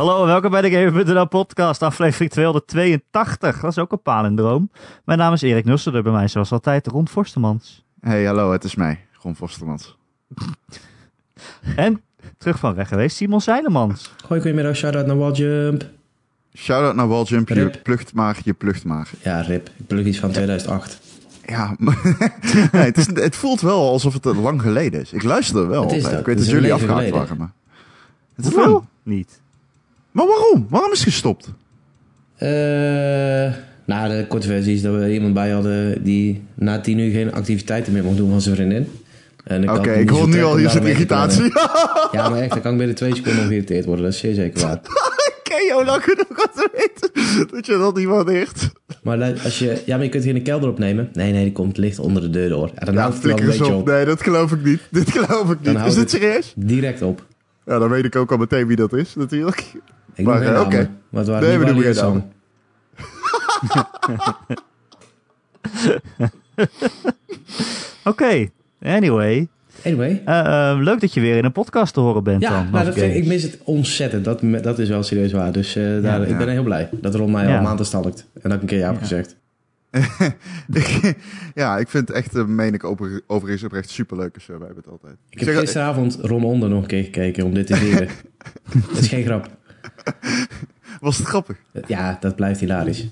Hallo en welkom bij de Gamer.nl podcast, aflevering 282. Dat is ook een palindroom. Mijn naam is Erik Nusselder, bij mij zoals altijd Ron Forstemans. Hey, hallo, het is mij, Ron Vostermans. En terug van weg geweest, Simon Zeilemans. Hoi, goedemiddag, shout-out naar Walljump. Shout-out naar Walljump, je plucht maar, je plucht maar. Ja, rip. Ik plug iets van 2008. Ja, maar- nee, het, is, het voelt wel alsof het lang geleden is. Ik luister wel Het is altijd. dat. Ik weet Het dat jullie afgehaakt waren, maar... Het is lang. Niet. Maar waarom? Waarom is het gestopt? Eh, nou, de korte versie is dat we iemand bij hadden die na tien uur geen activiteiten meer mocht doen van zijn vriendin. En Oké, ik hoor nu al, hier zit irritatie. Ja, maar echt, dan kan ik binnen twee seconden geïrriteerd worden. Dat is zeer zeker waar. Ken jou lang genoeg om te weten dat je dat niet waardeert. Maar als je... Ja, maar je kunt hier een kelder opnemen. Nee, nee, die komt licht onder de deur door. Dan Ja, houdt het wel op. op. Nee, dat geloof ik niet. Dit geloof ik niet. Is dit serieus? Direct op. Ja, dan weet ik ook al meteen wie dat is, natuurlijk. Ik Maar, noem geen oké. namen. Want we waren Nee, niet we noemen geen. Oké, anyway. Anyway. Eh, eh, leuk dat je weer in een podcast te horen bent Ja, dan. nou, dat vind ik, mis het ontzettend. Dat, dat is wel serieus waar. Dus eh, daar, Ja. ik ben heel blij dat Ron mij Ja. al een maand stalkt. En dat ik een keer ja heb gezegd. ja, ik vind het echt, eh, meen ik over, overigens oprecht superleuke show. Wij hebben het altijd. Ik heb gisteravond Ron Onder nog een keer gekeken om dit te vieren. dat is geen grap. Was het grappig? Ja, dat blijft hilarisch.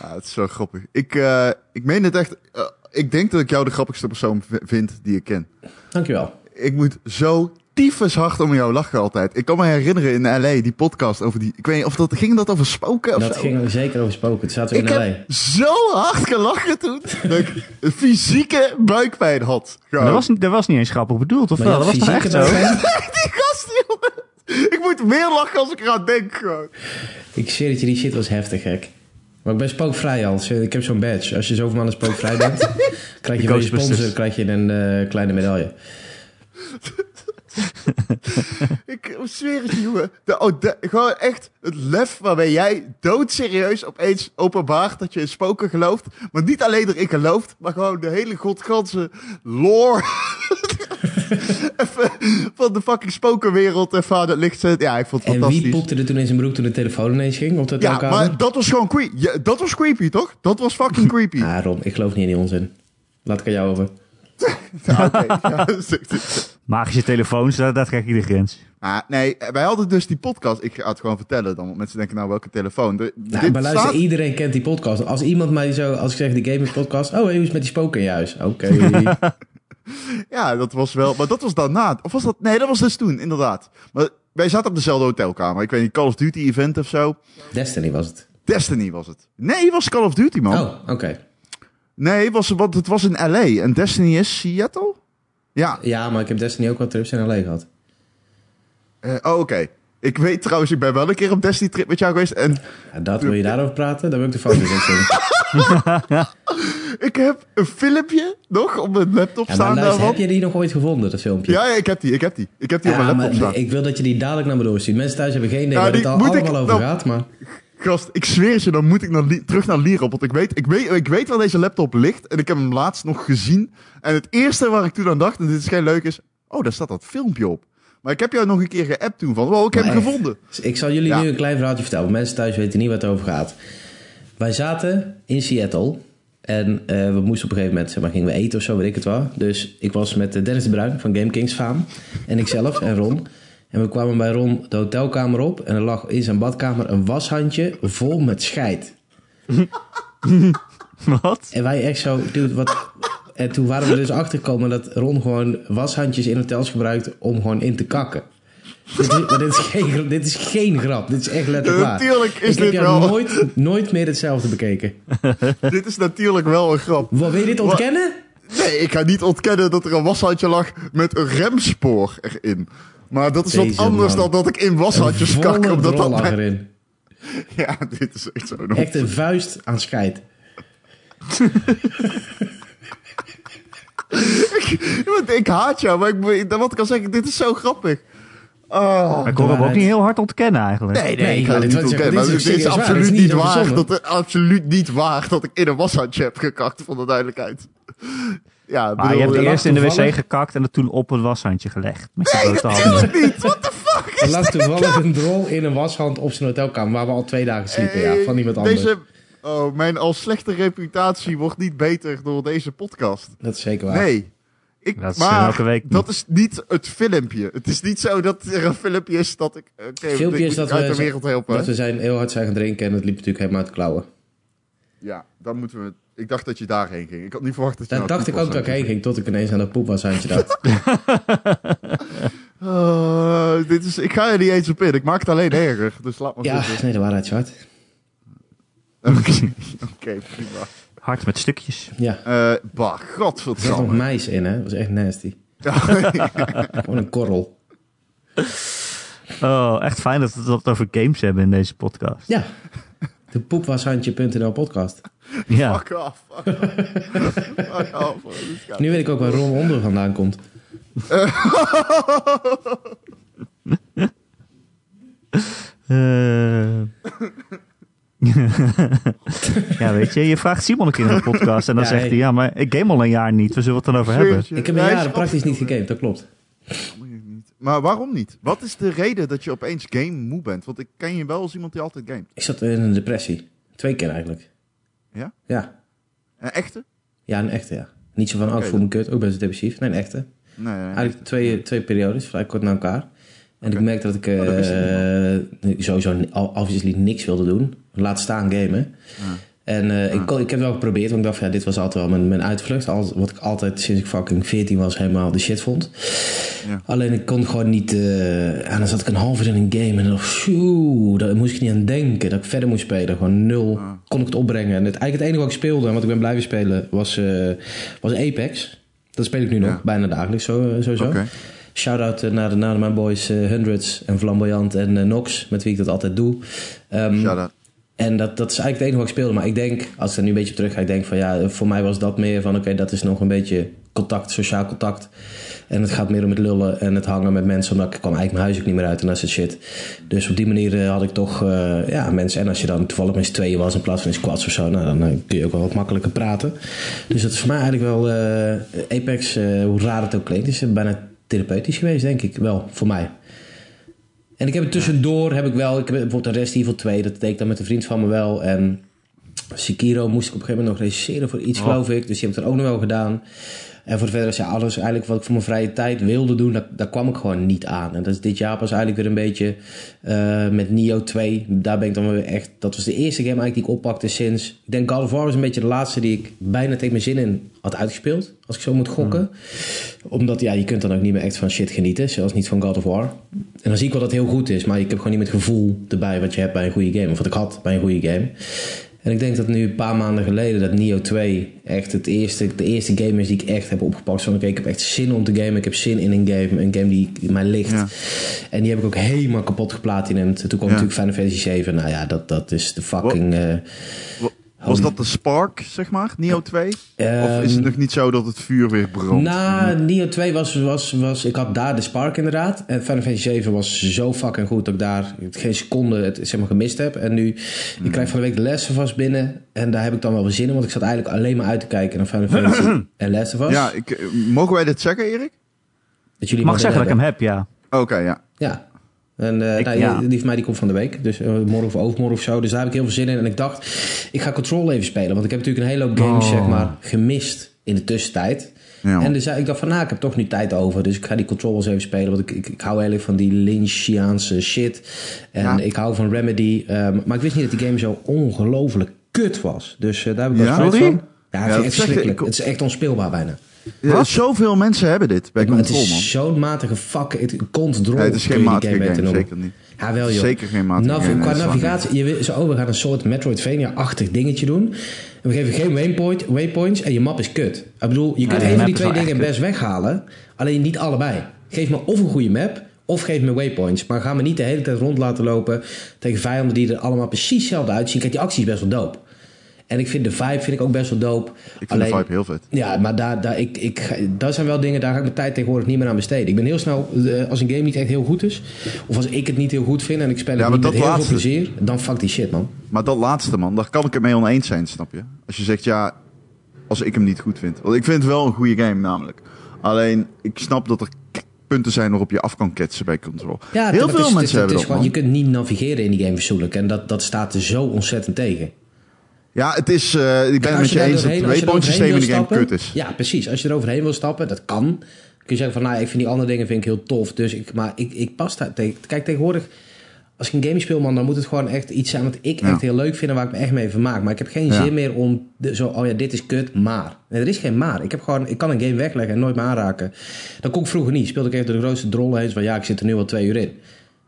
Ja, het is zo grappig. Ik, eh, ik meen het echt. eh, ik denk dat ik jou de grappigste persoon vind die ik ken. Dankjewel. Ik moet zo tyfus hard om jou lachen altijd. Ik kan me herinneren in L.A. die podcast over die... Ik weet niet of dat... Ging dat over spoken of Dat zo? ging zeker over spoken. Het zaten we ik in L.A. heb zo hard gelachen toen. dat ik een fysieke buikpijn had. Maar dat, was, niet- dat was niet eens grappig bedoeld, of wel? Dat was toch echt zo? buikpijn? Die gast, jongen. Ik moet meer lachen als ik eraan denk gewoon. Ik zweer dat je die shit was heftig, gek. Maar ik ben spookvrij al. Ik heb zo'n badge. Als je zoveel maanden spookvrij bent, krijg je van je Ghostbusters. sponsor krijg je een eh, kleine medaille. Ik zweer het je, jongen. De, oh, de- gewoon echt het lef waarbij jij doodserieus opeens openbaart dat je in spoken gelooft. Maar niet alleen erin gelooft, maar gewoon de hele godganse lore even van de fucking spokenwereld even aan het licht. Ja, ik vond het En wie fantastisch. poepte er toen in zijn broek toen de telefoon ineens ging op de Ja, maar dat was gewoon creepy. Ja, dat was creepy, toch? Dat was fucking creepy. Ah, Ron, ik geloof niet in die onzin. Laat ik aan jou over. Ja, oké. Ja, zeg- Magische telefoons, daar, daar trek je de grens. Ah, nee, wij hadden dus die podcast. Ik ga het gewoon vertellen dan, want mensen denken nou welke telefoon. De, Nou, dit maar luister, staat- iedereen kent die podcast. Als iemand mij zo, als ik zeg die gamers podcast, oh, hey, hoe is het met die spoken in je huis? Oké. Ja, dat was wel. Maar dat was daarna. Of was dat? Nee, dat was dus toen, inderdaad. Maar wij zaten op dezelfde hotelkamer. Ik weet niet, Call of Duty event of zo. Destiny was het. Destiny was het. Nee, het was Call of Duty, man. Oh, oké. Nee, het was, want het was in LA. En Destiny is Seattle? Ja. Ja, maar ik heb Destiny ook wat trips in LA gehad. Eh, oh, oké. Ik weet trouwens, ik ben wel een keer op Destiny trip met jou geweest. En Ja, dat wil je daarover praten? Dan wil ik de foto's inzien. ik heb een filmpje nog op mijn laptop Ja, staan. luister, heb je die nog ooit gevonden, dat filmpje? Ja, ja, ik heb die. Ik heb die. Ik heb die op mijn laptop maar staan. ik wil dat je die dadelijk naar me doorstuurt. Mensen thuis hebben geen idee Ja, waar het al ik- allemaal over nou- gaat, maar... Gast, ik zweer het je, dan moet ik naar terug naar Lierop. Want ik weet, ik, weet, ik weet waar deze laptop ligt. En ik heb hem laatst nog gezien. En het eerste waar ik toen aan dacht, en dit is geen leuk, is... Oh, daar staat dat filmpje op. Maar ik heb jou nog een keer geappt toen van... Wow, ik heb Maar hem echt. gevonden. Dus ik zal jullie nu een klein verhaaltje vertellen. Mensen thuis weten niet waar het over gaat. Wij zaten in Seattle. En eh, we moesten op een gegeven moment, zeg maar, gingen we eten of zo, weet ik het wel. Dus ik was met eh, Dennis de Bruin van Game Kings faam. En ikzelf en Ron. En we kwamen bij Ron de hotelkamer op. En er lag in zijn badkamer een washandje vol met scheid. Wat? En wij echt zo, dude, wat... En toen waren we dus achtergekomen dat Ron gewoon washandjes in hotels gebruikt om gewoon in te kakken. Dit maar dit, is geen, dit is geen grap. Dit is echt letterlijk. Natuurlijk is Ik heb dit jou wel- nooit, nooit meer hetzelfde bekeken. dit is natuurlijk wel een grap. Wat, wil je dit ontkennen? Nee, ik ga niet ontkennen dat er een washandje lag met een remspoor erin. Maar dat is wat anders man. dan dat ik in washandjes kak. Omdat dat lag erin. Ja, dit is echt zo. Echt een vuist aan scheid. Ik haat jou, maar ik, wat ik al zeg, dit is zo grappig. Oh. Ik hoor hem ook niet heel hard ontkennen eigenlijk. Nee, nee, Nee, ik ga maar het dit niet ontkennen. dit Maar is het waar, absoluut niet niet waar. Dat, absoluut niet waar dat ik in een washandje heb gekakt, voor de duidelijkheid. Ja, Maar je hebt ja, eerst in de wc gekakt en het toen op een washandje gelegd. Met je Nee, natuurlijk niet. What the fuck? Er lag toevallig een drol in een washand op zijn hotelkamer waar we al twee dagen sliepen. Ja, van iemand anders. Deze, oh, mijn al slechte reputatie wordt niet beter door deze podcast. Dat is zeker waar. Nee. Ik, Dat is maar elke week niet. dat is niet het filmpje. Het is niet zo dat er een filmpje is dat ik... Oké, Het filmpje ik is dat uit we, de wereld helpen. dat we zijn heel hard zijn gaan drinken en het liep natuurlijk helemaal uit de klauwen. Ja, dan moeten we... Ik dacht dat je daarheen ging. Ik had niet verwacht dat je Daar dacht ik ook dat ik heen ging, tot ik ineens aan de poepwashandje dacht. Oh, dit is, ik ga er niet eens op in. Ik maak het alleen erger. Dus laat maar ja, zitten. nee, de waarheid. Oké, Oké, prima. Hard met stukjes. Ja, Eh bah, er zat nog mais in, hè? Dat was echt nasty. Gewoon een korrel. Oh, echt fijn dat we het over games hebben in deze podcast. Ja, de poepwashandje.nl podcast. Ja. Fuck off. Fuck off. Fuck off. Nu weet ik ook waar Ron onder vandaan komt. Eh. Ja, weet je, je vraagt Simon een keer in de podcast en dan Ja, zegt hey. hij, ja, maar ik game al een jaar niet, we zullen het dan over hebben. Ik heb een jaren praktisch niet gegamed, dat klopt. Niet. Maar waarom niet? Wat is de reden dat je opeens game moe bent? Want ik ken je wel als iemand die altijd gamet. Ik zat in een depressie. Twee keer eigenlijk. Ja? Ja. Een echte? Ja, een echte, ja. Niet zo van, oh, ik Oké, voel me kut, ook best depressief. Nee, een echte. Nee, nee. Eigenlijk twee, twee periodes, vrij kort na elkaar. En ik merkte dat ik Oh, dat eh, sowieso al- obviously niks wilde doen. Laat staan gamen. Ah. En eh, ik, Ah. kon- ik heb het wel geprobeerd, want ik dacht, ja, dit was altijd wel mijn, mijn uitvlucht. Al, wat ik altijd sinds ik fucking 14 was helemaal de shit vond. Ja. Alleen ik kon gewoon niet... eh, en dan zat ik een half uur in een game en dan dacht ik, "Phew, daar moest ik niet aan denken. Dat ik verder moest spelen. Gewoon nul. Ah. Kon ik het opbrengen. En het, eigenlijk het enige wat ik speelde en wat ik ben blijven spelen was, eh, was Apex. Dat speel ik nu nog, Ja. bijna dagelijks zo, sowieso. Oké. Shout-out naar, de- naar mijn boys Hundreds en Flamboyant en Nox, met wie ik dat altijd doe. Shout-out. En dat, dat is eigenlijk het enige wat ik speelde. Maar ik denk, als ik er nu een beetje op terug ga, ik denk van ja, voor mij was dat meer van oké, dat is nog een beetje contact, sociaal contact. En het gaat meer om het lullen en het hangen met mensen, omdat ik kwam eigenlijk mijn huis ook niet meer uit en dat soort shit. Dus op die manier eh, had ik toch eh, ja, mensen. En als je dan toevallig met z'n tweeën was in plaats van in squads of zo, nou, dan eh, kun je ook wel wat makkelijker praten. Dus dat is voor mij eigenlijk wel eh, Apex, hoe raar het ook klinkt, is bijna therapeutisch geweest, denk ik wel, voor mij. En ik heb het tussendoor, heb ik wel, ik heb bijvoorbeeld een Rest Evil 2, dat deed ik dan met een vriend van me wel. En Sekiro moest ik op een gegeven moment nog regisseren voor iets, Oh. geloof ik. Dus die heb ik dan ook nog wel gedaan. En voor de verder is ja, alles eigenlijk wat ik voor mijn vrije tijd wilde doen, daar, daar kwam ik gewoon niet aan. En dat is dit jaar pas eigenlijk weer een beetje eh, met Nio 2. Daar ben ik dan weer echt, dat was de eerste game eigenlijk die ik oppakte sinds, ik denk God of War was een beetje de laatste die ik bijna tegen mijn zin in had uitgespeeld. Als ik zo moet gokken. Omdat ja, je kunt dan ook niet meer echt van shit genieten, zelfs niet van God of War. En dan zie ik wel dat het heel goed is, maar ik heb gewoon niet meer het gevoel erbij wat je hebt bij een goede game. Of wat ik had bij een goede game. En ik denk dat nu een paar maanden geleden dat Nio 2 echt het eerste, de eerste game is die ik echt heb opgepakt. Van oké, ik heb echt zin om te gamen. Ik heb zin in een game. Een game die mij ligt. Ja. En die heb ik ook helemaal kapot geplatinumd. Toen kwam Ja. natuurlijk Final Fantasy 7. Nou ja, dat, dat is de fucking... eh, Was dat de Spark, zeg maar? Neo 2? of is het ehm, nog niet zo dat het vuur weer brandt? Nou, Nio 2 was, was, was... Ik had daar de Spark inderdaad. En Final Fantasy 7 was zo fucking goed dat ik daar geen seconde het, zeg maar, gemist heb. En nu, ik krijg van de week de Last of Us binnen. En daar heb ik dan wel weer zin in. Want ik zat eigenlijk alleen maar uit te kijken naar Final Fantasy en Last of Us. Ja, ik, eh, mogen wij dit zeggen, Erik? dat jullie Ik mag zeggen dat ik hem heb, ja. Oké, ja. Ja. En eh, Ik- nou, ja. die van mij die komt van de week. Dus eh, morgen of overmorgen of zo. Dus daar heb ik heel veel zin in. En ik dacht, ik ga Control even spelen. Want ik heb natuurlijk een hele hoop games Oh. zeg maar, gemist in de tussentijd. ja. En dus ik dacht van, nou, ik heb toch nu tijd over. Dus ik ga die Control eens even spelen. Want ik, ik, ik hou heel erg van die Lynchiaanse shit. En Ja. ik hou van Remedy. Ehm, maar ik wist niet dat die game zo ongelooflijk kut was. Dus eh, daar heb ik Ja? wel Sorry? van. Ja, dat ik vind het echt zeg je, verschrikkelijk. ik- Het is echt onspeelbaar bijna. Ja, zoveel mensen hebben dit bij het Control, man. is zo'n matige fuck. Het kont drol. Nee, het is geen matige game, noemen. zeker niet. Ja, wel joh. Zeker geen matige Nav- game. Qua navigatie, je wil, zo, oh, we gaan een soort Metroidvania-achtig dingetje doen. En we geven geen waypoint, waypoints en je map is kut. Ik bedoel, je kunt die een van map die twee dingen best weghalen. Alleen niet allebei. Geef me of een goede map, of geef me waypoints. Maar ga me niet de hele tijd rond laten lopen tegen vijanden die er allemaal precies hetzelfde uitzien. Kijk, die actie is best wel dope. En ik vind de vibe vind ik ook best wel dope. Ik vind Alleen, de vibe heel vet. ja, maar daar, daar, ik, ik, dat zijn wel dingen, daar ga ik mijn tijd tegenwoordig niet meer aan besteden. Ik ben heel snel, eh, als een game niet echt heel goed is, of als ik het niet heel goed vind en ik speel het Ja, niet maar met heel laatste- veel plezier, dan fuck die shit, man. Maar dat laatste, man, daar kan ik het mee oneens zijn, snap je? Als je zegt, ja, als ik hem niet goed vind. Want ik vind het wel een goede game, namelijk. Alleen, ik snap dat er punten zijn waarop je af kan ketsen bij Control. Ja, Heel veel het is- mensen het hebben het is dat, gewoon-. Je kunt niet navigeren in die game verzoenlijk. En dat, dat staat er zo ontzettend tegen. Ja, het is, eh, ik ben het met je eens dat het als je er waypoint systeem in de game kut is. Ja, precies. Als je er overheen wil stappen, dat kan. Kun je zeggen van, nou, ik vind die andere dingen vind ik heel tof. Dus ik, maar ik, ik pas daar tegen. Kijk, tegenwoordig, als ik een game speel, man, dan moet het gewoon echt iets zijn wat ik Ja. echt heel leuk vind en waar ik me echt mee vermaak. Maar ik heb geen Ja. zin meer om de, zo, oh ja, dit is kut, maar. Nee, er is geen maar. Ik heb gewoon, ik kan een game wegleggen en nooit meer aanraken. Dat kon ik vroeger niet. Speelde ik even de grootste drollen heen. Van ja, ik zit er nu al twee uur in.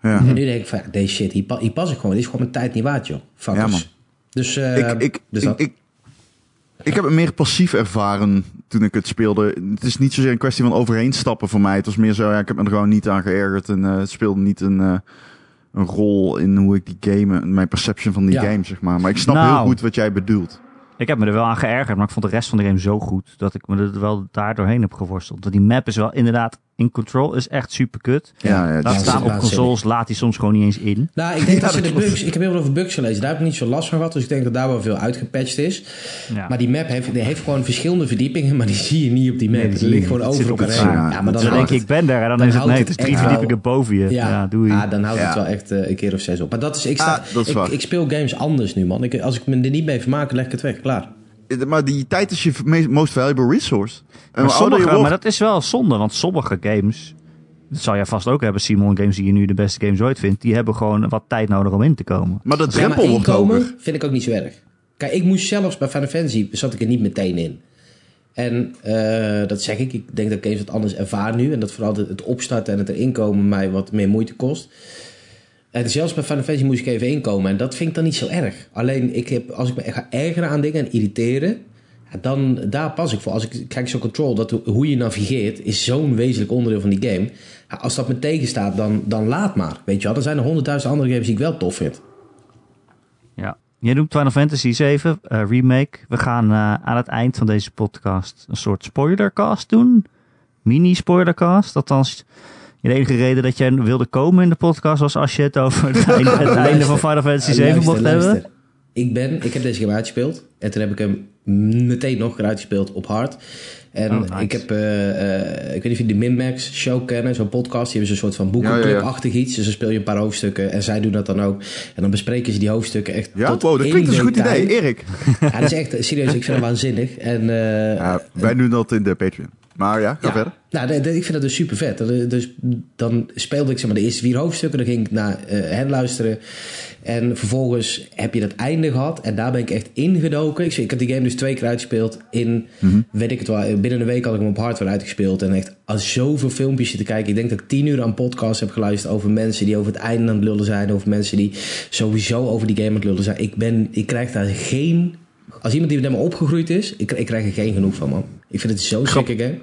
Ja. En nu denk ik van, ja, deze shit, hier, pa- hier pas ik gewoon. Dit is gewoon mijn tijd niet waard, joh. Fuckers. Dus, eh, ik, ik, dus ik, dat. ik, ik heb het meer passief ervaren toen ik het speelde. Het is niet zozeer een kwestie van overheen stappen voor mij. Het was meer zo, ja, ik heb me er gewoon niet aan geërgerd. En eh, het speelde niet een, eh, een rol in hoe ik die game, mijn perception van die Ja. game, zeg maar. Maar ik snap Nou. heel goed wat jij bedoelt. Ik heb me er wel aan geërgerd, maar ik vond de rest van de game zo goed dat ik me er wel daar doorheen heb geworsteld. Want die map is wel inderdaad in control, is echt super kut. Ja, ja, Laat staan op consoles, laat die soms gewoon niet eens in. Nou, ik denk Ja, dat ze de bugs... Ik heb heel veel over bugs gelezen. Daar heb ik niet zo last van gehad. Dus ik denk dat daar wel veel uitgepatcht is. Ja. Maar die map heeft, die heeft gewoon verschillende verdiepingen. Maar die zie je niet op die map. Nee, die ligt gewoon over elkaar heen. Ja, maar dan, Dan denk je, het, ik ben daar en dan, dan is het nee, het is drie verdiepingen boven je. ja, doe je. Ah, dan houdt het wel echt eh, een keer of zes op. Maar dat is... Ik, sta, Ah, dat is ik, waar. ik speel games anders nu, man. Ik, als ik me er niet mee vermaak, leg ik het weg. Klaar. Maar die tijd is je most valuable resource. En maar, sommige, wordt- maar dat is wel zonde, want sommige games, dat zou jij vast ook hebben, Simon, games die je nu de beste games ooit vindt, die hebben gewoon wat tijd nodig om in te komen. maar de Ja, drempel maar wordt hoger. vind ik ook niet zo erg. Kijk, ik moest zelfs bij Final Fantasy, zat ik er niet meteen in. En eh, dat zeg ik, ik denk dat ik games wat anders ervaar nu. En dat vooral het, het opstarten en het erin komen mij wat meer moeite kost. En zelfs bij Final Fantasy moest ik even inkomen. En dat vind ik dan niet zo erg. Alleen, ik heb, als ik me ga ergeren aan dingen en irriteren... dan, daar pas ik voor. Als ik kijk zo control, dat hoe je navigeert... is zo'n wezenlijk onderdeel van die game. Als dat me tegenstaat, dan, dan laat maar. Weet je wel, dan zijn er honderdduizend andere games die ik wel tof vind. Ja. Jij doet Final Fantasy 7 eh, remake. We gaan eh, aan het eind van deze podcast een soort spoilercast doen. Mini spoilercast. Althans, de enige reden dat jij wilde komen in de podcast was als je het over het einde, het einde van Final Fantasy 7 Luister, mocht hebben. Ik, ben, ik heb deze game uitgespeeld. En toen heb ik hem meteen nog een uitgespeeld op hard. En Oh, nice. ik heb, eh, eh, ik weet niet of je de Minmax show kennen, zo'n podcast. Die hebben zo'n soort van boekenclub-achtig iets. Dus dan speel je een paar hoofdstukken en zij doen dat dan ook. En dan bespreken ze die hoofdstukken echt Ja, tot wow, dat in klinkt als een goed idee. Erik. Ja, dat is echt, serieus, ik vind het waanzinnig. En, eh, Ja, wij doen dat in de Patreon. Maar ja, ga ja. verder. Nou, ik vind dat dus super vet. Dat- Dus dan speelde ik zeg maar, de eerste vier hoofdstukken. Dan ging ik naar eh, hen luisteren. En vervolgens heb je dat einde gehad. En daar ben ik echt ingedoken. Ik, ik heb die game dus twee keer uitgespeeld. In, weet ik het wel, binnen een week had ik hem op hardware uitgespeeld. En echt al zoveel filmpjes te kijken. Ik denk dat ik tien uur aan podcasts heb geluisterd over mensen die over het einde aan het lullen zijn. Over mensen die sowieso over die game aan het lullen zijn. Ik, ben, ik krijg daar geen... Als iemand die met me opgegroeid is, ik, ik krijg er geen genoeg van, man. Ik vind het zo'n Grap- game.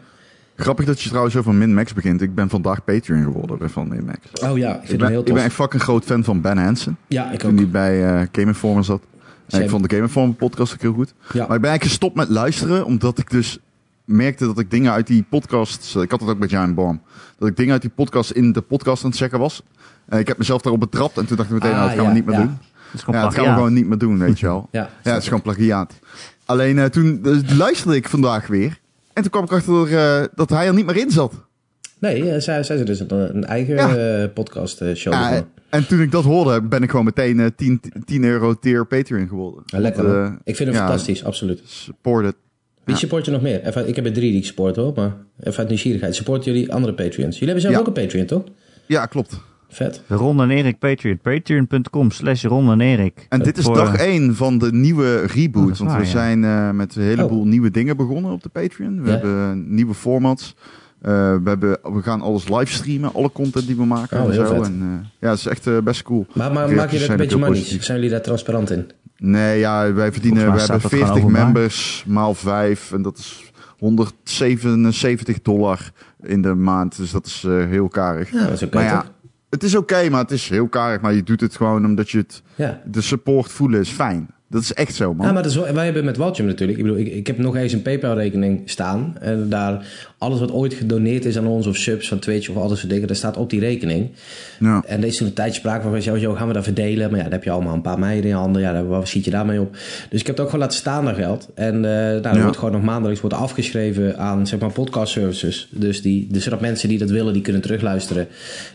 Grappig dat je trouwens over Min-Max begint. Ik ben vandaag Patreon geworden van Min-Max. Oh ja, ik vind Ik ben, heel ik tof. ben echt fucking groot fan van Ben Hansen. Ja, ik Toen ook. hij bij eh Game Informer zat. En ik vond de Game Informer podcast ook heel goed. Ja. Maar ik ben eigenlijk gestopt met luisteren. Omdat ik dus merkte dat ik dingen uit die podcast... Ik had het ook met Jan Baum. Dat ik dingen uit die podcast in de podcast aan het checken was. En ik heb mezelf daarop betrapt. En toen dacht ik meteen, Ah, nou, dat gaan ja, we niet meer ja. doen. Gewoon Ja, dat gaan we gewoon niet meer doen, weet je wel. Ja, Ja, het is gewoon plagiaat. Alleen eh, toen dus luisterde ik vandaag weer. En toen kwam ik achter eh, dat hij er niet meer in zat. Nee, eh, zij, zij dus een, een eigen Ja. eh, podcast show. Ja, en, en toen ik dat hoorde, ben ik gewoon meteen eh, 10, 10 euro tier Patreon geworden. Ja, lekker Ik vind hem fantastisch, absoluut. Support it. Wie support je nog meer? Even, ik heb er drie die ik support hoor, maar even uit nieuwsgierigheid. Support jullie andere Patreons? Jullie hebben zelf ook een Patreon, toch? Ja, klopt. Vet. Ron en Erik Patreon. Patreon.com slash Ron en Erik. En dit is Voor- dag 1 van de nieuwe reboot. dat want waar, we ja. zijn eh, met een heleboel Oh. nieuwe dingen begonnen op de Patreon. We Ja. hebben nieuwe formats. Eh, we, hebben, we gaan alles livestreamen, alle content die we maken. Oh, en heel zo. vet. En, eh, ja, het is echt eh, best cool. Maar, maar maak je zijn een beetje money? Zijn jullie daar transparant in? Nee, ja, wij verdienen, we hebben staat het 40 gewoon openbaar. members maal 5 en dat is 177 dollar in de maand. Dus dat is eh, heel karig. Ja, dat is oké maar ja, toch? Het is oké, maar het is heel karig. Maar je doet het gewoon omdat je het, Ja. de support voelen is fijn. Dat is echt zo, man. Ja, maar dat is wij hebben met Waltje natuurlijk. Ik bedoel, ik, ik heb nog eens een PayPal-rekening staan. En daar alles wat ooit gedoneerd is aan ons, of subs van Twitch of al dat soort dingen, dat staat op die rekening. Ja. En toen een tijdje sprake van, zo, zo gaan we dat verdelen. Maar ja, dan heb je allemaal een paar meiden in je handen. Ja, waar schiet je daarmee op? Dus ik heb het ook gewoon laten staan, dat geld. En eh nou, dat Ja. wordt gewoon nog maandelijks wordt afgeschreven aan, zeg maar, podcast services. Dus, die, dus zodat mensen die dat willen, die kunnen terugluisteren.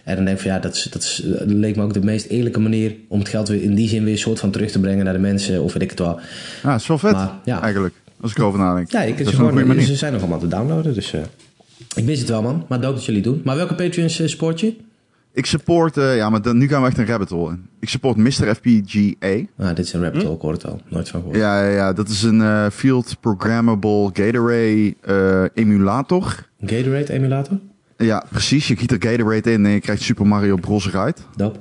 En dan denk ik van, ja, dat, is, dat, is, dat leek me ook de meest eerlijke manier om het geld weer in die zin weer een soort van terug te brengen naar de mensen. Of weet ik het wel. Ja, dat wel vet, Maar, ja. eigenlijk. Als ik erover nadenk. Ja, ik, dat is gewoon, manier. ze zijn nog allemaal te downloaden. Dus eh, ik mis het wel, man. Maar dope dat jullie het doen. Maar welke Patreons eh, support je? Ik support, eh, ja, maar dan, nu gaan we echt een rabbit hole in. Ik support Mr. FPGA. Ah, dit is een rabbit hole, ik hoor het al. Nooit van gehoord. Ja, ja, ja, dat is een eh, Field Programmable Gatorade eh, emulator. Gatorade emulator? Ja, precies. Je giet er Gatorade in en je krijgt Super Mario Bros. eruit. Dope.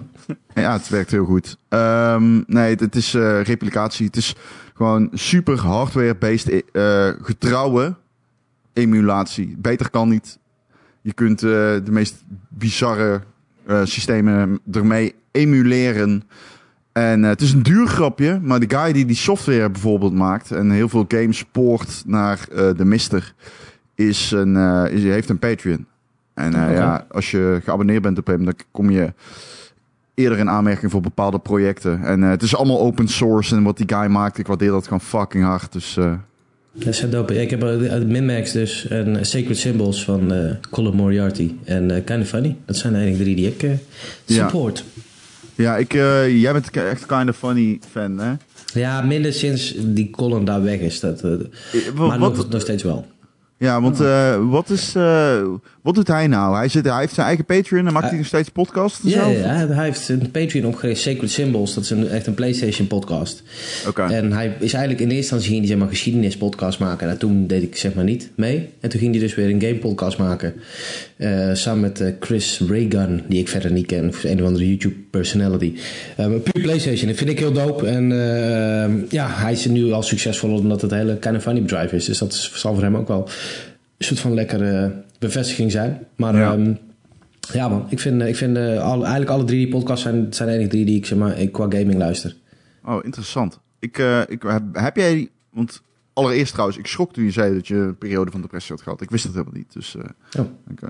Ja, het werkt heel goed. Ehm, nee, het, het is eh, replicatie. Het is gewoon super hardware-based eh, getrouwe emulatie. Beter kan niet. Je kunt eh, de meest bizarre eh, systemen ermee emuleren. En het is een duur grapje, maar de guy die die software bijvoorbeeld maakt en heel veel games poort naar de Mister, is een, is, heeft een Patreon. En ja, als je geabonneerd bent op hem, dan kom je eerder in aanmerking voor bepaalde projecten. En eh, het is allemaal open source en wat die guy maakt, ik waardeer dat gewoon fucking hard. Dus eh, Dat is dope. Ik heb uh, Minmax dus en eh, Sacred Symbols van Colin Moriarty en eh Kind of Funny. Dat zijn de enige drie die ik Ja. support. ja, ik, jij bent echt kind of funny fan, hè? Ja. minder sinds die Colin daar weg is. Dat, maar wat, nog, nog steeds wel. Ja, want eh, wat, is, eh, wat doet hij nou? Hij, zit, hij heeft zijn eigen Patreon en maakt hij nog steeds podcasts Ja, hij heeft een Patreon opgericht, Sacred Symbols. Dat is een, echt een PlayStation podcast. Oké. En hij is eigenlijk in eerste instantie ging hij zeg maar geschiedenispodcast maken. En toen deed ik zeg maar niet mee. En toen ging hij dus weer een game podcast maken. Eh, samen met Chris Raygun, die ik verder niet ken. Of een of andere YouTube personality. Puur PlayStation, dat vind ik heel dope. En ja, hij is nu al succesvol omdat het een hele kind of funny bedrijf is. Dus dat zal voor hem ook wel soort van lekkere bevestiging zijn. Maar Ja. ja, ja man, ik vind, ik vind eh, al, eigenlijk alle drie die podcasts zijn, zijn de enige drie die ik zeg maar, ik qua gaming luister. Oh, interessant. Ik, eh, ik, heb, heb jij... Want allereerst trouwens, ik schrok toen je zei dat je een periode van depressie had gehad. Ik wist dat helemaal niet. Dus eh, Oh. eh,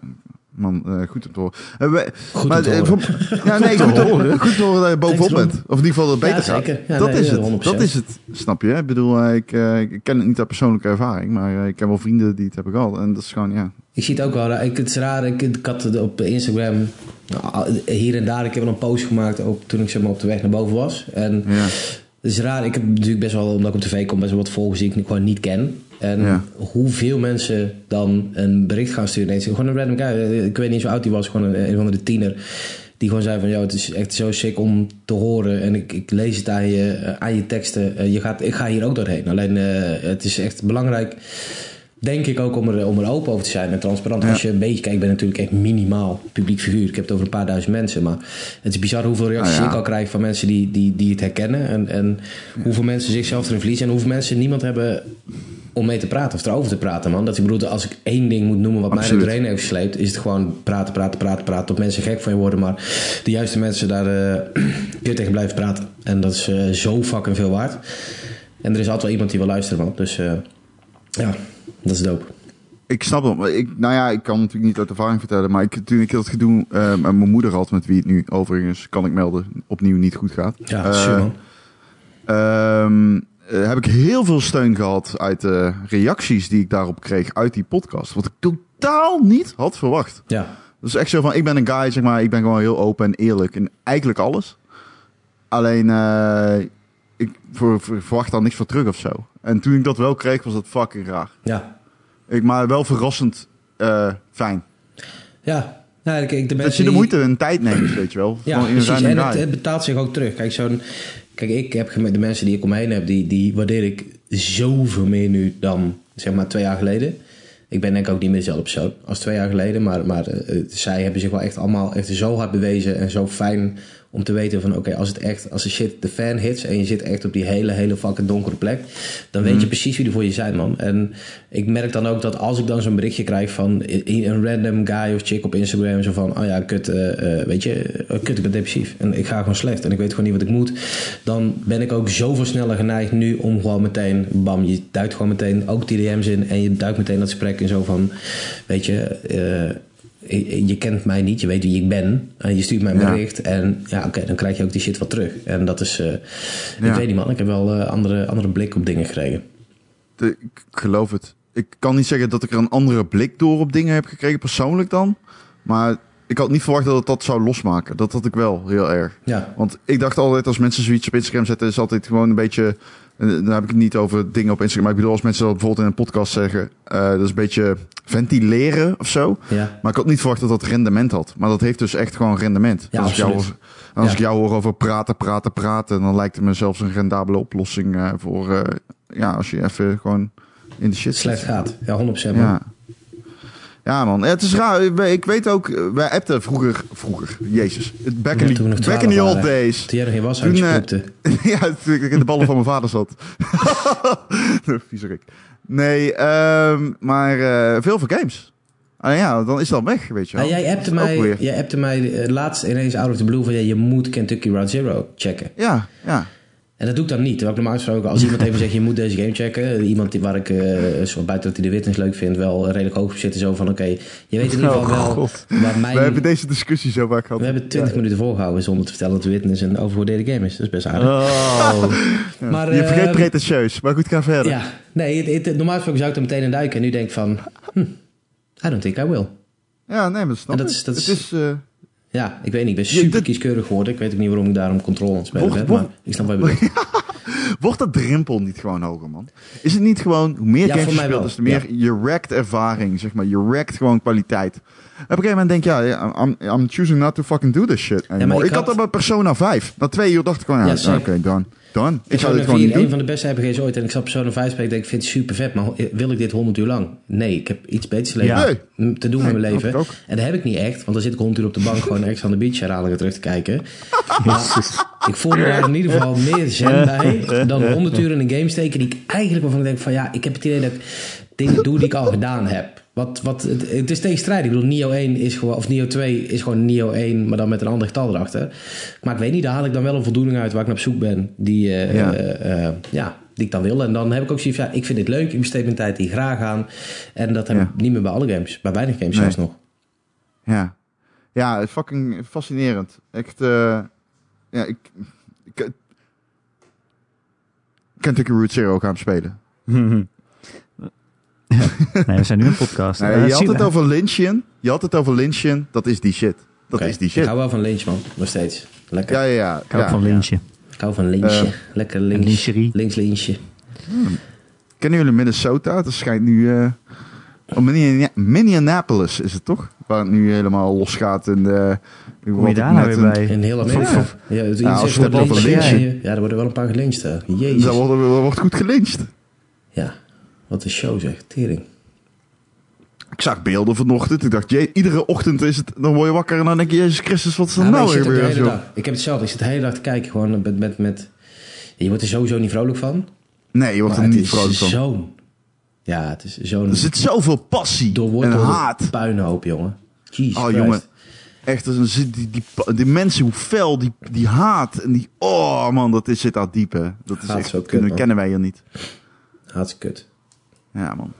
man, eh, goed om te horen. We- Goed maar, om te horen. voor- ja, nee, goed, te horen. goed te horen dat je bovenop Thanks, bent. Of in ieder geval dat Ja, beter gaat. Ja, dat nee, is het. 100%. Dat is het, snap je? Ik bedoel, ik, ik ken het niet uit persoonlijke ervaring. Maar ik heb wel vrienden die het hebben gehad. En dat is gewoon, ja... Ik zie het ook wel. Ik, het is raar. Ik, ik had het op Instagram nou, hier en daar. Ik heb een post gemaakt. Ook toen ik zeg maar, op de weg naar boven was. En ja. Het is raar. Ik heb natuurlijk best wel, omdat ik op tv kom, best wel wat volgers die ik gewoon niet ken. En Ja. hoeveel mensen dan een bericht gaan sturen. Nee, gewoon een random guy. Ik weet niet hoe oud die was. Gewoon een, een van de tiener. Die gewoon zei van, joh, het is echt zo sick om te horen. En ik, ik lees het aan je, eh, aan je teksten. Eh, je gaat, ik ga hier ook doorheen. Alleen, eh, het is echt belangrijk denk ik ook om er, om er open over te zijn en transparant. Ja. Als je een beetje kijkt, ik ben natuurlijk echt minimaal publiek figuur. Ik heb het over een paar duizend mensen. Maar het is bizar hoeveel reacties Ah, ja. ik al krijg van mensen die, die, die het herkennen. En, en hoeveel mensen zichzelf erin verliezen. En hoeveel mensen niemand hebben om mee te praten of erover te praten, man. Dat ik bedoel, als ik één ding moet noemen wat mij er doorheen heeft gesleept, is het gewoon praten, praten, praten, praten. Tot mensen gek van je worden. Maar de juiste mensen daar eh kun je tegen blijven praten. En dat is eh, zo fucking veel waard. En er is altijd wel iemand die wil luisteren, man. Dus eh, ja, dat is dope. Ik snap het. maar Ik, nou ja, ik kan natuurlijk niet uit ervaring vertellen. Maar ik, toen ik dat gedoe eh, met mijn moeder had, met wie het nu overigens, kan ik melden, opnieuw niet goed gaat. Ja, Eh, super man. ehm, eh, heb ik heel veel steun gehad uit de reacties die ik daarop kreeg uit die podcast. Wat ik totaal niet had verwacht. Ja, Dat is echt zo van, ik ben een guy, zeg maar, ik ben gewoon heel open en eerlijk in eigenlijk alles. Alleen, eh, ik ver- ver- verwacht daar niks voor terug of zo. En toen ik dat wel kreeg, was dat fucking raar. ja. Ik, maar wel verrassend eh, fijn. Ja, ik, ik, de Dat je de die- moeite en tijd neemt, weet je wel. Ja, Gewoon in een precies. En het, betaalt zich ook terug. Kijk, zo'n, kijk, ik heb de mensen die ik om me heen heb, die, die waardeer ik zoveel meer nu dan zeg maar twee jaar geleden. Ik ben denk ik ook niet meer dezelfde persoon als twee jaar geleden. Maar, maar eh, zij hebben zich wel echt allemaal echt zo hard bewezen en zo fijn Om te weten van oké, als het echt, als de shit de fan hits en je zit echt op die hele, hele fucking donkere plek, dan weet je precies wie er voor je zijn, man. En ik merk dan ook dat als ik dan zo'n berichtje krijg van een random guy of chick op Instagram, zo van, oh ja, kut, eh, eh, weet je, eh, kut, ik ben depressief en ik ga gewoon slecht en ik weet gewoon niet wat ik moet, dan ben ik ook zoveel sneller geneigd nu om gewoon meteen, bam, je duikt gewoon meteen ook die DM's in en je duikt meteen dat gesprek in zo van, weet je, je je kent mij niet, je weet wie ik ben. En je stuurt mij een Ja. bericht. En ja, oké, dan krijg je ook die shit wat terug. En dat is, eh, ik weet niet man, ik heb wel eh, andere, andere blik op dingen gekregen. De- ik geloof het. Ik kan niet zeggen dat ik er een andere blik door op dingen heb gekregen, persoonlijk dan. Maar ik had niet verwacht dat het dat zou losmaken. Dat had ik wel heel erg. Ja, Want ik dacht altijd, als mensen zoiets op Instagram zetten, is altijd gewoon een beetje. En Dan heb ik het niet over dingen op Instagram. Maar ik bedoel, als mensen dat bijvoorbeeld in een podcast zeggen, eh, dat is een beetje ventileren of zo. ja, Maar ik had niet verwacht dat dat rendement had. Maar dat heeft dus echt gewoon rendement. Ja, als ik jou, als Ja. ik jou hoor over praten, praten, praten, dan lijkt het me zelfs een rendabele oplossing eh, voor, eh, ja, als je even gewoon in de shit slecht zit. gaat. Ja, 100% man. Ja. Ja, man. Het is raar. Ik- weet ook, eh, wij appten vroeger, vroeger, jezus. Back Ja, in, toen we nog the, back 12 in the old waren. days. Toen jij nog geen was Toen, eh, ja, toen ik in de ballen van mijn vader zat. Viezerik. Nee, ehm, maar eh, veel voor games. Ah ja, dan is dat weg, weet je wel. Ah, jij appte mij, jij appte mij laatst ineens out of the blue van ja, je moet Kentucky Route Zero checken. Ja, ja. En dat doe ik dan niet. Terwijl ik normaal gesproken, als iemand even zegt je moet deze game checken. Iemand die, waar ik, eh, zo buiten dat hij de witness leuk vindt, wel redelijk hoog op zit. Zo van oké, je weet in ieder geval Oh, wel God. waar mijn... We hebben deze discussie zo vaak gehad. We hebben 20 minuten volgehouden zonder te vertellen dat de witness een overgewaardeerde game is. Dat is best aardig. Oh. Maar, je vergeet eh, pretentieus, maar goed, ga verder. Ja, nee, het, het- normaal gesproken zou ik er meteen in duiken. En nu denk ik van, hm, I don't think I will. Ja, nee, maar dat snap En dat is- dat is- Het is... eh, Ja, ik weet niet. Ik ben super dit- kieskeurig geworden. Ik weet ook niet waarom ik daarom controle aan het spelen ben. Maar ik snap wat je bedoelt. Wordt dat drempel niet gewoon hoger, man? Is het niet gewoon, hoe meer Ja, games je speelt, des te meer je rekt ervaring, zeg maar. Je rekt gewoon kwaliteit. Op een gegeven moment denk je, ja, ja, I'm, I'm choosing not to fucking do this shit anymore. ik ik, had had- dat bij Persona 5. Na twee uur dacht ik gewoon, ja, Ja, oké, done. Done. Ik ga Persona dit gewoon 4, niet een doen. van de beste RPG's ooit. En ik zat Persona 5 spelen. Ik denk, ik vind het super vet. Maar wil ik dit 100 uur lang? Nee, ik heb iets beters leven. Nee. te doen Nee, met mijn leven. En dat heb ik niet echt. Want dan zit ik 100 uur op de bank gewoon extra aan de beach herhalingen terug te kijken. Maar ik voel me daar in ieder geval meer zen bij dan 100 uur in een game steken die ik eigenlijk waarvan ik denk van ja, ik heb het idee dat ik dingen doe die ik al gedaan heb. Wat, wat, het, het is tegenstrijdig. Ik bedoel, Nio 1 is gewoon, of Nio 2 is gewoon Nio 1, maar dan met een ander getal erachter. Maar ik weet niet, daar haal ik dan wel een voldoening uit waar ik naar op zoek ben. Die, eh, Ja. eh, eh, ja, die ik dan wil. En dan heb ik ook zoiets van, ja, ik vind dit leuk, ik besteed mijn tijd hier graag aan. En dat heb Ja. ik niet meer bij alle games. Bij weinig games Nee. zelfs nog. Ja. Ja, fucking fascinerend. Echt, eh ja, ik... ik Kentucky Route Zero gaan spelen. Nee, we zijn nu een podcast. Nee, Eh, je had het over Lynchian. Je had het over Lynchian. Dat is die shit. Dat is die Ik shit. hou wel van Lynch, man. Nog steeds. Lekker. Ja, ja, ja. Ik hou ja. van lynchje. Ik hou van Lynchje. Eh, Lekker en links. Links Lynchje. Kennen jullie Minnesota? Dat schijnt nu... eh oh, Minne- Minneapolis is het toch? Waar het nu helemaal losgaat. En de, Kom je daar nou weer bij? In heel Amerika. Ja. Ja, het- als hebt over lynchen. Ja, er worden wel een paar gelyncht. hè. Jezus. Dat wordt, dat wordt goed gelyncht. Ja, wat een show zeg. Tering. Ik zag beelden vanochtend. Ik dacht, iedere ochtend is het, dan word je wakker en dan denk je, Jezus Christus, wat is er nou weer er gebeurd? ik heb hetzelfde. Ik zit de hele dag te kijken. Gewoon met... met, met je wordt er sowieso niet vrolijk van. Nee, je wordt er niet is vrolijk van. zo'n... Ja, het is zo'n Er zit zoveel passie en haat. puinhoop, jongen. Jesus Oh, Christ. jongen. Echt, er zit die, die, mensen, hoe fel, die, die haat. En die, oh man, dat is, zit daar diep, hè. Dat is Haat echt, is kunnen- kut, kennen wij hier niet. Hartstikke kut. Ja, man.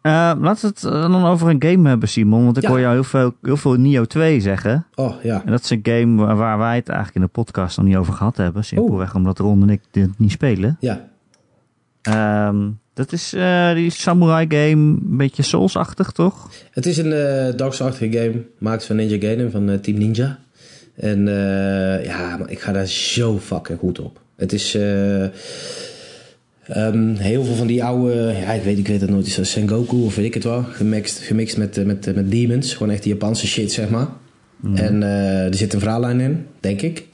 Eh, laten we het eh, dan over een game hebben, Simon. Want ik Ja. hoor jou heel veel, heel veel Nio 2 zeggen. Oh, ja. En dat is een game waar, waar wij het eigenlijk in de podcast nog niet over gehad hebben. Simpelweg omdat Ron en ik dit niet spelen. Ja. Ehm, dat is eh, die samurai game, een beetje Souls-achtig, toch? Het is een eh Dark-achtige game. Maakt van Ninja Gaiden, van Team Ninja. En ja, maar ik ga daar zo fucking goed op. Het is eh, ehm, heel veel van die oude... Ja, ik weet, ik weet het nooit. Is dat Sengoku of weet ik het wel? Gemixt, gemixt met, eh, met, eh, met demons. Gewoon echt die Japanse shit, zeg maar. En eh, er zit een verhaallijn in, denk ik.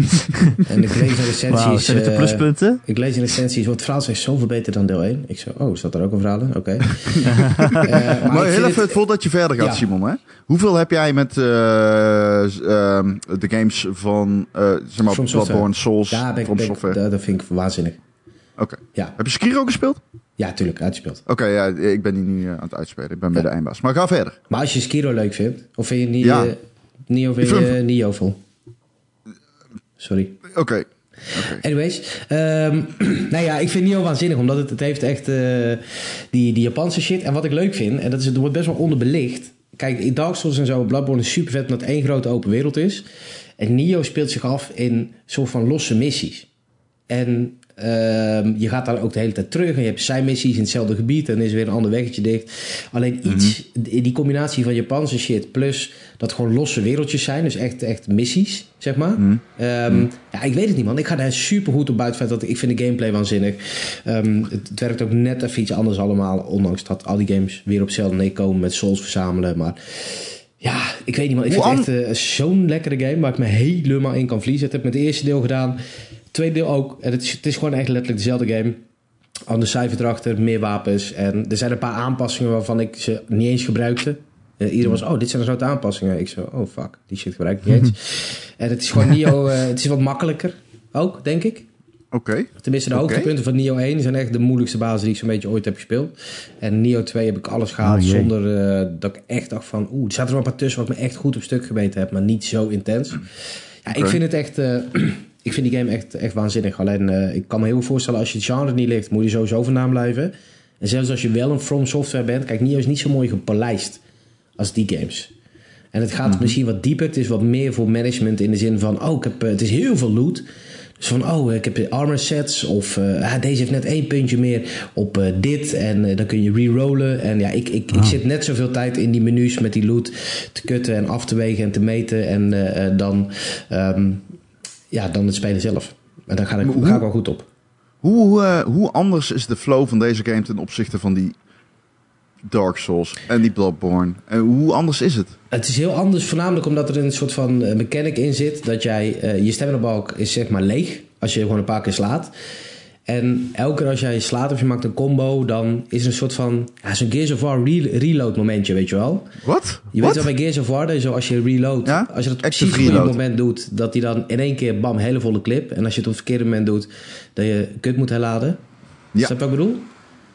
en ik lees in recensies... Wauw, zijn het de pluspunten? ik lees in recensies, wordt het verhaal is zoveel beter dan deel 1. Ik zo, oh, staat er ook een verhaal in? Oké. Maar heel even, het- voordat je verder gaat, Ja. Simon. Hè? Hoeveel heb jij met eh, ehm, de games van eh zeg maar. Bloodborne, Souls, Ja, ben ik, From ben ik- Software? dat, dat vind ik waanzinnig. Oké. Ja, Heb je Sekiro gespeeld? ja tuurlijk, uitgespeeld. Oké, ja, ik ben die nu eh, aan het uitspelen. Ik ben bij de eindbaas. Maar ga verder. Maar als je Skiro leuk vindt, of vind je niet, Ja. eh, Nio, vind je Nio vol? Sorry. Oké. Anyways, ehm, nou ja, ik vind Nio waanzinnig, omdat het, het heeft echt eh, die, die Japanse shit. En wat ik leuk vind, en dat is, het wordt best wel onderbelicht. Kijk, in Dark Souls en zo, Bloodborne is super vet omdat het één grote open wereld is. En Nio speelt zich af in soort van losse missies. En ehm, je gaat daar ook de hele tijd terug. En je hebt zijmissies in hetzelfde gebied. En is weer een ander weggetje dicht. Alleen iets, die die combinatie van Japanse shit. Plus dat gewoon losse wereldjes zijn. Dus echt, echt missies, zeg maar. Ehm, Ja, ik weet het niet, man. Ik ga daar super goed op buiten. Dat ik vind de gameplay waanzinnig. Ehm, het, het werkt ook net even iets anders allemaal. Ondanks dat al die games weer op hetzelfde neer komen met souls verzamelen. Maar ja, ik weet niet, man. Ik vind het echt eh, zo'n lekkere game waar ik me helemaal in kan verliezen. Het heb ik met het eerste deel gedaan. Tweede deel ook. En het is, het is gewoon echt letterlijk dezelfde game. Ander cijfer erachter, meer wapens. En er zijn een paar aanpassingen waarvan ik ze niet eens gebruikte. Iedereen was, oh, dit zijn een soort aanpassingen. Ik zo, oh fuck, die shit gebruik ik niet eens. en het is gewoon Nio, eh, het is wat makkelijker ook, denk ik. Oké. Tenminste, de hoogtepunten van Nio 1 zijn echt de moeilijkste bazen die ik zo'n beetje ooit heb gespeeld. En Nio 2 heb ik alles gehaald Oh, zonder eh, dat ik echt dacht van... Oeh, er zaten er wel een paar tussen waar ik me echt goed op stuk gebeten heb, maar niet zo intens. Ja, ik vind het echt... ik vind die game echt, echt waanzinnig. Alleen, eh, ik kan me heel goed voorstellen, als je het genre niet ligt, moet je sowieso vandaan blijven. En zelfs als je wel een From Software bent, kijk, Nio is niet zo mooi gepolijst als die games. En het gaat misschien wat dieper. Het is wat meer voor management in de zin van... oh, ik heb, eh, het is heel veel loot. Dus van, oh, ik heb armor sets. Of ah, deze heeft net één puntje meer op dit. En dan kun je re-rollen. En ja, ik, ik, ik zit net zoveel tijd in die menus met die loot te kutten en af te wegen en te meten. En dan, ehm, ja, dan het spelen zelf. En daar ga ik, hoe- ga ik wel goed op. Hoe, eh, hoe anders is de flow van deze game ten opzichte van die Dark Souls en die Bloodborne? En hoe anders is het? Het is heel anders, voornamelijk omdat er een soort van eh, mechanic in zit. Dat jij, eh, je stamina-balk is zeg maar leeg als je gewoon een paar keer slaat. En elke keer als jij slaat of je maakt een combo, dan is er een soort van, ja, zo'n Gears of War re- reload momentje, weet je wel. Wat? Je weet wel bij Gears of War, dat je zo als je reload, Ja, als je dat precies op het moment doet, dat hij dan in één keer, bam, hele volle clip. En als je het op het verkeerde moment doet, dat je kut moet herladen. Ja. Snap je wat ik bedoel?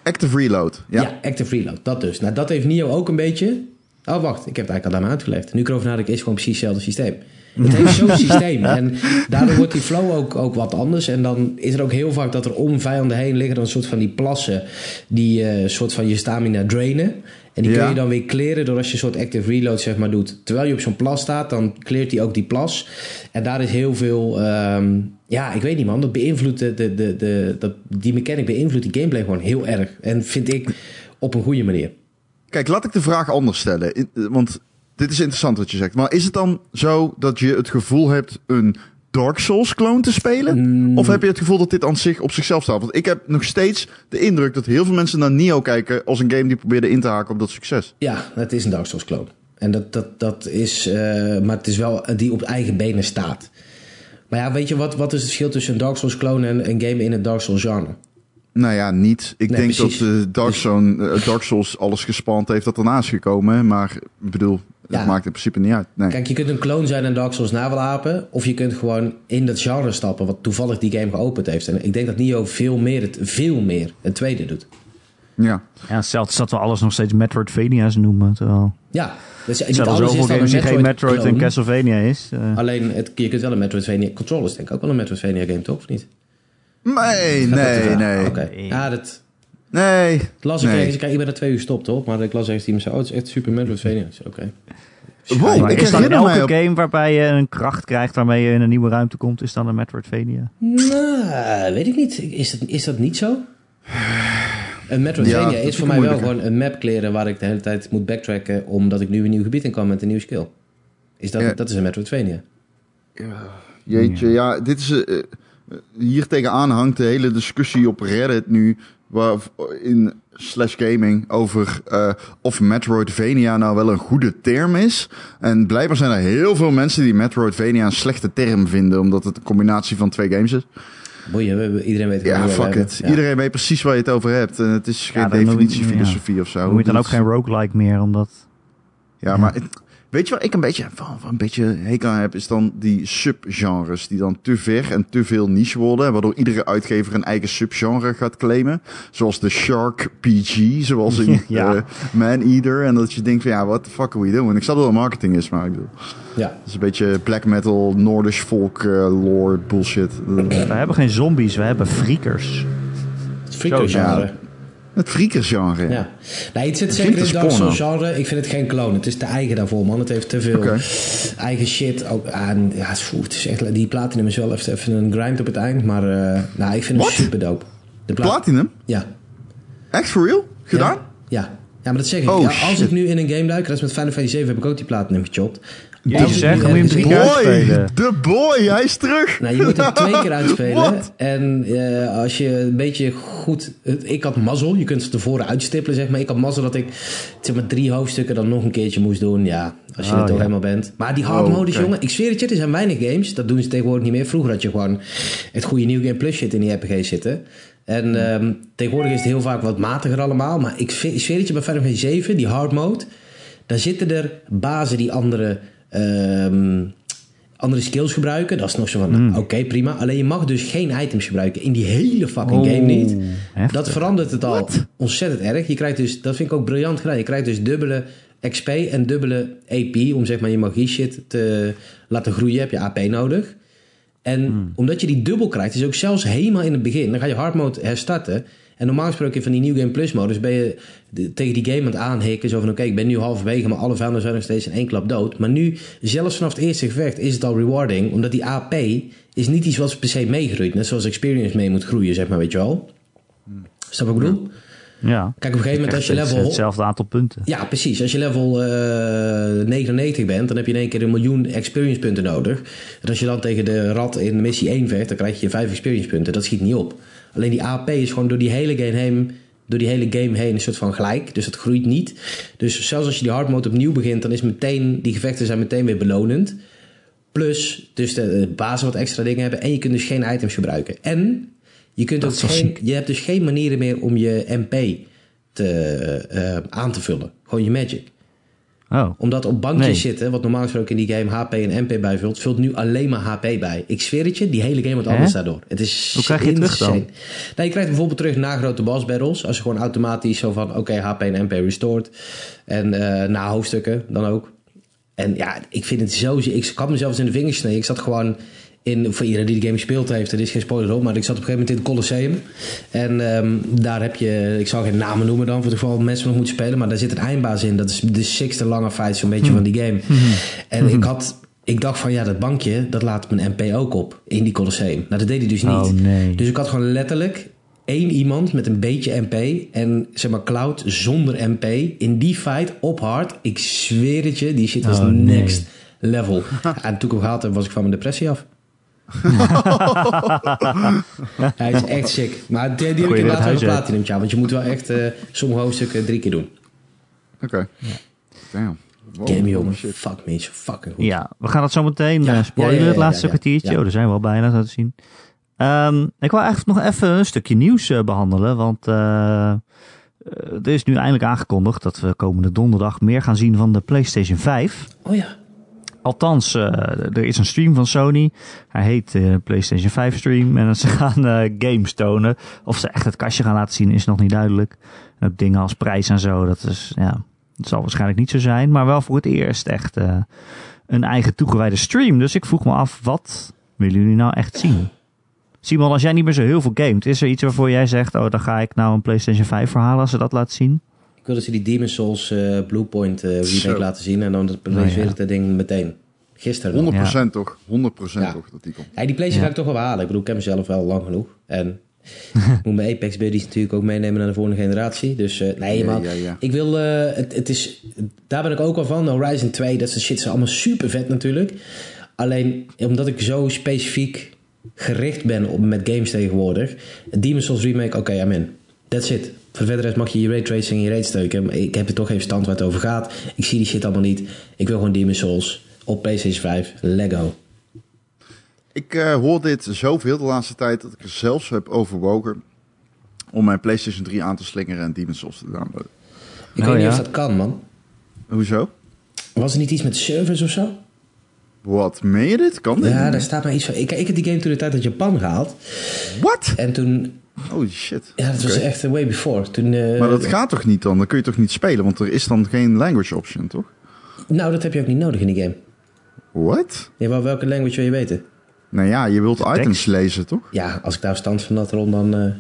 Active Reload. Ja. Ja. active reload. Dat dus. Nou, dat heeft Nio ook een beetje. Oh, wacht. Ik heb het eigenlijk al daarmee uitgelegd. Nu ik erover nadenk, is het gewoon precies hetzelfde systeem. Het heeft zo'n systeem. En daardoor wordt die flow ook, ook wat anders. En dan is er ook heel vaak dat er om vijanden heen liggen dan een soort van die plassen. Die eh soort van je stamina drainen. En die Ja. kun je dan weer clearen door als je een soort active reload zeg maar doet. Terwijl je op zo'n plas staat, dan cleart hij ook die plas. En daar is heel veel... ehm, ja, ik weet niet man. Dat beïnvloedt de, de, de, de, dat, die mechanic beïnvloedt die gameplay gewoon heel erg. En vind ik op een goede manier. Kijk, laat ik de vraag anders stellen. Eh, Want dit is interessant wat je zegt. Maar is het dan zo dat je het gevoel hebt een Dark Souls clone te spelen? Mm. Of heb je het gevoel dat dit aan zich op zichzelf staat? Want ik heb nog steeds de indruk dat heel veel mensen naar Nio kijken als een game die probeerde in te haken op dat succes. Ja, het is een Dark Souls clone. En dat, dat, dat is, eh, maar het is wel die op eigen benen staat. Maar ja, weet je wat, wat is het verschil tussen een Dark Souls clone en een game in het Dark Souls genre? Nou ja, niet. Ik Nee, denk precies. dat eh, Dark, Dus- Zone, eh, Dark Souls alles gespand heeft dat ernaast gekomen. Maar ik bedoel, het Ja. maakt in principe niet uit. Nee. Kijk, je kunt een clone zijn en Dark Souls na wil apen. Of je kunt gewoon in dat genre stappen, wat toevallig die game geopend heeft. En ik denk dat Nio veel meer, het, veel meer het tweede doet. Ja. Ja, hetzelfde is dat we alles nog steeds Metroidvania's noemen. Terwijl Ja, dus er niet alles is zoveel dan games een die geen Metroid en. Castlevania is. eh. Alleen, het, je kunt wel een Metroidvania... Control is denk ik ook wel een Metroidvania game, toch? Of niet? Nee, nee, nee. Oké, ja, dat... Nee. las ik Nee. ergens. Kijk, ik ben er twee uur gestopt, hoor. Maar ik las ergens die me zei, oh, het is echt super Metroidvania. Ik zei, oké. Wow, maar ik is herinner elke op- game waarbij je een kracht krijgt waarmee je in een nieuwe ruimte komt, is dan een Metroidvania? Nou, weet ik niet. Is dat, is dat niet zo? Een Metroidvania Ja, dat is voor mij wel gewoon een map kleren waar ik de hele tijd moet backtracken omdat ik nu een nieuw gebied in kan met een nieuwe skill. Is dat, Ja. dat is een Metroidvania. Jeetje, ja, dit is. eh, eh, hier tegenaan hangt de hele discussie op Reddit nu. Waarin slash gaming over eh, of Metroidvania nou wel een goede term is. En blijkbaar zijn er heel veel mensen die Metroidvania een slechte term vinden, omdat het een combinatie van twee games is. Boeien, iedereen weet Ja, fuck it. Ja. Iedereen weet precies waar je het over hebt. En het is geen je- definitiefilosofie of zo. Moet je dan ook geen roguelike meer, omdat... Ja, maar het- weet je waar ik een beetje, van- van een beetje hekel aan heb? Is dan die subgenres die dan te ver en te veel niche worden. Waardoor iedere uitgever een eigen subgenre gaat claimen. Zoals de Shark PG, zoals in Ja. eh, Man Eater. En dat je denkt van ja, what the fuck are we doing? Ik snap dat het marketing is, maar ik bedoel... Ja. Het is een beetje black metal, Noordisch folk, eh, lore bullshit. We hebben geen zombies, we hebben freakers. Het freaker Zo, ja. Genre. Het freakersgenre. Ja. Nee, het zit Het zeker in genre. Ik vind het geen clone. Het is te eigen daarvoor, man. Het heeft te veel eigen shit. Ook aan, ja, het is- echt, die platinum is wel even, een grind op het eind. Maar eh, nou, ik vind het What? super dope. De pla- Platinum? Ja. Echt for real? Gedaan? Ja. ja. Ja, maar dat zeg ik. Oh, ja, als shit. ik nu in een game duik, dat is met Final Fantasy 7, heb ik ook die platinum gechopt. Ik zeg, moet je hem drie keer Boy, uitspelen. de boy, hij is terug. Nou, je moet hem twee keer uitspelen. En eh, als je een beetje goed... het- Ik had mazzel. Je kunt ze tevoren uitstippelen, zeg maar. Ik had mazzel dat ik zeg maar, drie hoofdstukken dan nog een keertje moest doen. Ja, als je Oh, er toch ja. helemaal bent. Maar die hard Oh, modus, oké. jongen. Ik zweer het je, er zijn weinig games. Dat doen ze tegenwoordig niet meer. Vroeger had je gewoon het goede New Game Plus shit in die RPG zitten. En ehm, tegenwoordig is het heel vaak wat matiger allemaal. Maar ik zweer het je, bij Final Fantasy 7, die hard mode... Daar zitten er bazen die andere... ehm, andere skills gebruiken. Dat is nog zo van, Hmm. oké, prima. Alleen je mag dus geen items gebruiken in die hele fucking Oh, game niet. heftig. Dat verandert het al ontzettend erg. Je krijgt dus, dat vind ik ook briljant gedaan. Je krijgt dus dubbele XP en dubbele AP om zeg maar je magie shit te laten groeien. Heb je AP nodig. En Hmm. omdat je die dubbel krijgt, is ook zelfs helemaal in het begin. Dan ga je hard mode herstarten. En normaal gesproken van die New Game Plus modus ben je de- tegen die game aan het aanhikken. Zo van oké, ik ben nu halverwege, maar alle vijanden zijn nog steeds in één klap dood. Maar nu, zelfs vanaf het eerste gevecht, is het al rewarding. Omdat die AP is niet iets wat per se meegroeit. Net zoals experience mee moet groeien, zeg maar, weet je wel. Snap wat ik bedoel? Ja. Kijk, op een gegeven moment als je level... Hetzelfde aantal punten. Ja, precies. Als je level eh 99 bent, dan heb je in één keer een miljoen experience punten nodig. En als je dan tegen de rat in missie 1 vecht, dan krijg je 5 experience punten. Dat schiet niet op. Alleen die AP is gewoon door die hele game heen, door die hele game heen een soort van gelijk. Dus dat groeit niet. Dus zelfs als je die hard mode opnieuw begint, dan is meteen, die gevechten zijn meteen weer belonend. Plus, dus de, de bazen wat extra dingen hebben. En je kunt dus geen items gebruiken. En je, kunt Dat ook geen, ziek. je hebt dus geen manieren meer om je MP te, eh, aan te vullen. Gewoon je magic. Oh. Omdat op bankjes Nee. zitten, wat normaal gesproken in die game HP en MP bijvult, vult nu alleen maar HP bij. Ik zweer het je, die hele game wordt anders daardoor. Het is Hoe krijg je het terug dan? insane. Nou, je krijgt bijvoorbeeld terug na grote boss battles. Als je gewoon automatisch zo van, oké, HP en MP restored. En eh, na hoofdstukken dan ook. En ja, ik vind het zo... Ik kan mezelf in de vingers snijden. Ik zat gewoon in... Voor iedereen die de game gespeeld heeft, er is geen spoiler op. Maar ik zat op een gegeven moment in het Colosseum. En ehm, daar heb je... Ik zal geen namen noemen dan, voor het geval mensen nog moeten spelen. Maar daar zit een eindbaas in. Dat is de sixte lange fight zo'n beetje van die game. En ik had... Ik dacht van, ja, dat bankje, dat laat mijn MP ook op. In die Colosseum. Nou, dat deed hij dus niet. Oh, nee. Dus ik had gewoon letterlijk één iemand met een beetje MP en zeg maar Cloud zonder MP in die fight op hard. Ik zweer het je, die shit was Oh, nee. next level. en toen ik hem heb, was ik van mijn depressie af. Hij is echt sick. Maar die, die heb ik huis uit. platinum, tja, want je moet wel echt eh, sommige hoofdstukken drie keer doen. Oké. Damn. Wow, Game holy jongen, shit. fuck me, is fucking goed. Ja, we gaan het zo meteen Ja, eh, spoilen, ja, ja, ja, het laatste ja, ja. kwartiertje. Ja. Oh, daar zijn we al bijna, zo te zien. Ehm, ik wil eigenlijk nog even een stukje nieuws eh, behandelen, want eh, eh, er is nu eindelijk aangekondigd dat we komende donderdag meer gaan zien van de PlayStation 5. Oh ja. Althans, eh, er is een stream van Sony. Hij heet eh, PlayStation 5 Stream. En ze gaan eh, games tonen. Of ze echt het kastje gaan laten zien, is nog niet duidelijk. Ook dingen als prijs en zo. Dat, is, ja, dat zal waarschijnlijk niet zo zijn. Maar wel voor het eerst echt een eigen toegewijde stream. Dus ik vroeg me af, wat willen jullie nou echt zien? Simon, als jij niet meer zo heel veel gamet, is er iets waarvoor jij zegt: Oh, dan ga ik nou een PlayStation 5 verhalen als ze dat laten zien? Ik wil dat ze die Demon Souls eh Bluepoint eh remake laten zien en dan reserveer ja. ik dat ding meteen. Gisteren. al. 100% toch? 100% Ja. toch dat die komt. Ja, die PlayStation Ja. ga ik toch wel halen. Ik bedoel, ik heb mezelf wel lang genoeg. En ik moet mijn Apex Buddies natuurlijk ook meenemen naar de volgende generatie. Dus eh, nee, Ja, man. ja, ja. Ik wil, eh, het, het is, daar ben ik ook al van. Horizon 2, dat soort shit is allemaal super vet natuurlijk. Alleen, omdat ik zo specifiek gericht ben op, met games tegenwoordig. Demon's Souls Remake, oké, I'm in. That's it. Voor de verder rest mag je je raytracing in je steuken. Maar ik heb er toch even stand waar het over gaat. Ik zie die shit allemaal niet. Ik wil gewoon Demon's Souls op PlayStation 5. Lego. Ik eh, hoor dit zoveel de laatste tijd dat ik er zelfs heb overwogen om mijn PlayStation 3 aan te slingeren en Demon's Souls te downloaden. Ik Oh, weet niet ja. of dat kan, man. Hoezo? Was er niet iets met servers of zo? Wat, meen je dit? Kan dit? Ja, daar staat maar iets van. Ik, ik heb die game toen de tijd uit Japan gehaald. What? En toen. Holy shit. Ja, dat was echt eh, way before. Toen, eh, Maar dat gaat toch niet dan? Dan kun je toch niet spelen, want er is dan geen language option, toch? Nou, dat heb je ook niet nodig in die game. What? Ja, wel, welke language wil je weten? Nou ja, je wilt items lezen, toch? Ja, als ik daar stand van had rond, dan. eh,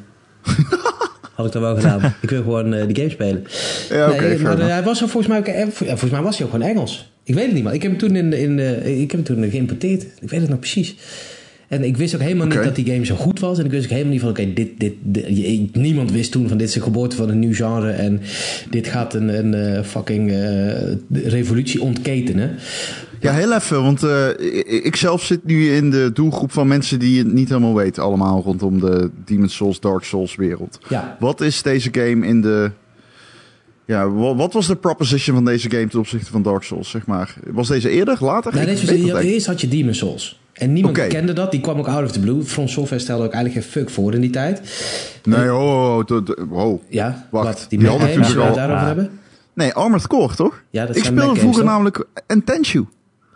had ik dat wel gedaan. Ik wil gewoon eh, die game spelen. Ja, oké, nee, maar hij was er volgens mij ook. volgens mij was hij ook gewoon Engels. Ik weet het niet, man. Ik heb hem toen, in, in, ik heb hem toen geïmporteerd. Ik weet het nog precies. En ik wist ook helemaal niet dat die game zo goed was. En ik wist ook helemaal niet van, oké, dit, dit, dit- niemand wist toen van dit is de geboorte van een nieuw genre. En dit gaat een, een eh, fucking eh, revolutie ontketenen. Ja, heel even, want eh, ik, zelf zit nu in de doelgroep van mensen die het niet helemaal weten allemaal rondom de Demon's Souls, Dark Souls wereld. Ja, Wat is deze game in de... Ja, wa- wat was de proposition van deze game ten opzichte van Dark Souls, zeg maar? Was deze eerder, later? Nee, deze eerst had je Demon's Souls. En niemand kende dat. Die kwam ook out of the blue. From Software stelde ook eigenlijk geen fuck voor in die tijd. Nee, oh, oh, oh. Ja, Wacht, wat? die Die, hadden natuurlijk al- het daarover Ah. hebben? Nee, Armored Core, toch? Ja, dat ik speelde vroeger games, namelijk.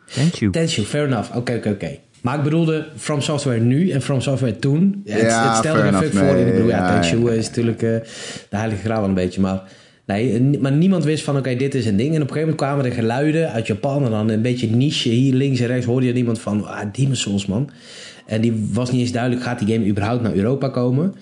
Thank you. Tensio, fair enough. Oké, oké, oké. Maar ik bedoelde From Software nu en From Software toen. Ja, het, het stelde geen fuck enough. voor. Ik bedoel, ja, ja, ja. is natuurlijk eh, de heilige graal wel een beetje. Maar, nee, maar niemand wist van, oké, dit is een ding. En op een gegeven moment kwamen er geluiden uit Japan. En dan een beetje niche hier links en rechts hoorde je niemand van, ah, Demon's Souls, man. En die was niet eens duidelijk, gaat die game überhaupt naar Europa komen?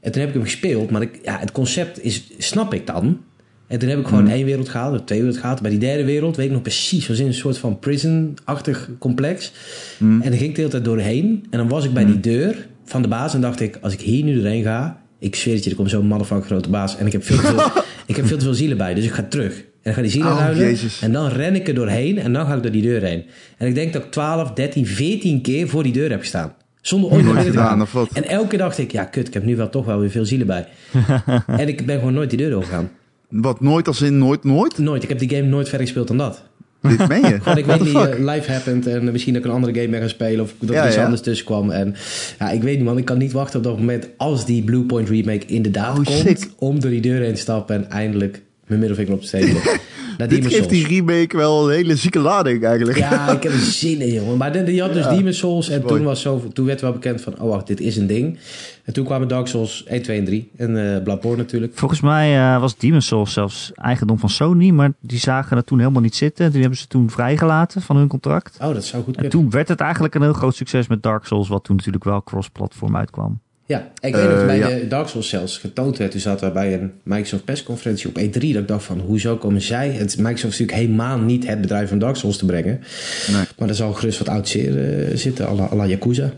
En toen heb ik hem gespeeld, maar ik, ja, het concept is, snap ik dan. En toen heb ik gewoon Hmm. één wereld gehaald, of twee wereld gehaald. Bij die derde wereld weet ik nog precies, was in een soort van prison-achtig complex. Hmm. En dan ging ik de hele tijd doorheen. En dan was ik bij die deur van de baas en dacht ik, als ik hier nu doorheen ga, ik zweer het je, er komt zo'n motherfucker grote baas. En ik heb veel te veel, ik heb veel, te veel zielen bij, dus ik ga terug. En dan ga die zielen Oh, ruilen. Jezus. En dan ren ik er doorheen en dan ga ik door die deur heen. En ik denk dat ik 12, 13, 14 keer voor die deur heb gestaan. Zonder ooit Nooit te gedaan, gaan. of wat? En elke keer dacht ik, ja kut, ik heb nu wel toch wel weer veel zielen bij. en ik ben gewoon nooit die deur doorgegaan. Wat nooit als in nooit, nooit? Nooit. Ik heb die game nooit verder gespeeld dan dat. Dit meen je? Gewoon, ik weet niet, eh, live happened en misschien dat ik een andere game ben gaan spelen of dat Ja, er iets ja. anders tussen kwam. En ja, ik weet niet man, ik kan niet wachten op dat moment als die Bluepoint remake inderdaad Oh, komt, sick. om door die deur heen te stappen en eindelijk mijn middelvinger op te steken. Dit geeft die remake wel een hele zieke lading eigenlijk. Ja, ik heb er zin in, jongen. Maar die, die had dus Ja, Demon's Souls. En mooi. toen, was zo, toen werd wel bekend van... Oh, wacht, dit is een ding. En toen kwamen Dark Souls 1, 2 en 3. En eh Bloodborne natuurlijk. Volgens mij eh, was Demon's Souls zelfs eigendom van Sony, maar die zagen het toen helemaal niet zitten. Die hebben ze toen vrijgelaten van hun contract. Oh, dat zou goed En kunnen. toen werd het eigenlijk een heel groot succes met Dark Souls, wat toen natuurlijk wel cross-platform uitkwam. Ja, ik weet nog Eh, bij ja. de Dark Souls zelfs getoond werd. Toen zaten we bij een Microsoft persconferentie op E3. Dat ik dacht van, hoezo komen zij... Het, Microsoft is natuurlijk helemaal niet het bedrijf van Dark Souls te brengen. Nee. Maar er zal gerust wat oud zeer zitten, à la, à la Yakuza.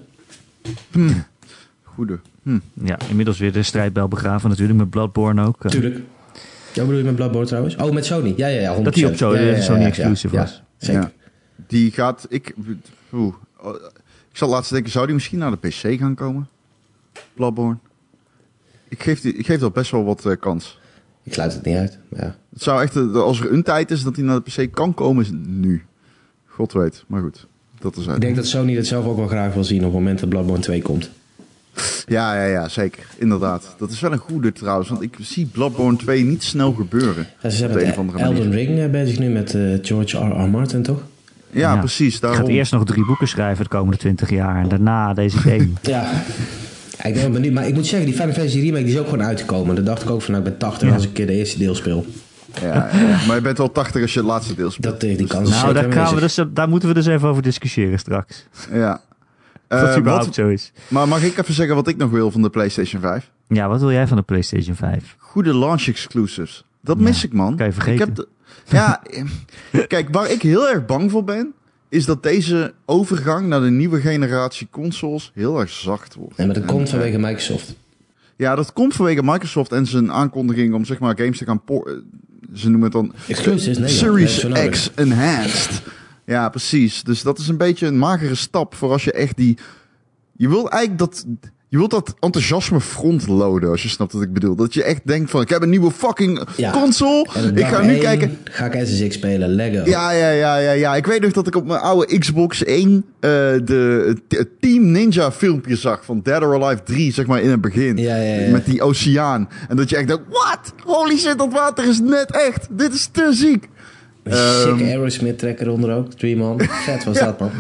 Goede. Hm. Ja, inmiddels weer de strijdbel begraven natuurlijk, met Bloodborne ook. eh. Tuurlijk. Ja, bedoel je met Bloodborne trouwens? Oh, met Sony. Ja, ja, ja. 100%. Dat die op Sony- Ja, ja, ja, Sony ja, exclusive ja, was. Ja, zeker. Ja. Die gaat... Ik, oeh, ik zal laatst denken, zou die misschien naar de PC gaan komen? Bloodborne? Ik geef, die, ik geef dat best wel wat eh, kans. Ik sluit het niet uit. Ja. Het zou echt, als er een tijd is dat hij naar de PC kan komen, is het nu. God weet. Maar goed, dat is Ik uit. denk dat Sony dat zelf ook wel graag wil zien op het moment dat Bloodborne 2 komt. Ja, ja, ja, zeker. Inderdaad. Dat is wel een goede trouwens, want ik zie Bloodborne 2 niet snel gebeuren. Ja, ze zijn Op de Elden. Ring eh, bezig nu met eh, George R. R. Martin, toch? Ja, Ja. precies. Ik Daarom. ga eerst nog drie boeken schrijven de komende twintig jaar en daarna deze game. Ja. Ik ben wel benieuwd. Maar ik moet zeggen, die Final Fantasy remake die is ook gewoon uitgekomen. Dan dacht ik ook van, nou, ik ben 80 Ja. als ik een keer de eerste deel speel. Ja, ja. Maar je bent wel 80 als je het laatste deel speelt. Dat, eh, die kans is nou, daar, gaan we dus, daar moeten we dus even over discussiëren straks. Ja. Of Eh, dat überhaupt wat- zo is. maar mag ik even zeggen wat ik nog wil van de PlayStation 5? Ja, wat wil jij van de PlayStation 5? Goede launch exclusives. Dat Ja, mis ik, man. kan je vergeten. Ik heb de- ja, eh, kijk, waar ik heel erg bang voor ben, is dat deze overgang naar de nieuwe generatie consoles heel erg zacht wordt. Nee, maar dat En, komt vanwege Microsoft. Ja, dat komt vanwege Microsoft en zijn aankondiging om zeg maar games te gaan eh, Ze noemen het dan Exclusives? Nee. Series. X Enhanced. Ja, precies. Dus dat is een beetje een magere stap voor als je echt die... Je wil eigenlijk dat... Je wilt dat enthousiasme frontloaden, als je snapt wat ik bedoel. Dat je echt denkt van, ik heb een nieuwe fucking Ja. console. Ik ga nu kijken. Ga ik SSX spelen, Lego. Ja, ja, ja, ja, ja. Ik weet nog dat ik op mijn oude Xbox 1 eh, de Team Ninja filmpje zag van Dead or Alive 3, zeg maar in het begin. Ja, ja. Met die oceaan. En dat je echt denkt, what? Holy shit, dat water is net echt. Dit is te ziek. Een sick Ehm. Aerosmith trekker onder ook. Dream on. Vet was Ja. dat, man.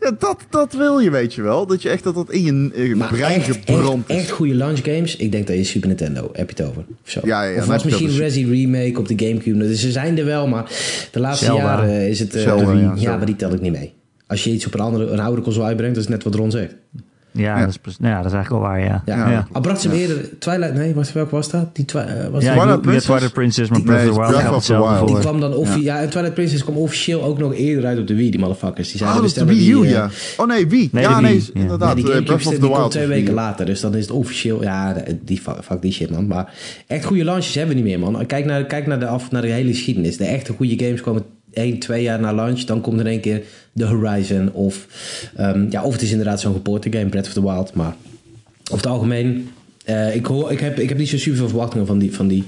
Ja, dat, dat wil je, weet je wel. Dat je echt dat dat in je brein echt, gebrand echt, is. echt goede launch games. Ik denk dat je Super Nintendo, heb je het over? Of, zo. Ja, of was misschien over Resi Remake op de Gamecube. Dus ze zijn er wel, maar de laatste Zelda. jaren is het... eh, Zelda, ja, maar die tel ik niet mee. Als je iets op een, andere, een oude console uitbrengt, dat is net wat Ron zegt. Ja, Ja. Dat, is, precies- nou ja, dat is eigenlijk wel waar, ja. Ja. Ja. Al bracht ze hem eerder... Twilight... Nee, was, welke was dat? Die twi, eh, was Ja, Twilight Twilight Princess, Princess? Twilight Princess maar Breath of the Wild Breath gaat of the hetzelfde Wild. Die kwam dan offi- ja. en Twilight Princess kwam officieel ook nog eerder uit op de Wii, die motherfuckers. Die Oh, zeiden, dat de Wii U, die, eh, ja. Oh nee, Wii. Nee, ja, nee, ja. inderdaad. Ja, die eh, Breath of the komt twee weken later. Dus dan is het officieel... Ja, die, fuck, die shit, man. Maar echt goede launches hebben we niet meer, man. Kijk naar, kijk naar, de, af, naar de hele geschiedenis. De echte goede games komen één, twee jaar na launch. Dan komt er in één keer de Horizon. Of, ehm, ja, of het is inderdaad zo'n gepoorte game, Breath of the Wild. Maar over het algemeen... eh, ik, hoor, ik, heb, ik heb niet zo super veel verwachtingen van die, van die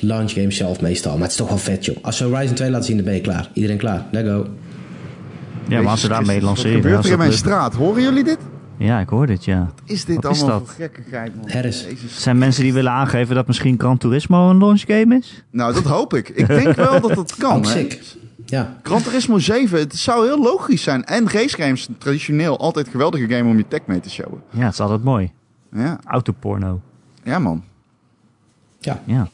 launch games zelf meestal. Maar het is toch wel vet, joh. Als ze Horizon 2 laten zien, dan ben je klaar. Iedereen klaar. Let go. Ja, maar als ze daarmee lanceren... Wat gebeurt er in mijn straat? Horen jullie dit? Ja, ik hoor dit, ja. Is dit Wat is allemaal dat? voor gekkigheid, man? Harris. Jezus. Het zijn mensen die willen aangeven dat misschien Gran Turismo een launch game is? Nou, dat hoop ik. Ik denk wel dat dat kan. Ook hè. Ja. Gran Turismo 7, het zou heel logisch zijn. En racegames, traditioneel altijd geweldige game om je tech mee te showen. Ja, het is altijd mooi. Ja, Autoporno. ja man. ja. Ja.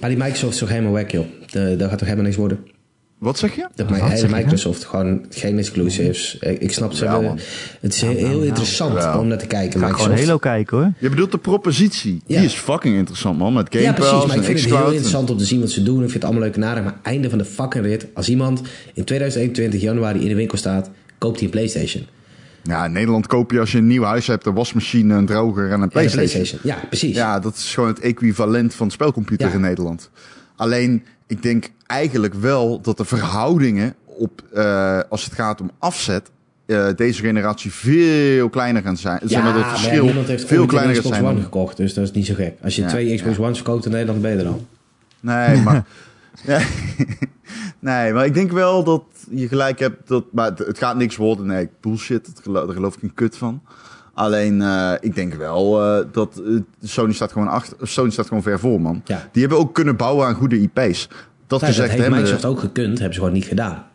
Maar die Microsoft is toch helemaal weg, joh. De, daar gaat toch helemaal niks worden. Wat zeg je? Dat je? Microsoft gewoon geen exclusives. Ik, ik snap ze Ja, man. Het is heel, heel interessant Ja. om naar te kijken. Ga gewoon. Halo kijken hoor. Je bedoelt de propositie. Ja. Die is fucking interessant, man. Met Game ja, precies. Pass Maar ik vind het heel interessant om te zien wat ze doen. Ik vind het allemaal leuk en aardig. Maar einde van de fucking rit. Als iemand in 2021 januari in de winkel staat, koopt hij een PlayStation. Ja, in Nederland koop je als je een nieuw huis hebt, een wasmachine, een droger en een Ja, de Playstation. PlayStation. Ja, precies. Ja, dat is gewoon het equivalent van spelcomputer Ja. in Nederland. Alleen, ik denk eigenlijk wel dat de verhoudingen op, eh, als het gaat om afzet, eh, deze generatie veel kleiner gaan zijn. Ja, dat maar het verschil heeft veel kleiner Xbox zijn. One gekocht, dus dat is niet zo gek. Als je Ja, twee Xbox ja. Ones verkoopt in Nederland, ben je er al. Nee, maar. nee, nee, maar ik denk wel dat je gelijk hebt. Dat, maar het, het gaat niks worden. Nee, bullshit. Geloof, daar geloof ik een kut van. Alleen, eh, ik denk wel eh, dat eh, Sony staat gewoon achter. Sony staat gewoon ver voor, man. Ja. Die hebben ook kunnen bouwen aan goede IP's. Dat Ja, dat gezegd heeft hebben. Microsoft ook gekund, hebben ze gewoon niet gedaan.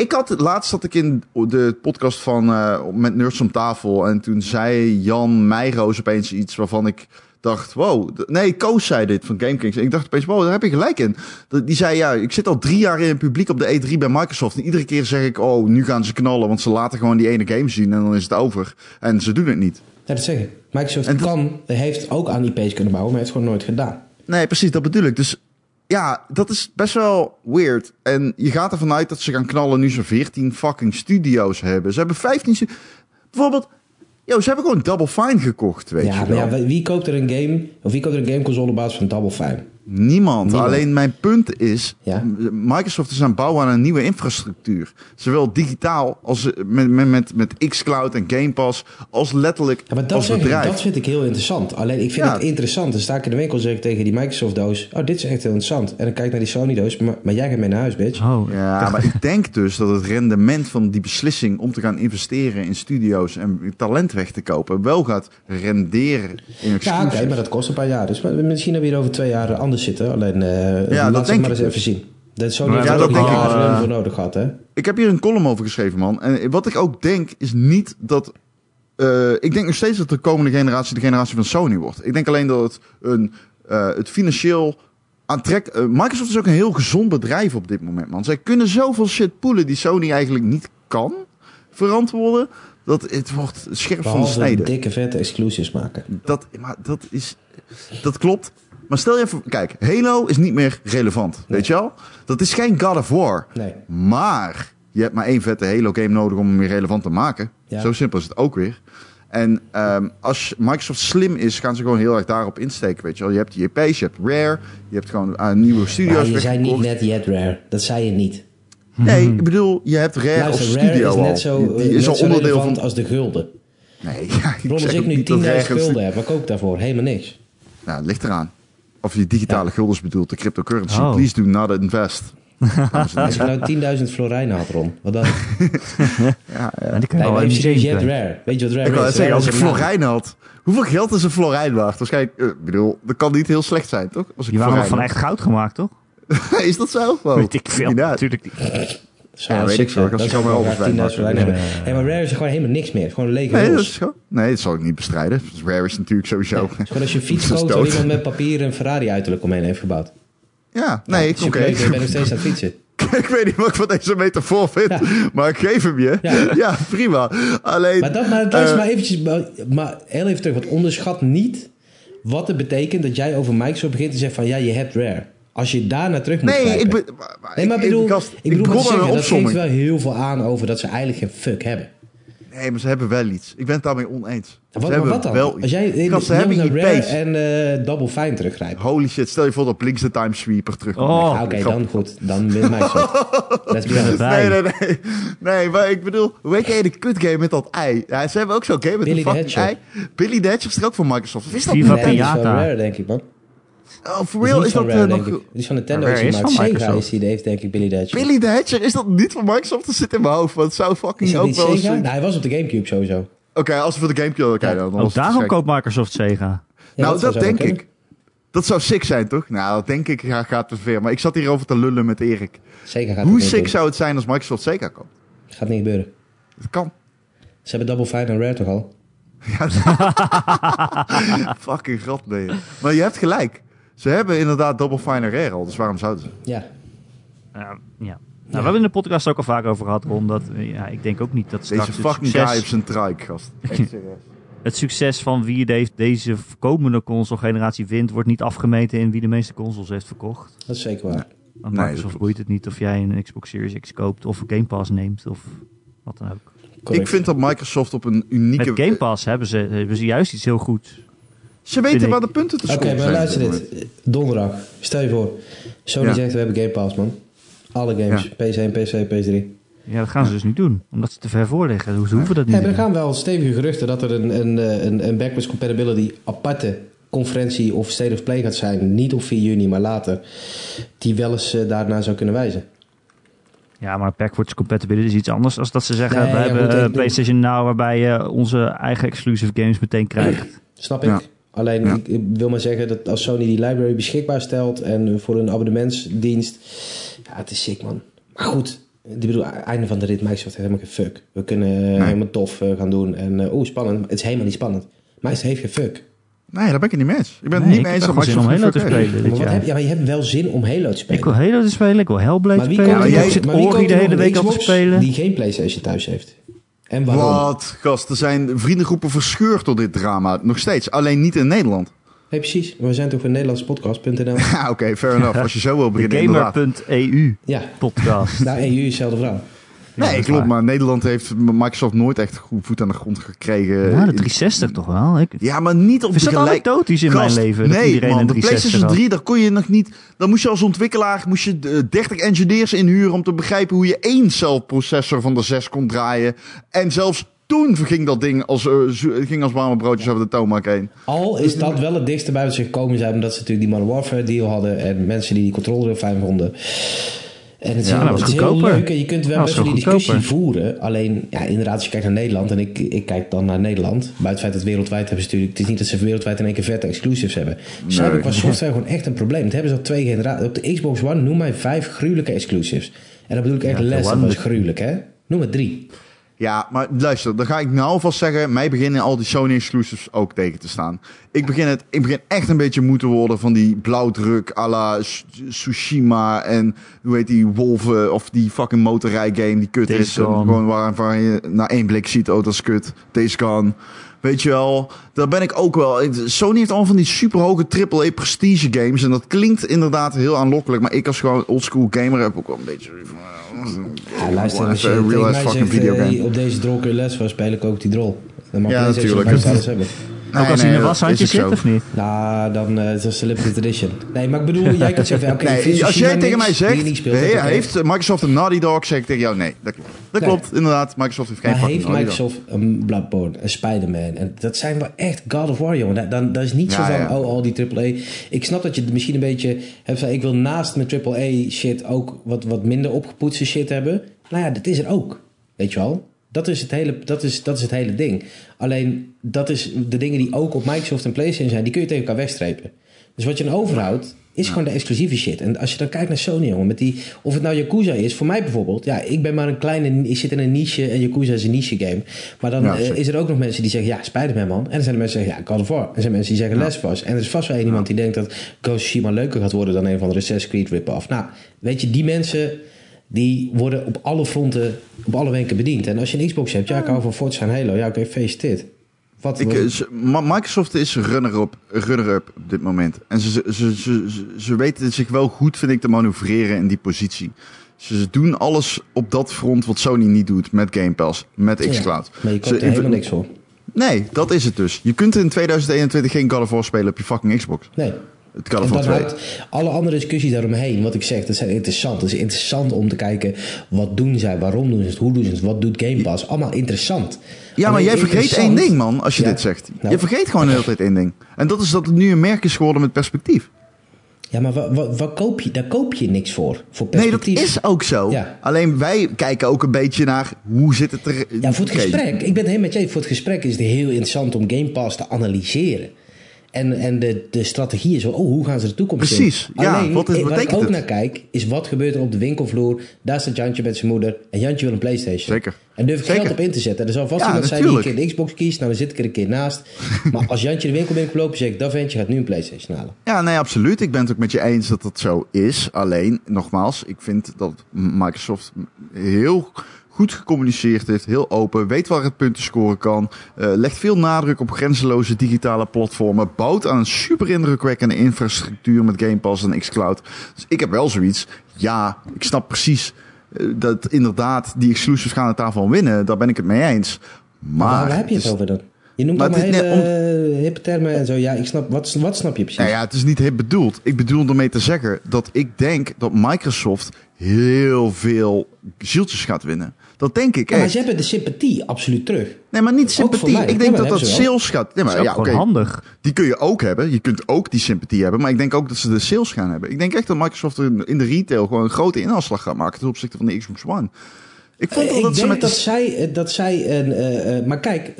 Ik had laatst zat ik in de podcast van eh, met Nerds om tafel en toen zei Jan Meijroos opeens iets waarvan ik dacht, wow, nee, Koos zei dit van GameKings. En ik dacht opeens, wow, daar heb je gelijk in. Die zei, ja, ik zit al drie jaar in het publiek op de E3 bij Microsoft en iedere keer zeg ik, oh, nu gaan ze knallen, want ze laten gewoon die ene game zien en dan is het over. En ze doen het niet. Ja, dat zeg ik. Microsoft En kan, heeft ook aan IP's kunnen bouwen, maar heeft het gewoon nooit gedaan. Nee, precies, dat bedoel ik. Dus ja, dat is best wel weird. En je gaat ervan uit dat ze gaan knallen nu ze 14 fucking studio's hebben. Ze hebben 15 stu- Bijvoorbeeld, yo, ze hebben gewoon Double Fine gekocht, weet ja, je wel. ja, wie koopt er een game, of wie koopt er een gameconsole op basis van Double Fine? Niemand. Niemand. Alleen mijn punt is, Ja. Microsoft is aan het bouwen aan een nieuwe infrastructuur. Zowel digitaal als eh, met, met, met, met xCloud en Game Pass, als letterlijk Ja, maar dat, als zeg ik, bedrijf. dat vind ik heel interessant. Alleen ik vind Ja. het interessant. Dan sta ik in de winkel zeg ik tegen die Microsoft-doos: Oh, dit is echt heel interessant. En dan kijk ik naar die Sony-doos, maar, maar jij gaat mee naar huis, bitch. Oh, Ja, maar ik denk dus dat het rendement van die beslissing om te gaan investeren in studio's en talent weg te kopen wel gaat renderen in Ja, exclusives. oké, maar dat kost een paar jaar. Dus misschien dat we hier over twee jaar anders zitten. Alleen, eh dat laat denk het maar ik eens dus. even zien. De Sony Ja, dat ook denk ik voor nodig gehad, hè? Ik heb hier een column over geschreven, man. En wat ik ook denk, is niet dat. eh, ik denk nog steeds dat de komende generatie de generatie van Sony wordt. Ik denk alleen dat het, een, eh, het financieel aantrek. eh, Microsoft is ook een heel gezond bedrijf op dit moment, man. Zij kunnen zoveel shit poelen die Sony eigenlijk niet kan verantwoorden. Dat het wordt scherp van de snede. dikke vette exclusives maken. Dat, maar dat is. Dat klopt. Maar stel je even. Kijk, Halo is niet meer relevant. Weet je wel? Dat is geen God of War. Nee. Maar je hebt maar één vette Halo-game nodig om hem weer relevant te maken. Ja. Zo simpel is het ook weer. En ehm, als Microsoft slim is, gaan ze gewoon heel erg daarop insteken. Weet je wel, je hebt die EP's, je hebt Rare, je hebt gewoon eh, nieuwe studio's. Maar je zei niet net yet rare. Dat zei je niet. Nee, ik bedoel, je hebt Rare Luister, als rare studio is al. net zo, Die, die eh, is net al zo onderdeel relevant van. als de gulden. Nee, ja, ik Bron, als zeg ik nu 10.000 niet dat ergens- gulden heb, wat koop ik daarvoor? Helemaal niks. Het ligt eraan. Of je digitale guldens bedoelt, de cryptocurrency. Oh. Please do not invest. Als ik nou 10.000 florijnen had, Ron, wat dan? ja, ja. En die je Nee, wel maar serieus, je. Rare. Weet je wat Rare Ik wou net is? zeggen, als ik Rare is een florijn had... Hoeveel geld is een florijn waard? Waarschijnlijk, eh, ik bedoel, dat kan niet heel slecht zijn, toch? Als ik Die waren florijn van echt goud gemaakt, toch? Is dat zo? Wow. Weet ik veel. Natuurlijk niet. Ja, weet ik veel. Dat zou gewoon wel wel graag 10.000 overwijn florijnen maken. hebben. Hey, maar Rare is gewoon helemaal niks meer. Gewoon lege Nee, dat is. Nee, dat zal ik niet bestrijden. Rare is natuurlijk sowieso... Is gewoon als je een fiets is koopt waar iemand met papier een Ferrari uiterlijk omheen heeft gebouwd. Ja, nee, oké. Je bent nog steeds aan het fietsen. ik weet niet wat ik van deze metafoor vind, Ja. maar ik geef hem je. Ja. Ja, prima. Alleen... Maar, dat, maar eh, maar eventjes, maar, maar heel even terug. Want onderschat niet wat het betekent dat jij over Microsoft begint te zeggen van ja, je hebt Rare. Als je daar naar terug moet Nee, grijpen. ik. Maar, Nee, maar ik ik- bedoel, ik bedoel wat te met een zeggen, dat geeft wel heel veel aan over dat ze eigenlijk geen fuck hebben. Nee, maar ze hebben wel iets. Ik ben het daarmee oneens. En Ze Wat, maar hebben wat dan? wel Als jij in Gast, ze hebben naar Rare en eh, Double Fine teruggrijpt. Holy shit, stel je voor dat Blinks de Time Sweeper terug Oh. Oké, dan goed. Dan win Microsoft. Let's be. Nee, nee, nee. Nee, maar ik bedoel, hoe heet jij de kut game met dat ei? Ja, ze hebben ook zo'n game met Billy een fucking ei. Hedgehog. Billy the Hedgehog is er ook van Microsoft. Of is dat Viva niet? Nee, die is van Pinata. Rare, denk ik, man. Oh, for Die real? Is van dat Rare, eh, nog... Die is van Nintendo Rare is die is maakt. van Sega is die, heeft denk ik Billy the Hedgehog. Billy the Hedgehog, is dat niet van Microsoft? Dat zit in mijn hoofd, want het zou Is fucking ook wel. Sega? Oké, Nou, hij was op de Gamecube sowieso. als we voor de Gamecube kijken, dan was Ook het daarom koopt Microsoft Sega. Ja, nou, dat, denk kunnen. ik. Dat zou sick zijn, toch? Nou, dat denk ik ga- gaat te ver. Maar ik zat hierover te lullen met Erik. Sega gaat Hoe het sick doen. zou het zijn als Microsoft Sega koopt? Gaat niet gebeuren. Dat kan. Ze hebben Double Fine en Rare toch al? Fucking rat ben je. Maar je hebt gelijk. Ze hebben inderdaad Double Fine en Rare al, dus waarom zouden ze? Ja. Ja, ja. Nou, we hebben in de podcast ook al vaak over gehad, Ron. Dat, eh, ja, ik denk ook niet dat straks Deze het fucking succes, guy op zijn trike, gast. Echt serieus. het succes van wie deze, deze komende console-generatie wint, wordt niet afgemeten in wie de meeste consoles heeft verkocht. Dat is zeker waar. Want Nee, Microsoft boeit het niet of jij een Xbox Series X koopt of Game Pass neemt of wat dan ook. Correct. Ik vind dat Microsoft op een unieke... Met Game Pass hebben ze, hebben ze juist iets heel goed. Ze weten waar de punten te Oké, scoren maar zijn. luister op dit dit. Donderdag. Stel je voor. Sony Ja. zegt we hebben Game Pass, man. Alle games. PC1, PC, PS3. Ja, dat gaan ze dus niet doen, omdat ze te ver voor liggen. Ze hoeven dat niet Ja, er doen. gaan wel stevige geruchten dat er een, een, eh, een, een backwards compatibility aparte conferentie of state of play gaat zijn. Niet op 4 juni, maar later. Die wel eens eh, daarna zou kunnen wijzen. Ja, maar backwards compatibility is iets anders dan dat ze zeggen, Nee, we ja, hebben goed, eh, PlayStation Now waarbij je onze eigen exclusive games meteen krijgt. Snap ik. Ja. Alleen, Ja. ik, ik wil maar zeggen dat als Sony die library beschikbaar stelt en voor een abonnementsdienst, ja, het is sick, man. Maar goed, ik bedoel, einde van de rit, Microsoft heeft helemaal geen fuck. We kunnen eh, helemaal tof eh, gaan doen en eh, oeh, spannend. Het is helemaal niet spannend. Microsoft heeft geen fuck. Nee, daar ben ik het niet mee eens. Ik ben Nee, niet mee eens dat om Halo te spelen Maar, wat heb, jaar. ja, maar je hebt wel zin om Halo te spelen. Ik wil Halo te spelen, ik wil Hellblade maar wie spelen. koopt Ja, maar nog- ik zit Ori de hele week al te spelen. Die geen PlayStation thuis heeft. En waarom? Wat, gast, er zijn vriendengroepen verscheurd door dit drama. Nog steeds, alleen niet in Nederland. Nee, precies. We zijn toch een Nederlandse podcast.nl. Ja, oké, fair enough. Als je zo wil beginnen. Gamer.eu ja, podcast. daar EU is dezelfde vrouw. Nee, is klopt, maar Nederland heeft Microsoft nooit echt goed voet aan de grond gekregen. Ja, de In- 360 toch wel. Ik Ja, maar niet op is dat gelijk... anekdotisch in Gast, mijn leven. dat nee, iedereen man, een de 360 PlayStation had. 3, daar kon je nog niet... Dan moest je als ontwikkelaar moest je eh, 30 engineers inhuren om te begrijpen hoe je één celprocessor van de 6 kon draaien. En zelfs toen ging dat ding als, eh, zo- ging als warme broodjes over de toonbank heen. Al is dat wel het dichtste buiten zich gekomen zijn, omdat ze natuurlijk die Modern Warfare deal hadden en mensen die die controller heel fijn vonden. En het is, Ja, heel, dat was het is heel goedkoper. leuk en je kunt wel Dat best was wel die discussie goedkoper. voeren. Alleen, ja, inderdaad, als je kijkt naar Nederland en ik, ik kijk dan naar Nederland. Buiten het feit dat wereldwijd hebben ze natuurlijk. Het is niet dat ze wereldwijd in één keer vette exclusives hebben. Ze hebben qua software gewoon echt een probleem. Dat hebben ze al twee generaties. Op de Xbox One noem mij vijf gruwelijke exclusives. En dan bedoel ik echt Ja, lessen, One- was gruwelijk hè. Noem het drie. Ja, maar luister, dan ga ik nou alvast zeggen, mij beginnen al die Sony exclusives ook tegen te staan. Ik begin, het, ik begin echt een beetje moe te worden van die blauwdruk à la Su- Tsushima en hoe heet die Wolven of die fucking motorrij game die kut Days is. Gone. Gewoon waarvan je na één blik ziet, oh dat is kut. Days Gone. Weet je wel, daar ben ik ook wel. Sony heeft allemaal van die superhoge AAA prestige games. En dat klinkt inderdaad heel aanlokkelijk. Maar ik als gewoon oldschool gamer heb ook wel een beetje... Ja, luister, als je real fucking zegt, video eh, game. op deze drol kun je les van spelen, koop die drol. Dan mag Ja, natuurlijk. Max hebben. Ook als hij in een dat washandje zit, zo. of niet? Nou, dan eh het is de limited edition. Nee, maar ik bedoel, jij kunt zeggen, Nee, als jij tegen mij zegt, speelt, heeft Microsoft een Naughty Dog, zeg ik tegen jou nee. Dat klopt. Dat Nee. klopt, inderdaad. Microsoft heeft geen Maar heeft. Microsoft een Bloodborne, een Spider-Man? En dat zijn wel echt God of War, jongen. Dat, dan, dat is niet zo Ja, van, ja. oh, al die AAA. Ik snap dat je misschien een beetje hebt van, ik wil naast mijn AAA shit ook wat, wat minder opgepoetste shit hebben. Nou ja, dat is er ook. Weet je wel? Dat is, het hele, dat, is, dat is het hele ding. Alleen, dat is de dingen die ook op Microsoft en PlayStation zijn, die kun je tegen elkaar wegstrepen. Dus wat je dan overhoudt, is gewoon de exclusieve shit. En als je dan kijkt naar Sony, jongen, met die, of het nou Yakuza is, voor mij bijvoorbeeld, ja, ik ben maar een kleine, ik zit in een niche en Yakuza is een niche game. Maar dan Ja, eh, is er ook nog mensen die zeggen, ja, Spider-Man man. En dan zijn er mensen die zeggen, ja, God of War. En er zijn mensen die zeggen of Us. En er is vast wel iemand die denkt dat Ghost of Tsushima leuker gaat worden dan een van de Assassin's Creed rip-off. Nou, weet je, die mensen, die worden op alle fronten, op alle wenken bediend. En als je een Xbox hebt, ja, ik hou van Forza en Halo. Ja, oké, feliciteerd. Wat, Ik, eh, Microsoft is runner-up runner op dit moment. En ze, ze, ze, ze, weten zich wel goed, vind ik, te manoeuvreren in die positie. Ze ze doen alles op dat front wat Sony niet doet met Game Pass, met xCloud. maar je er helemaal niks voor. Nee, dat is het dus. Je kunt in 2021 geen God of War spelen op je fucking Xbox. Nee. Het God En of War dan 2. houdt alle andere discussies daaromheen, wat ik zeg, dat zijn interessant. Het is interessant om te kijken, wat doen zij, waarom doen ze het, hoe doen ze het, wat doet Game Pass. Allemaal interessant. Ja, maar jij vergeet één ding, man, als je Ja. dit zegt. Nou. Je vergeet gewoon de hele tijd één ding. En dat is dat het nu een merk is geworden met perspectief. Ja, maar wat, wat, wat koop je? daar koop je niks voor. Voor Nee, dat perspectief. is ook zo. Ja. Alleen wij kijken ook een beetje naar hoe zit het er... Ja, voor het gesprek. Ik ben het helemaal met je. Voor het gesprek is het heel interessant om Game Pass te analyseren. En, en de, de strategie is wel, oh, hoe gaan ze de toekomst Precies, in? ja, Alleen, wat is- eh, waar ik ook het? naar kijk, is wat gebeurt er op de winkelvloer. Daar staat Jantje met zijn moeder en Jantje wil een Playstation. Zeker. En durf ik Zeker. geld op in te zetten. Er zal vast Ja, iemand zijn die een keer de Xbox kiest. Nou, dan zit ik er een keer naast. maar als Jantje de winkel binnenkomt lopen, zeg ik, dat ventje gaat nu een Playstation halen. Ja, nee, absoluut. Ik ben het ook met je eens dat dat zo is. Alleen, nogmaals, ik vind dat Microsoft heel goed gecommuniceerd heeft, heel open, weet waar het punten scoren kan, eh, legt veel nadruk op grenzeloze digitale platformen, bouwt aan een super indrukwekkende infrastructuur met Game Pass en xCloud. Dus ik heb wel zoiets, ja, ik snap precies eh, dat inderdaad die exclusives gaan het daarvan winnen, daar ben ik het mee eens. Maar, waar heb je het is- over dan? Je noemt Maar hele eh, hippe termen en zo. Ja, ik snap, wat, wat snap je precies? Nou ja, het is niet hip bedoeld. Ik bedoel ermee te zeggen dat ik denk dat Microsoft heel veel zieltjes gaat winnen. Dat denk ik Ja, maar ze hebben de sympathie absoluut terug. Nee, maar niet sympathie. Ik denk maar dat dat wel. sales gaat. Nee, Dat is maar ook ja, handig. Die kun je ook hebben. Je kunt ook die sympathie hebben. Maar ik denk ook dat ze de sales gaan hebben. Ik denk echt dat Microsoft in de retail gewoon een grote inhaalslag gaat maken ten opzichte van de Xbox One. Ik vond wel ik dat ze denk met dat de- zij, eh, dat zij een. eh, eh, maar kijk,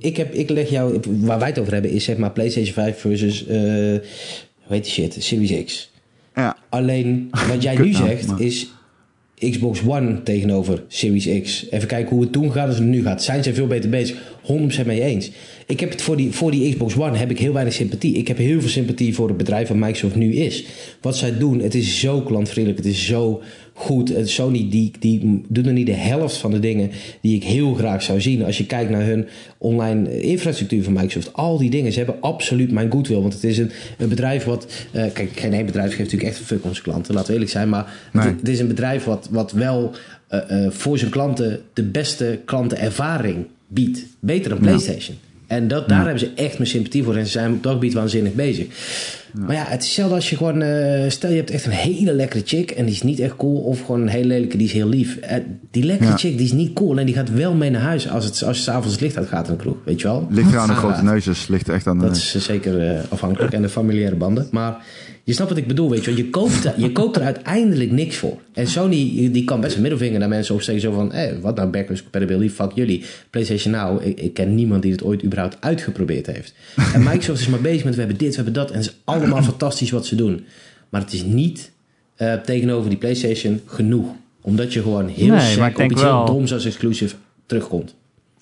ik, heb, ik leg jou. Waar wij het over hebben is zeg maar PlayStation 5 versus. eh hoe heet die shit? Series X. Ja. Alleen wat jij nu naam, zegt is. Xbox One tegenover Series X. Even kijken hoe het toen gaat als het nu gaat. Zijn ze veel beter bezig? 100% mee eens. Ik heb het voor die, voor die Xbox One heb ik heel weinig sympathie. Ik heb heel veel sympathie voor het bedrijf wat Microsoft nu is. Wat zij doen, het is zo klantvriendelijk. Het is zo goed. En Sony die, die doet nog niet de helft van de dingen die ik heel graag zou zien. Als je kijkt naar hun online infrastructuur van Microsoft. Al die dingen, ze hebben absoluut mijn goodwill. Want het is een, een bedrijf wat... eh, kijk, geen één bedrijf geeft natuurlijk echt een fuck zijn klanten. Laten we eerlijk zijn. Maar Nee. het, het is een bedrijf wat, wat wel eh, eh, voor zijn klanten de beste klantenervaring biedt. Beter dan PlayStation. En dat, daar hebben ze echt mijn sympathie voor. En ze zijn op dat gebied waanzinnig bezig. Maar ja, het is hetzelfde als je gewoon... eh, stel je hebt echt een hele lekkere chick en die is niet echt cool. Of gewoon een hele lelijke, die is heel lief. Eh, die lekkere Ja. chick, die is niet cool. En die gaat wel mee naar huis als, het, als je s'avonds het licht uitgaat in de kroeg. Weet je wel? Ligt er aan de grote neuzes. Ligt echt aan de Dat neus. is zeker eh, afhankelijk. En de familiaire banden. Maar je snapt wat ik bedoel, weet je wel. Je koopt, er- je koopt er uiteindelijk niks voor. En Sony, die kan best een middelvinger naar mensen opsteken. Zo van, eh, wat nou backwards compatibility, fuck jullie. PlayStation nou, ik, ik ken niemand die het ooit überhaupt uitgeprobeerd heeft. En Microsoft is maar bezig met, we hebben dit, we hebben dat. En het is allemaal fantastisch wat ze doen. Maar het is niet eh, tegenover die PlayStation genoeg. Omdat je gewoon heel Nee, op iets heel doms als exclusive terugkomt.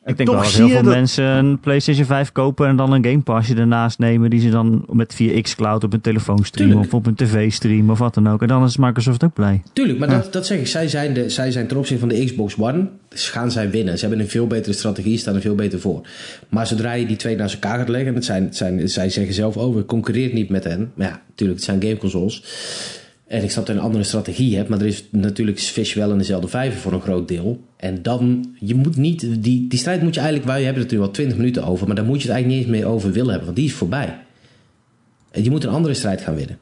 Ik denk wel dat heel veel dat- mensen een PlayStation 5 kopen en dan een Game Passje ernaast nemen. Die ze dan met via xCloud op een telefoon streamen Tuurlijk. of op een tv streamen of wat dan ook. En dan is Microsoft ook blij. Tuurlijk, maar dat, dat zeg ik. Zij zijn, de, zij zijn ten opzichte van de Xbox One, dus gaan zij winnen. Ze hebben een veel betere strategie, staan er veel beter voor. Maar zodra je die twee naast elkaar gaat leggen, het zijn, het zijn, zij zeggen zelf over, concurreert niet met hen. Maar ja, natuurlijk, het zijn gameconsoles. En ik snap dat je een andere strategie hebt, maar er is natuurlijk vis wel in dezelfde vijver voor een groot deel. En dan, je moet niet, die, die strijd moet je eigenlijk, wij hebben het er wel 20 minuten over, maar daar moet je het eigenlijk niet eens meer over willen hebben, want die is voorbij. En je moet een andere strijd gaan winnen.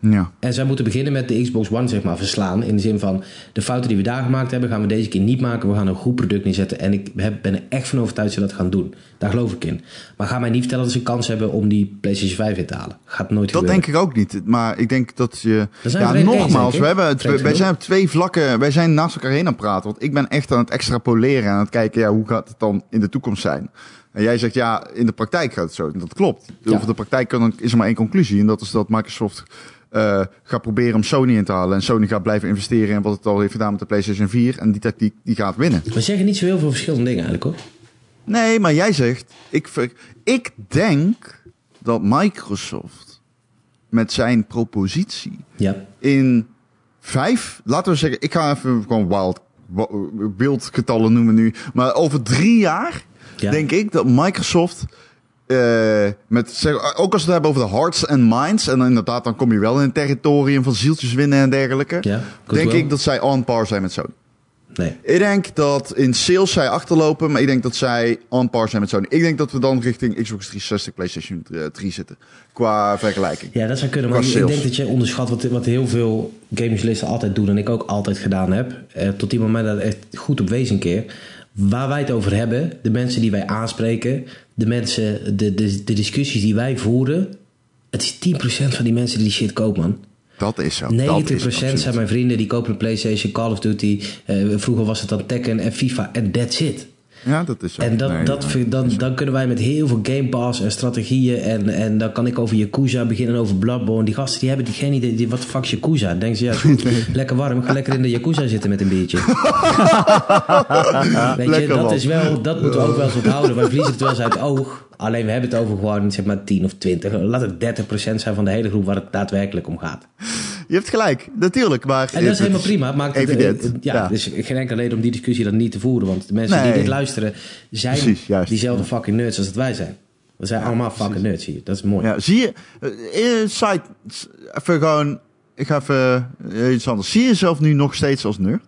Ja. En zij moeten beginnen met de Xbox One, zeg maar, verslaan. In de zin van, de fouten die we daar gemaakt hebben, gaan we deze keer niet maken. We gaan een goed product neerzetten. En ik heb, ben er echt van overtuigd dat ze dat gaan doen. Daar geloof ik in. Maar ga mij niet vertellen dat ze een kans hebben om die PlayStation 5 in te halen. Gaat nooit Dat gebeuren. denk ik ook niet. Maar ik denk dat je. Ja, eens, nogmaals, we hebben het, wij zijn op twee vlakken. Wij zijn naast elkaar heen aan het praten. Want ik ben echt aan het extrapoleren. en Aan het kijken, ja, hoe gaat het dan in de toekomst zijn? En jij zegt, ja, in de praktijk gaat het zo. En dat klopt. Ja. Over de praktijk kan, is er maar één conclusie. En dat is dat Microsoft eh, gaat proberen om Sony in te halen. En Sony gaat blijven investeren in wat het al heeft gedaan met de PlayStation 4. En die tactiek die gaat winnen. We zeggen niet zo heel veel verschillende dingen eigenlijk hoor. Nee, maar jij zegt, ik, ik denk dat Microsoft met zijn propositie Ja. in vijf, laten we zeggen, ik ga even gewoon wild, wildgetallen noemen nu, maar over drie jaar Ja. denk ik dat Microsoft eh, met, zeg, ook als we het hebben over de hearts and minds, en dan inderdaad, dan kom je wel in een territorium van zieltjes winnen en dergelijke, Ja, denk ik dat zij on par zijn met Sony. Nee. Ik denk dat in sales zij achterlopen, maar ik denk dat zij on par zijn met Sony. Ik denk dat we dan richting Xbox 360, PlayStation eh, 3 zitten. Qua vergelijking. Ja, dat zou kunnen. Maar ik denk dat je onderschat wat, wat heel veel gamejournalisten altijd doen. En ik ook altijd gedaan heb. Eh, tot die moment dat het echt goed op wees een keer. Waar wij het over hebben, de mensen die wij aanspreken, de mensen, de, de, de discussies die wij voeren. Het is 10% van die mensen die die shit kopen, man. Dat is zo. 90% dat is absoluut. zijn mijn vrienden die kopen een PlayStation, Call of Duty. eh, vroeger was het dan Tekken en FIFA en that's it. Ja, dat is zo. En dat, Nee, dat, nee, vind- dan, dan kunnen wij met heel veel Game Pass en strategieën. En, en dan kan ik over Yakuza beginnen, over Bloodborne. Die gasten die hebben die geen idee. Die, wat de fuck is Yakuza? Dan denken ze, ja. Lekker warm. Ga lekker in de Yakuza zitten met een biertje. Weet je, dat, man. is wel, dat moeten we ook wel eens onthouden. Wij verliezen het wel eens uit het oog. Alleen we hebben het over gewoon zeg maar 10 of 20. Laat het 30% zijn van de hele groep waar het daadwerkelijk om gaat. Je hebt gelijk, natuurlijk. Maar En dat is het helemaal prima. Maakt het, Evident. eh, ja, dus geen enkele reden om die discussie dan niet te voeren. Want de mensen die dit luisteren zijn Precies, diezelfde fucking nerds als dat wij zijn. We zijn allemaal fucking nerds hier. Dat is mooi. Ja, zie je, side, even gewoon, ik ga even eh, iets anders. Zie je jezelf nu nog steeds als nerd?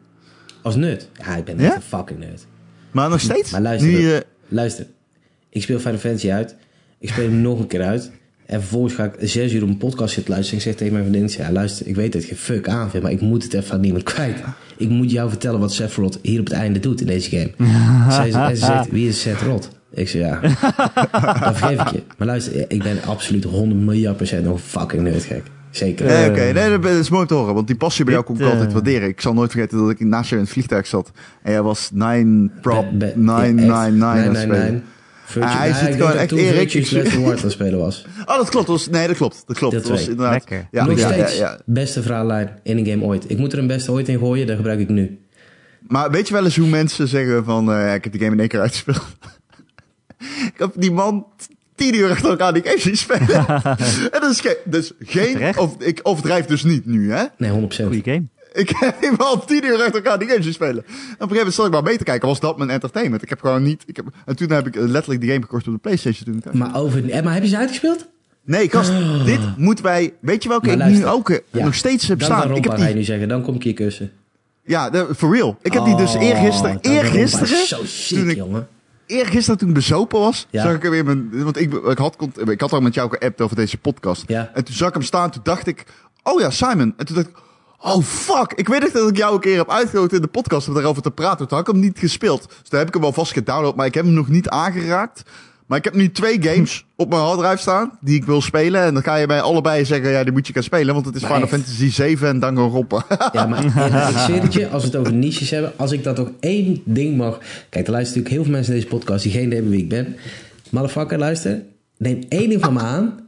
Als nerd. Ja, ik ben Ja? echt een fucking nerd. Maar nog steeds? Maar luister, nu, luister. Ik speel Final Fantasy uit. Ik speel hem nog een keer uit. En vervolgens ga ik zes uur op een podcast zitten luisteren. En ik zeg tegen mijn vriendin, ja luister, ik weet dat je fuck aan vindt, maar ik moet het even aan niemand kwijt. Ik moet jou vertellen wat Sephiroth hier op het einde doet in deze game. Zij, en ze zegt, wie is Sephiroth? Ik zeg, ja, dat vergeef ik je. Maar luister, ik ben absoluut 100 miljard procent nog een fucking nerd gek. Zeker. Nee, oké. Nee, dat is mooi om te horen. Want die passie bij jou kon ik Dit, eh, altijd waarderen. Ik zal nooit vergeten dat ik naast jou in het vliegtuig zat. En jij was 9 prop Be- be- 999 aan het 999. spelen. Virtue- Ah, hij zit ik gewoon denk dat echt Erik, Virtue's Reward aan spelen was. Oh, dat klopt. Was, nee, dat klopt. Dat klopt. Dat was twee. inderdaad. Lekker. Ja, Nog ja, steeds ja, ja. beste verhaallijn in een game ooit. Ik moet er een beste ooit in gooien, dat gebruik ik nu. Maar weet je wel eens hoe mensen zeggen van... eh, ja, ik heb die game in één keer uitgespeeld. ik heb die man tien uur achter elkaar die game zien spelen. en dat is, ge- dus geen... Of, ik overdrijf dus niet nu, hè. Nee, 100%. Goeie game. Ik heb man tien uur achter elkaar die game zien spelen. En op een gegeven moment zat ik maar mee te kijken. Was dat mijn entertainment? Ik heb gewoon niet... Ik heb, en toen heb ik letterlijk die game gekocht op de Playstation. Toen ik Maar, over, maar heb je ze uitgespeeld? Nee, gast, dit moeten wij... Weet je welke Maar ik luister, nu ook eh, ja. nog steeds heb staan? kan Ik heb ga je die, nu zeggen, dan kom ik je kussen. ja, for real. Ik heb die dus Oh, eergisteren... Eergisteren... Zo sick, toen ik- jongen. Eergisteren toen ik bezopen was, Ja. zag ik hem in mijn... Want ik, ik, had, ik had al met jou geappt over deze podcast. Ja. En toen zag ik hem staan, toen dacht ik... Oh ja, Simon. En toen dacht ik... Oh fuck, ik weet nog dat ik jou een keer heb uitgenodigd in de podcast om daarover te praten. Toen had ik hem niet gespeeld. Dus daar heb ik hem wel vast gedownload, maar ik heb hem nog niet aangeraakt. Maar ik heb nu twee games op mijn harddrive staan die ik wil spelen. En dan ga je bij allebei zeggen, ja, die moet je gaan spelen. Want het is Maar Final echt. Fantasy 7 en Danganronpa. Ja, maar ik zweer het je, als we het over niches hebben, als ik dat toch één ding mag... Kijk, er luisteren natuurlijk heel veel mensen in deze podcast die geen idee hebben wie ik ben. Motherfucker, luister. Neem één ding van me aan.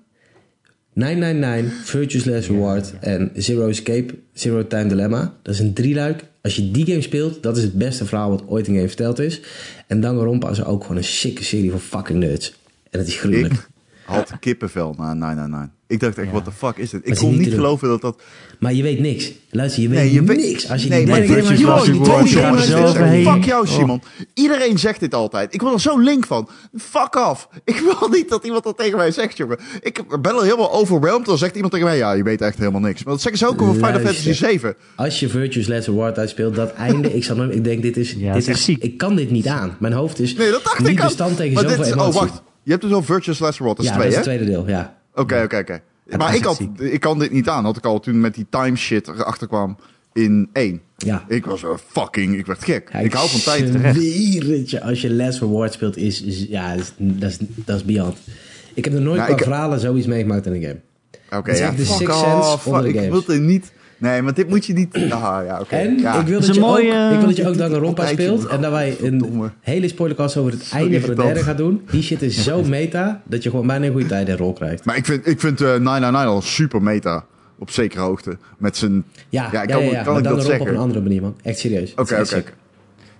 999, Virtuous Last Reward en Zero Escape, Zero Time Dilemma. Dat is een drieluik. Als je die game speelt, dat is het beste verhaal wat ooit een game verteld is. En Danganronpa is ook gewoon een sikke serie van fucking nerds. En het is gruwelijk. ik had kippenvel na 999. Ik dacht echt, Ja. what the fuck is dit? Ik kon niet geloven dat dat... Maar je weet niks. Luister, je weet Nee, je weet- niks. Als je nee, die maar derde weet game je uit wel, je die hoofd tweede ziet, Last game of is Us dit. overheen. Fuck jou, Oh. Simon. Iedereen zegt dit altijd. Ik word er zo link van. Fuck off. Ik wil niet dat iemand dat tegen mij zegt, jongen. Ik ben al helemaal overwhelmed. Dan zegt iemand tegen mij, ja, je weet echt helemaal niks. Maar dat zeggen ze ook over Final. Fantasy 7. Als je Virtuous Last Reward uitspeelt, dat einde, ik, zal nooit- ik denk, dit is, Ja, dit is is ziek. ik kan dit niet aan. Mijn hoofd is Nee, dat dacht niet ik ook. bestand tegen Maar zoveel dit, emotie. Oh, wacht. Je hebt dus al Virtuous Last Reward. Dat is ja, twee, dat hè? is het tweede deel, ja. Oké, oké, oké. Maar ik, had, ziek. ik kan dit niet aan. Had ik al toen met die time shit erachter kwam in 1. Ja. Ik was wel fucking... Ik werd gek. Ja, ik hou van tijd. je, als je Last Reward speelt, is, is- ja, dat is, dat is beyond. Ik heb nog nooit Nou, qua ik- verhalen zoiets meegemaakt in een game. Oké, ja. fuck off. Ik wil het niet... Nee, maar dit moet je niet... Ah, ja, oké. En ja. ik, wil dat je mooie- ook, ik wil dat je ook Danganronpa speelt. En dat wij een Verdomme. hele spoilercast over het einde van de derde gaan doen. Die shit is zo meta, dat je gewoon bijna een goede tijd en rol krijgt. Maar ik vind, ik vind eh 999 al super meta. Op zekere hoogte. Met zijn... Ja, Ja, ja, kan- ja, ja, kan maar ik dat Danganronpa op zeggen? een andere manier, man. Echt serieus. Oké, is oké.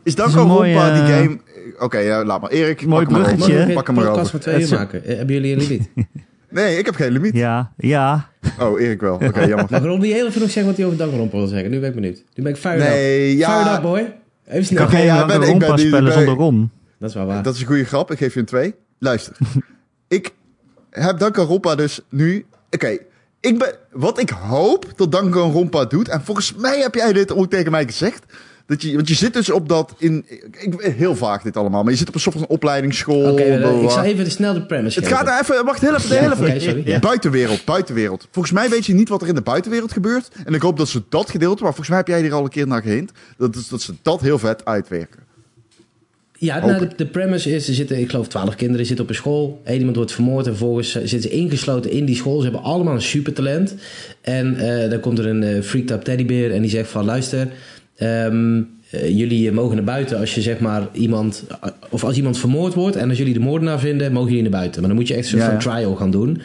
Is een Danganronpa mooie, die eh, game... Oké, ja, laat maar. Erik, Mooi pak hem maar over. Pak hem maar podcast over. van twee uur Het is- maken? Eh, Hebben jullie een limiet? Nee, ik heb geen limiet. Ja, ja. Oh, Erik wel. Oké, jammer. Maar Ron die heel even nog zeggen wat hij over Danganronpa wil zeggen. Nu ben ik benieuwd. Nu ben ik fired Nee, up. ja. Fired up, boy. Even snel. Ik kan Oké, geen ja, ik ben- ik ben spellen zonder Ron. Dat is wel waar. Dat is een goede grap. Ik geef je een twee. Luister. ik heb Danganronpa dus nu... Oké, ik ben... Wat ik hoop dat Danganronpa doet... En volgens mij heb jij dit ook tegen mij gezegd... Dat je, want je zit dus op dat... In, ik, heel vaag dit allemaal. Maar je zit op een soort van opleidingsschool. Oké, ik zal even de snel de premise Het geven. gaat even... Wacht, heel even. De Ja, hele oké, sorry, ja. Buitenwereld, buitenwereld. Volgens mij weet je niet wat er in de buitenwereld gebeurt. En ik hoop dat ze dat gedeelte... Maar volgens mij heb jij hier al een keer naar gehint. Dat, is, dat ze dat heel vet uitwerken. Ja, nou, de, de premise is, er zitten, ik geloof, twaalf kinderen zitten op een school. Eén iemand wordt vermoord en vervolgens eh, zitten ze ingesloten in die school. Ze hebben allemaal een supertalent. En eh, dan komt er een eh freaked up teddybeer en die zegt van, luister, ehm, eh, jullie mogen naar buiten als je zeg maar iemand, of als iemand vermoord wordt en als jullie de moordenaar vinden, mogen jullie naar buiten. Maar dan moet je echt een soort Ja, van trial gaan doen.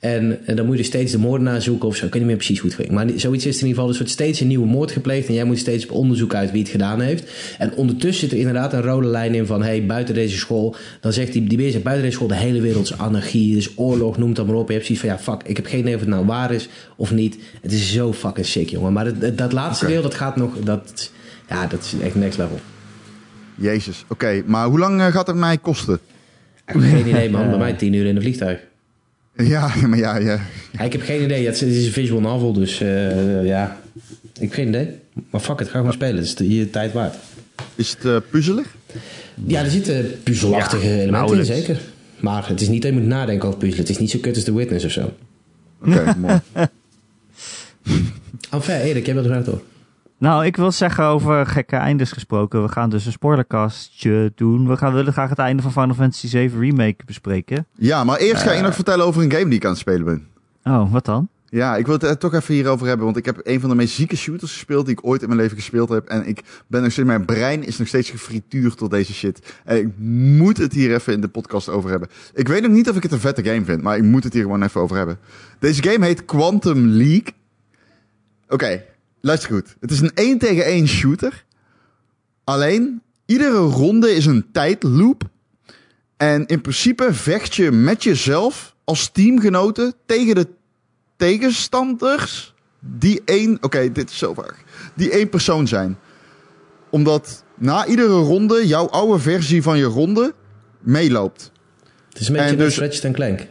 En, en dan moet je steeds de moordenaar zoeken of zo. Ik weet niet meer precies hoe het ging. Maar zoiets is er in ieder geval. Dus er wordt steeds een nieuwe moord gepleegd. En jij moet steeds op onderzoek uit wie het gedaan heeft. En ondertussen zit er inderdaad een rode lijn in van... hey, buiten deze school... dan zegt die, die beer zegt buiten deze school... de hele wereld is anarchie, dus oorlog, noem het dan maar op. En je hebt zoiets van, ja, fuck, ik heb geen idee of het nou waar is of niet. Het is zo fucking sick, jongen. Maar dat, dat, laatste deel, dat gaat nog... Dat, ja, dat is echt next level. Jezus. Oké, maar hoe lang eh, gaat het mij kosten? Geen idee, man. Bij mij tien uur in een vliegtuig. Ja, maar ja, ja. Ja, ik heb geen idee. Het is, een visual novel, dus eh, ja... Ik heb geen idee. Maar fuck het, ga gewoon spelen. Het is de, je tijd waard. Is het eh, puzzelig? Ja, er zitten puzzelachtige Ja, elementen in, zeker. Maar het is niet dat je moet nadenken over puzzelen. Het is niet zo kut als The Witness of zo. Oké, mooi. Enfin, Erik, jij bent er graag door. Nou, ik wil zeggen over gekke eindes gesproken. We gaan dus een spoilercastje doen. We gaan, willen graag het einde van Final Fantasy 7 Remake bespreken. Ja, maar eerst ga ik nog vertellen over een game die ik aan het spelen ben. Oh, wat dan? Ja, ik wil het er toch even hierover hebben, want ik heb een van de meest zieke shooters gespeeld die ik ooit in mijn leven gespeeld heb. En ik ben nog steeds, mijn brein is nog steeds gefrituurd door deze shit. En ik moet het hier even in de podcast over hebben. Ik weet nog niet of ik het een vette game vind, maar ik moet het hier gewoon even over hebben. Deze game heet Quantum League. Oké, luister goed. Het is een 1 tegen 1 shooter. Alleen, iedere ronde is een tijdloop. En in principe vecht je met jezelf als teamgenoten tegen de tegenstanders die één... Oké, dit is zo vaag. Die één persoon zijn. Omdat na iedere ronde jouw oude versie van je ronde meeloopt. Het is een beetje En dus... dus- Ratchet en Clank.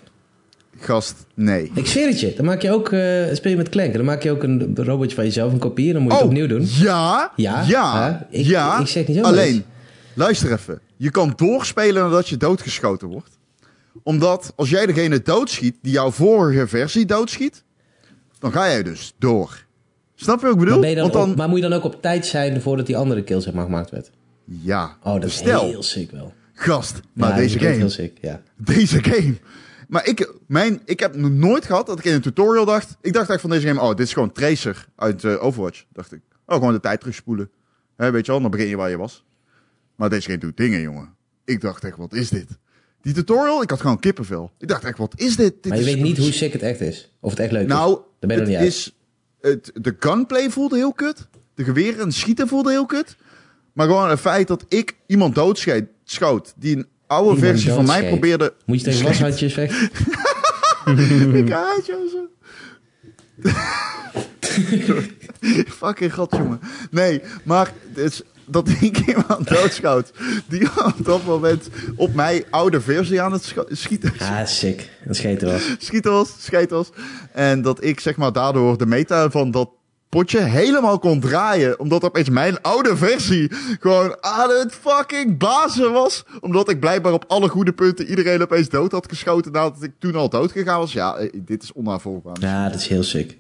Gast, nee. Ik zweer het je. Dan maak je ook, eh, speel je met Clank. Dan maak je ook een robotje van jezelf, een kopie. Dan moet je het opnieuw doen. Ja, Ja, ja? Ik- ja. ik zeg niet zo Alleen, eens. luister even. Je kan doorspelen nadat je doodgeschoten wordt. Omdat als jij degene doodschiet die jouw vorige versie doodschiet, dan ga jij dus door. Snap je wat ik bedoel? Maar, dan Want dan, op- maar moet je dan ook op tijd zijn voordat die andere kill zeg maar gemaakt werd? ja. Oh, dat is stel, heel sick wel. gast, maar Ja, deze game, heel sick, ja. deze game. Maar ik, mijn, ik heb nog nooit gehad dat ik in een tutorial dacht. Ik dacht echt van deze game, oh, dit is gewoon Tracer uit eh, Overwatch. Dacht ik, oh, gewoon de tijd terugspoelen. Hè, weet je wel, dan begin je waar je was. Maar deze game doet dingen, jongen. Ik dacht echt, wat is dit? Die tutorial, ik had gewoon kippenvel. Ik dacht echt, wat is dit? dit Maar je is weet niet hoe sick het echt is. Of het echt leuk is. Nou, ben je het niet is, het, de gunplay voelde heel kut. De geweren en schieten voelde heel kut. Maar gewoon het feit dat ik iemand doodschoot, schoot die een oude Iemand versie van mij probeerde... Moet je tegen washandjes vechten? ik haat jou zo. Fucking god, jongen. Nee, maar het is dat ik iemand doodschoot die op dat moment op mijn oude versie aan het schieten, Ah, sick. Dat scheten was. schieten was, scheten was. En dat ik zeg maar daardoor de meta van dat potje helemaal kon draaien. Omdat opeens mijn oude versie gewoon aan het fucking blazen was. Omdat ik blijkbaar op alle goede punten iedereen opeens dood had geschoten nadat ik toen al dood gegaan was. Ja, eh, dit is onnavolgbaar. Ja, dat is heel sick.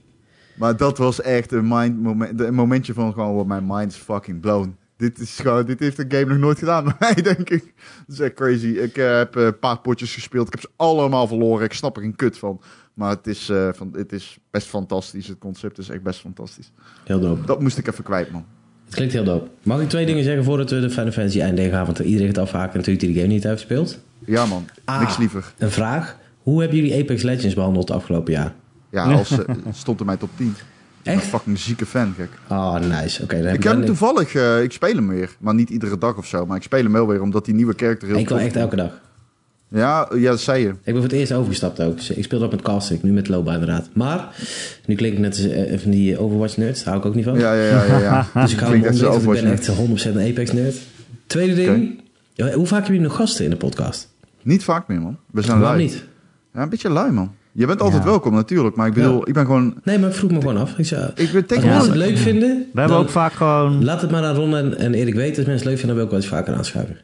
Maar dat was echt een, mind moment, een momentje van gewoon, wat mijn mind is fucking blown. Dit is gewoon, dit heeft een game nog nooit gedaan bij mij, denk ik. Dat is echt crazy. Ik eh, heb eh, een paar potjes gespeeld. Ik heb ze allemaal verloren. Ik snap er geen kut van. Maar het is, eh, van, het is best fantastisch. Het concept is echt best fantastisch. Heel dope. Dat moest ik even kwijt, man. Het klinkt heel dope. Mag ik twee dingen zeggen voordat we de Final Fantasy eindelijk gaan? Want iedereen gaat afhaken natuurlijk die de game niet heeft gespeeld. Ja, man. Ah. Niks liever. Een vraag. Hoe hebben jullie Apex Legends behandeld afgelopen jaar? Ja, als, eh, stond in mijn top 10. Ik ben Echt? een fucking zieke fan, gek. Oh, nice. Oké, Ik heb hem toevallig, eh, ik speel hem weer. Maar niet iedere dag of zo. Maar ik speel hem wel weer, omdat die nieuwe character heel Ik wil echt elke dag. Ja, ja, dat zei je. Ik ben voor het eerst overgestapt ook. Dus ik speel dat met casting, nu met Loba inderdaad. Maar, nu klink ik net als eh, van die Overwatch nerd. Daar hou ik ook niet van. Ja, ja, ja, ja. ja. Dus ik hou hem Klinkt echt zo onder, want ik ben Overwatch echt 100% een Apex nerd. Tweede ding. Ja, hoe vaak hebben jullie nog gasten in de podcast? Niet vaak meer, man. We zijn Waarom lui. niet? Ja, een beetje lui, man. Je bent altijd Ja. welkom, natuurlijk. Maar ik bedoel, Ja. ik ben gewoon... Nee, maar ik vroeg me gewoon af. Ik zei, Ik ben als mensen tegenwoordig... het leuk vinden, We hebben ook vaak gewoon... laat het maar aan Ron en, en Erik weten. Als mensen het leuk vinden, dan wil ik wel eens vaker aanschuiven.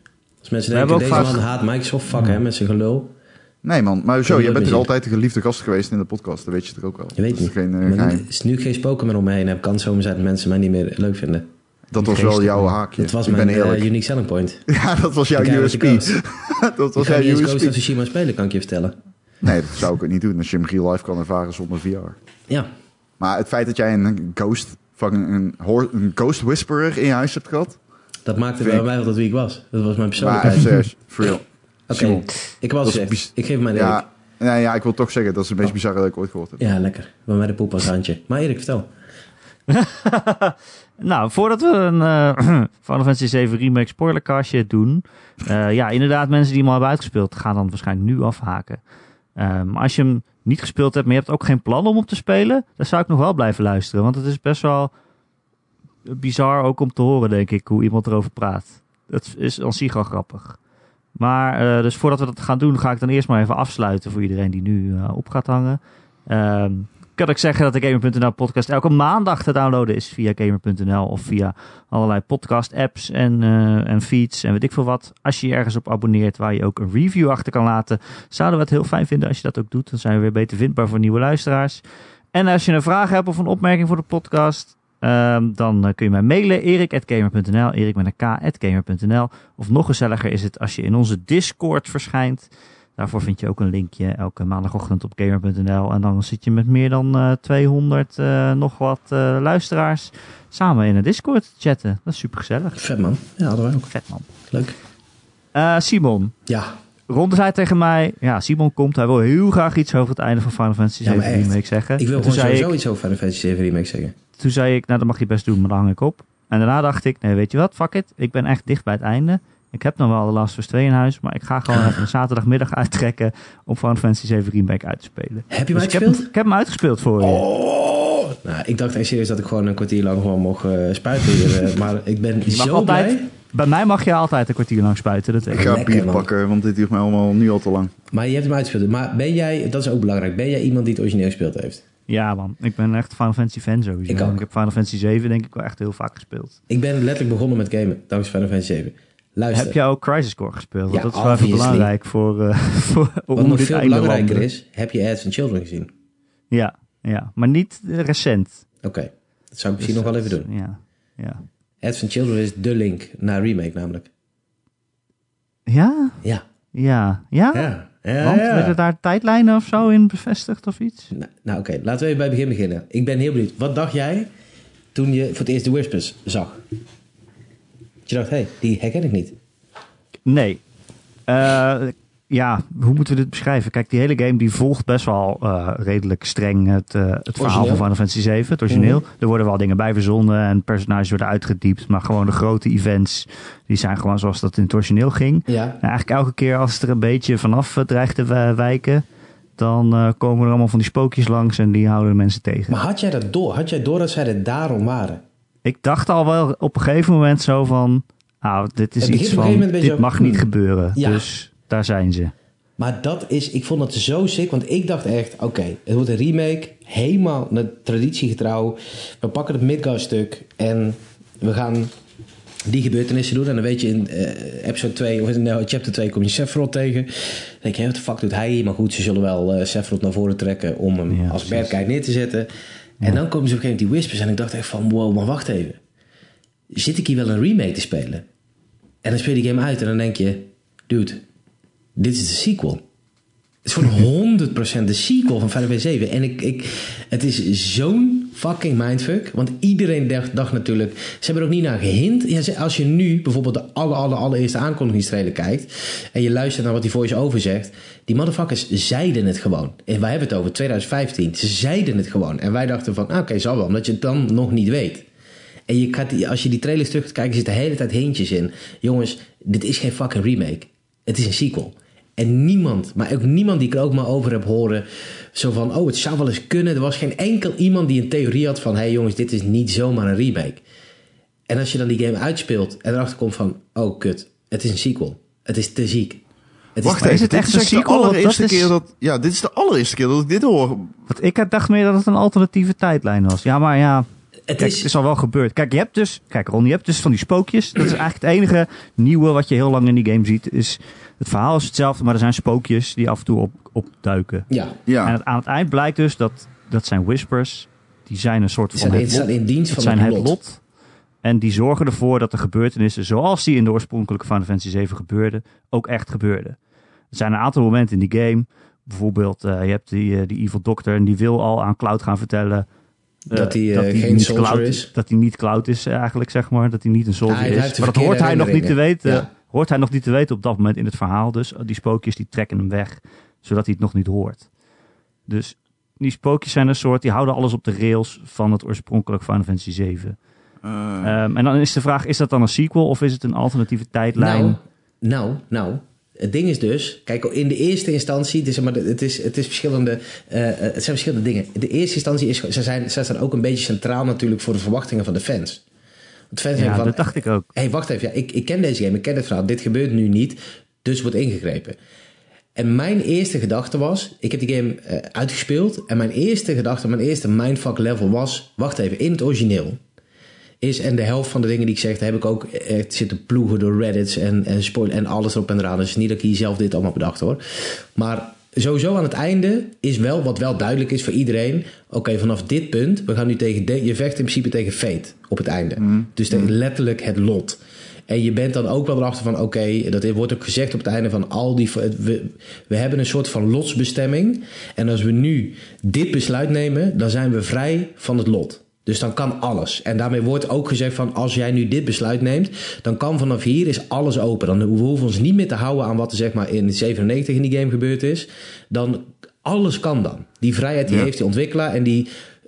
Als mensen We denken, hebben deze ook man haat Microsoft, fuck hem met zijn gelul. Nee, man. Maar zo, je bent je. altijd de geliefde gast geweest in de podcast. Dat weet je toch ook wel. Je weet dat is niet. geen eh, er is nu geen spoken meer om me heen. Het kan zomaar zijn dat mensen mij niet meer leuk vinden. Dat was wel jouw haakje. Dat was ik mijn ben eerlijk. unique selling point. ja, dat was jouw Ik ga USP. dat was Ik ga jouw niet eens Ghost of USP. Tsushima spelen, kan ik je vertellen. Nee, dat zou ik ook niet doen. Als je hem real life kan ervaren zonder VR. Ja, Maar het feit dat jij een ghost, fucking een, een ghost whisperer in je huis hebt gehad. Dat maakte Vind bij mij wel dat wie ik was. Dat was mijn Maar persoonlijkheid. even serieus, for real. Oké, Simon, ik gezegd. bis- Ik geef hem aan Erik. Ja, nee, ja, ik wil toch zeggen, dat is het meest bizarre dat ik ooit gehoord heb. Ja, lekker. Bij mij de poep als handje. Maar Erik, vertel. Nou, voordat we een eh Final Fantasy 7 Remake spoilercastje doen. eh, ja, inderdaad, mensen die hem al hebben uitgespeeld, gaan dan waarschijnlijk nu afhaken. Eh, maar als je hem niet gespeeld hebt, maar je hebt ook geen plan om op te spelen, dan zou ik nog wel blijven luisteren. Want het is best wel bizar ook om te horen, denk ik, hoe iemand erover praat. Het is aan zich al grappig. Maar, eh, dus voordat we dat gaan doen, ga ik dan eerst maar even afsluiten voor iedereen die nu eh, op gaat hangen. Ehm, kan ik zeggen dat de Gamer.nl podcast elke maandag te downloaden is via Gamer.nl of via allerlei podcast apps en, eh, en feeds en weet ik veel wat. Als je je ergens op abonneert waar je ook een review achter kan laten, zouden we het heel fijn vinden als je dat ook doet. Dan zijn we weer beter vindbaar voor nieuwe luisteraars. En als je een vraag hebt of een opmerking voor de podcast, ehm, dan eh, kun je mij mailen erik.gamer.nl, erik met een k.gamer.nl. Of nog gezelliger is het als je in onze Discord verschijnt. Daarvoor vind je ook een linkje elke maandagochtend op gamer.nl. En dan zit je met meer dan eh 200 eh, nog wat luisteraars samen in een Discord te chatten. Dat is super gezellig. Vet man. Ja, hadden wij ook. Vet man. Leuk. Simon, Ja, Ron zei tegen mij, ja Simon komt, hij wil heel graag iets over het einde van Final Fantasy Ja, 7 maar echt. Remake zeggen. ik wil gewoon sowieso ik, iets over Final Fantasy 7 Remake zeggen. Toen zei ik, nou dat mag je best doen, maar dan hang ik op. En daarna dacht ik, nee weet je wat, fuck it. Ik ben echt dicht bij het einde. Ik heb dan wel de Last of Us 2 in huis, maar ik ga gewoon even een zaterdagmiddag uittrekken om Final Fantasy 7 Remake uit te spelen. Heb je hem Dus ik, heb, uitgespeeld? hem- ik heb hem uitgespeeld voor je. Oh! Nou, ik dacht echt serieus dat ik gewoon een kwartier lang gewoon mocht eh, spuiten hier. eh, maar ik ben Je zo altijd, blij. bij mij mag je altijd een kwartier lang spuiten, dat Ik ik. ga Lekker, bier man. pakken, want dit duurt mij allemaal nu al te lang. Maar je hebt hem uitgespeeld. Maar ben jij, dat is ook belangrijk, ben jij iemand die het origineel gespeeld heeft? Ja man, ik ben echt Final Fantasy fan sowieso. Ik ook. Ik heb Final Fantasy 7 denk ik wel echt heel vaak gespeeld. Ik ben letterlijk begonnen met gamen, dankzij Final Fantasy 7. Luister, Heb jij ook Crisis Core gespeeld? Want Ja, dat is wel belangrijk voor, eh voor wat nog veel belangrijker is, heb je Ads and Children gezien? Ja, ja, maar niet recent. Oké, dat zou ik misschien Dus nog wel even doen. Ja, ja. Ads and Children is de link naar remake namelijk. Ja? Ja. Ja. Ja? Ja. Ja, Want daar tijdlijnen of zo in bevestigd of iets? Nou, nou oké, laten we even bij het begin beginnen. Ik ben heel benieuwd. Wat dacht jij toen je voor het eerst de Whispers zag? Dat je dacht, hé, hey, die herken ik niet. Nee. Eh, ja, hoe moeten we dit beschrijven? Kijk, die hele game die volgt best wel eh, redelijk streng het, eh, het verhaal Origineel. van Final Fantasy 7, het origineel. Mhm. Er worden wel dingen bij verzonnen en personages worden uitgediept, maar gewoon de grote events, die zijn gewoon zoals dat in het origineel ging. Ja. Eigenlijk elke keer als het er een beetje vanaf eh, dreigt te wijken, dan komen er allemaal van die spookjes langs en die houden de mensen tegen. Maar had jij dat door? Had jij door dat zij er daarom waren? Ik dacht al wel op een gegeven moment zo van, nou, dit is iets van, dit mag niet gebeuren. Ja. Dus daar zijn ze. Maar dat is, ik vond het zo sick, want ik dacht echt, oké, het wordt een remake, helemaal naar traditiegetrouw. We pakken het Midgard-stuk en we gaan die gebeurtenissen doen. En dan weet je in eh, episode 2, of in nou, chapter 2 kom je Sephiroth tegen. Dan denk je, wat de fuck doet hij hier? Maar goed, ze zullen wel Sephiroth naar voren trekken om hem Ja, als guy neer te zetten. En dan komen ze op een gegeven moment die whispers en ik dacht echt van, wow, maar wacht even. Zit ik hier wel een remake te spelen? En dan speel je die game uit en dan denk je, dude, dit is de sequel. Het is gewoon 100% de sequel van Final Fantasy 7. En ik, ik, het is zo'n fucking mindfuck. Want iedereen dacht, dacht natuurlijk... Ze hebben er ook niet naar gehint. Ja, als je nu bijvoorbeeld de alle, alle, allereerste aankondigingstrailer kijkt... en je luistert naar wat die voice-over zegt... die motherfuckers zeiden het gewoon. En wij hebben het over 2015. Ze zeiden het gewoon. En wij dachten van, ah, oké, zal wel. Omdat je het dan nog niet weet. En je gaat, als je die trailers terug kijken, zitten de hele tijd hintjes in. Jongens, dit is geen fucking remake. Het is een sequel. En niemand, maar ook niemand die ik er ook maar over heb horen... zo van, oh, het zou wel eens kunnen. Er was geen enkel iemand die een theorie had van... hé hey jongens, dit is niet zomaar een remake. En als je dan die game uitspeelt en erachter komt van... oh, kut, het is een sequel. Het is te ziek. Het Wacht even, is het echt is een sequel? de allereerste dat is- keer dat... Ja, dit is de allereerste keer dat ik dit hoor. Want ik dacht meer dat het een alternatieve tijdlijn was. Ja, maar ja, Het Kijk, is, het is al wel gebeurd. Kijk, je hebt dus, kijk Ron, je hebt dus van die spookjes. Dat is eigenlijk het enige nieuwe wat je heel lang in die game ziet. Is, het verhaal is hetzelfde, maar er zijn spookjes die af en toe op, opduiken. ja, En Ja, het, aan het eind blijkt dus dat dat zijn whispers. Die zijn een soort van zijn, het lot. in dienst Het van zijn het het lot. lot. En die zorgen ervoor dat de gebeurtenissen zoals die in de oorspronkelijke Final Fantasy 7 gebeurden, ook echt gebeurden. Er zijn een aantal momenten in die game. Bijvoorbeeld, eh, je hebt die, eh, die evil dokter en die wil al aan Cloud gaan vertellen eh, Dat hij, geen niet soldier Cloud, is. Dat hij niet Cloud is eigenlijk, zeg maar. Dat hij niet een soldier is. Maar dat hoort hij nog niet te weten. herinneringen. Hoort hij nog niet te weten op dat moment in het verhaal. Dus die spookjes die trekken hem weg, zodat hij het nog niet hoort. Dus die spookjes zijn een soort, die houden alles op de rails van het oorspronkelijk Final Fantasy 7. eh, Ehm, en dan is de vraag, is dat dan een sequel of is het een alternatieve tijdlijn? Nou, nou, nou. Het ding is dus, kijk, in de eerste instantie, het is, maar het is, het is verschillende, eh, eh, het zijn verschillende dingen. In de eerste instantie is, ze zijn, ze staan ook een beetje centraal natuurlijk voor de verwachtingen van de fans. Want fans ja, van, dat dacht ik ook. hé, hey, wacht even, ja, ik, ik ken deze game, ik ken het verhaal, dit gebeurt nu niet, dus wordt ingegrepen. En mijn eerste gedachte was, ik heb die game eh, uitgespeeld en mijn eerste gedachte, mijn eerste mindfuck level was, wacht even, in het origineel is, en de helft van de dingen die ik zeg, daar heb ik ook echt zitten ploegen door Reddits en, en spoil en alles erop en eraan. Dus niet dat ik hier zelf dit allemaal bedacht hoor. Maar sowieso aan het einde is wel, wat wel duidelijk is voor iedereen, oké, vanaf dit punt, we gaan nu tegen, de, je vecht in principe tegen fate op het einde. Dus tegen letterlijk het lot. En je bent dan ook wel erachter van, oké, dat wordt ook gezegd op het einde van al die... We, we hebben een soort van lotsbestemming. En als we nu dit besluit nemen, dan zijn we vrij van het lot. Dus dan kan alles. En daarmee wordt ook gezegd van, als jij nu dit besluit neemt, dan kan vanaf hier is alles open. Dan we hoeven ons niet meer te houden aan wat er zeg maar in 97 in die game gebeurd is. Dan, alles kan dan. Die vrijheid die Ja. heeft die ontwikkelaar en die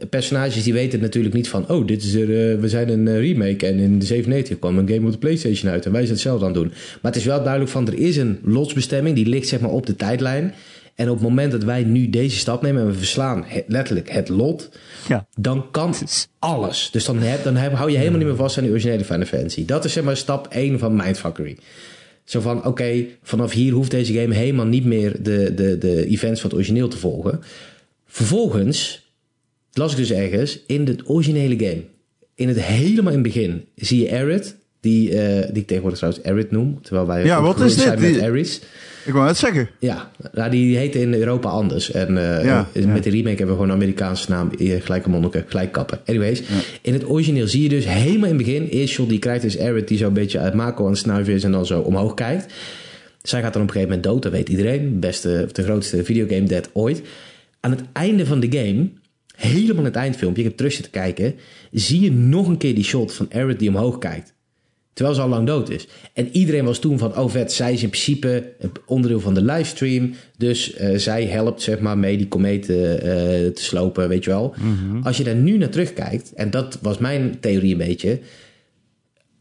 personages die weten natuurlijk niet van... oh, dit is er, eh, we zijn een eh, remake en in de 97 kwam een game op de Playstation uit... en wij zijn hetzelfde aan het doen. Maar het is wel duidelijk van, er is een lotsbestemming... die ligt zeg maar op de tijdlijn. En op het moment dat wij nu deze stap nemen... en we verslaan het- letterlijk het lot... Ja. dan kan alles. Dus dan, heb, dan heb, hou je helemaal niet meer vast aan die originele Final Fantasy. Dat is zeg maar stap 1 van Mindfuckery. Zo van, oké, vanaf hier hoeft deze game helemaal niet meer de, de, de events van het origineel te volgen. Vervolgens las ik dus ergens in de originele game, in het helemaal in het begin, zie je Aerith, die, eh, die ik tegenwoordig trouwens Aerith noem, terwijl wij Ja, wat is dit? zijn met. Ik wou net zeggen. Ja, nou, die heette in Europa anders. En eh, Ja, met ja. de remake hebben we gewoon een Amerikaanse naam, eh, gelijke monniken, gelijk kappen. Anyways, in het origineel zie je dus helemaal in het begin, eerst shot die krijgt is Aerith die zo een beetje uit Mako aan het snuiven is en dan zo omhoog kijkt. Zij gaat dan op een gegeven moment dood, dat weet iedereen. Beste, of de grootste videogame dead ooit. Aan het einde van de game, helemaal in het eindfilmpje, ik heb terug zitten kijken, zie je nog een keer die shot van Aerith die omhoog kijkt. Terwijl ze al lang dood is. En iedereen was toen van, oh vet, zij is in principe een onderdeel van de livestream. Dus eh, zij helpt zeg maar mee die kometen eh, te slopen, weet je wel. Als je daar nu naar terugkijkt, en dat was mijn theorie een beetje.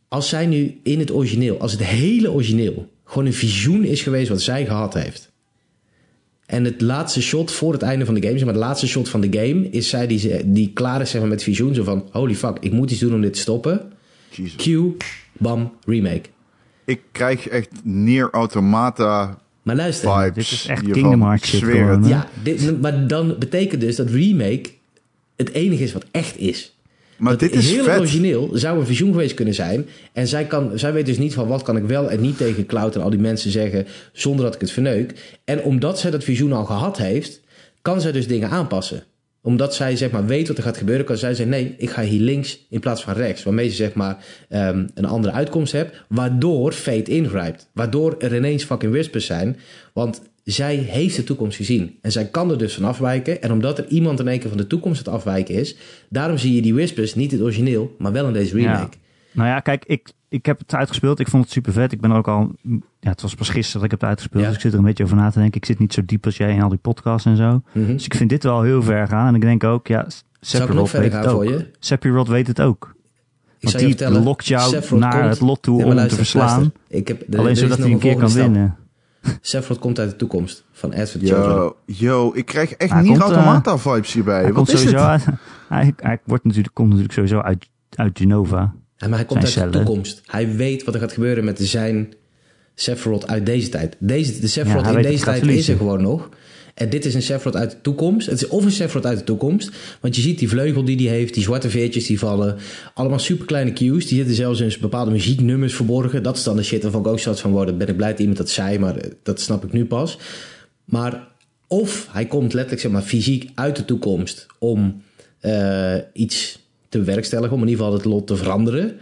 Als zij nu in het origineel, als het hele origineel gewoon een visioen is geweest wat zij gehad heeft. En het laatste shot voor het einde van de game, zeg maar het laatste shot van de game, is zij die, die klaar is zeg maar, met visioen. Zo van, holy fuck, ik moet iets doen om dit te stoppen. Jesus. Q, bam, remake. Ik krijg echt Nier Automata Maar luister, vibes. dit is echt hiervan. Kingdom Hearts shit gewoon, ja, dit, maar dan betekent dus dat remake het enige is wat echt is. Maar dat dit is heel vet. origineel zou een visioen geweest kunnen zijn. En zij, kan, zij weet dus niet van wat kan ik wel en niet tegen Cloud en al die mensen zeggen zonder dat ik het verneuk. En omdat zij dat visioen al gehad heeft, kan zij dus dingen aanpassen. Omdat zij zeg maar weet wat er gaat gebeuren, kan zij zeggen nee, ik ga hier links in plaats van rechts. Waarmee ze zeg maar ehm, een andere uitkomst hebt, waardoor Fate ingrijpt. Waardoor er ineens fucking whispers zijn. Want zij heeft de toekomst gezien. En zij kan er dus van afwijken. En omdat er iemand in één keer van de toekomst het afwijken is, daarom zie je die whispers niet in het origineel, maar wel in deze remake. Ja. Nou ja, kijk, ik, ik heb het uitgespeeld. Ik vond het super vet. Ik ben er ook al... Ja, het was pas gisteren dat ik heb het uitgespeeld. Ja. Dus ik zit er een beetje over na te denken. Ik zit niet zo diep als jij in al die podcasts en zo. Mhm. Dus ik vind dit wel heel ver gaan. En ik denk ook, ja, verder weet het ook. voor je? Sephiroth weet het ook. Ik Want die vertellen, lokt jou Sephiroth naar komt- het lot toe om hem te luister, verslaan. luister. Ik heb, er- Alleen er zodat hij een keer kan stap. winnen. Sephiroth komt uit de toekomst van Children. Yo, yo, ik krijg echt Hij komt, eh, Automata vibes hierbij. Hij Wat komt is sowieso uit, hij, hij wordt natuurlijk, komt natuurlijk sowieso uit, uit Genova. Ja, maar hij komt uit de toekomst. Hij weet wat er gaat gebeuren met zijn Sephiroth uit deze tijd. Deze, de Sephiroth in deze tijd is er gewoon nog. En dit is een Sephiroth uit de toekomst. Het is of een Sephiroth uit de toekomst. Want je ziet die vleugel die hij heeft, die zwarte veertjes die vallen. Allemaal superkleine cues. Die zitten zelfs in bepaalde muzieknummers verborgen. Dat is dan de shit waarvan ik ook zat van... Wow, ben ik blij dat iemand dat zei, maar eh, dat snap ik nu pas. Maar of hij komt letterlijk zeg maar, fysiek uit de toekomst... om eh, iets te bewerkstelligen, om in ieder geval het lot te veranderen...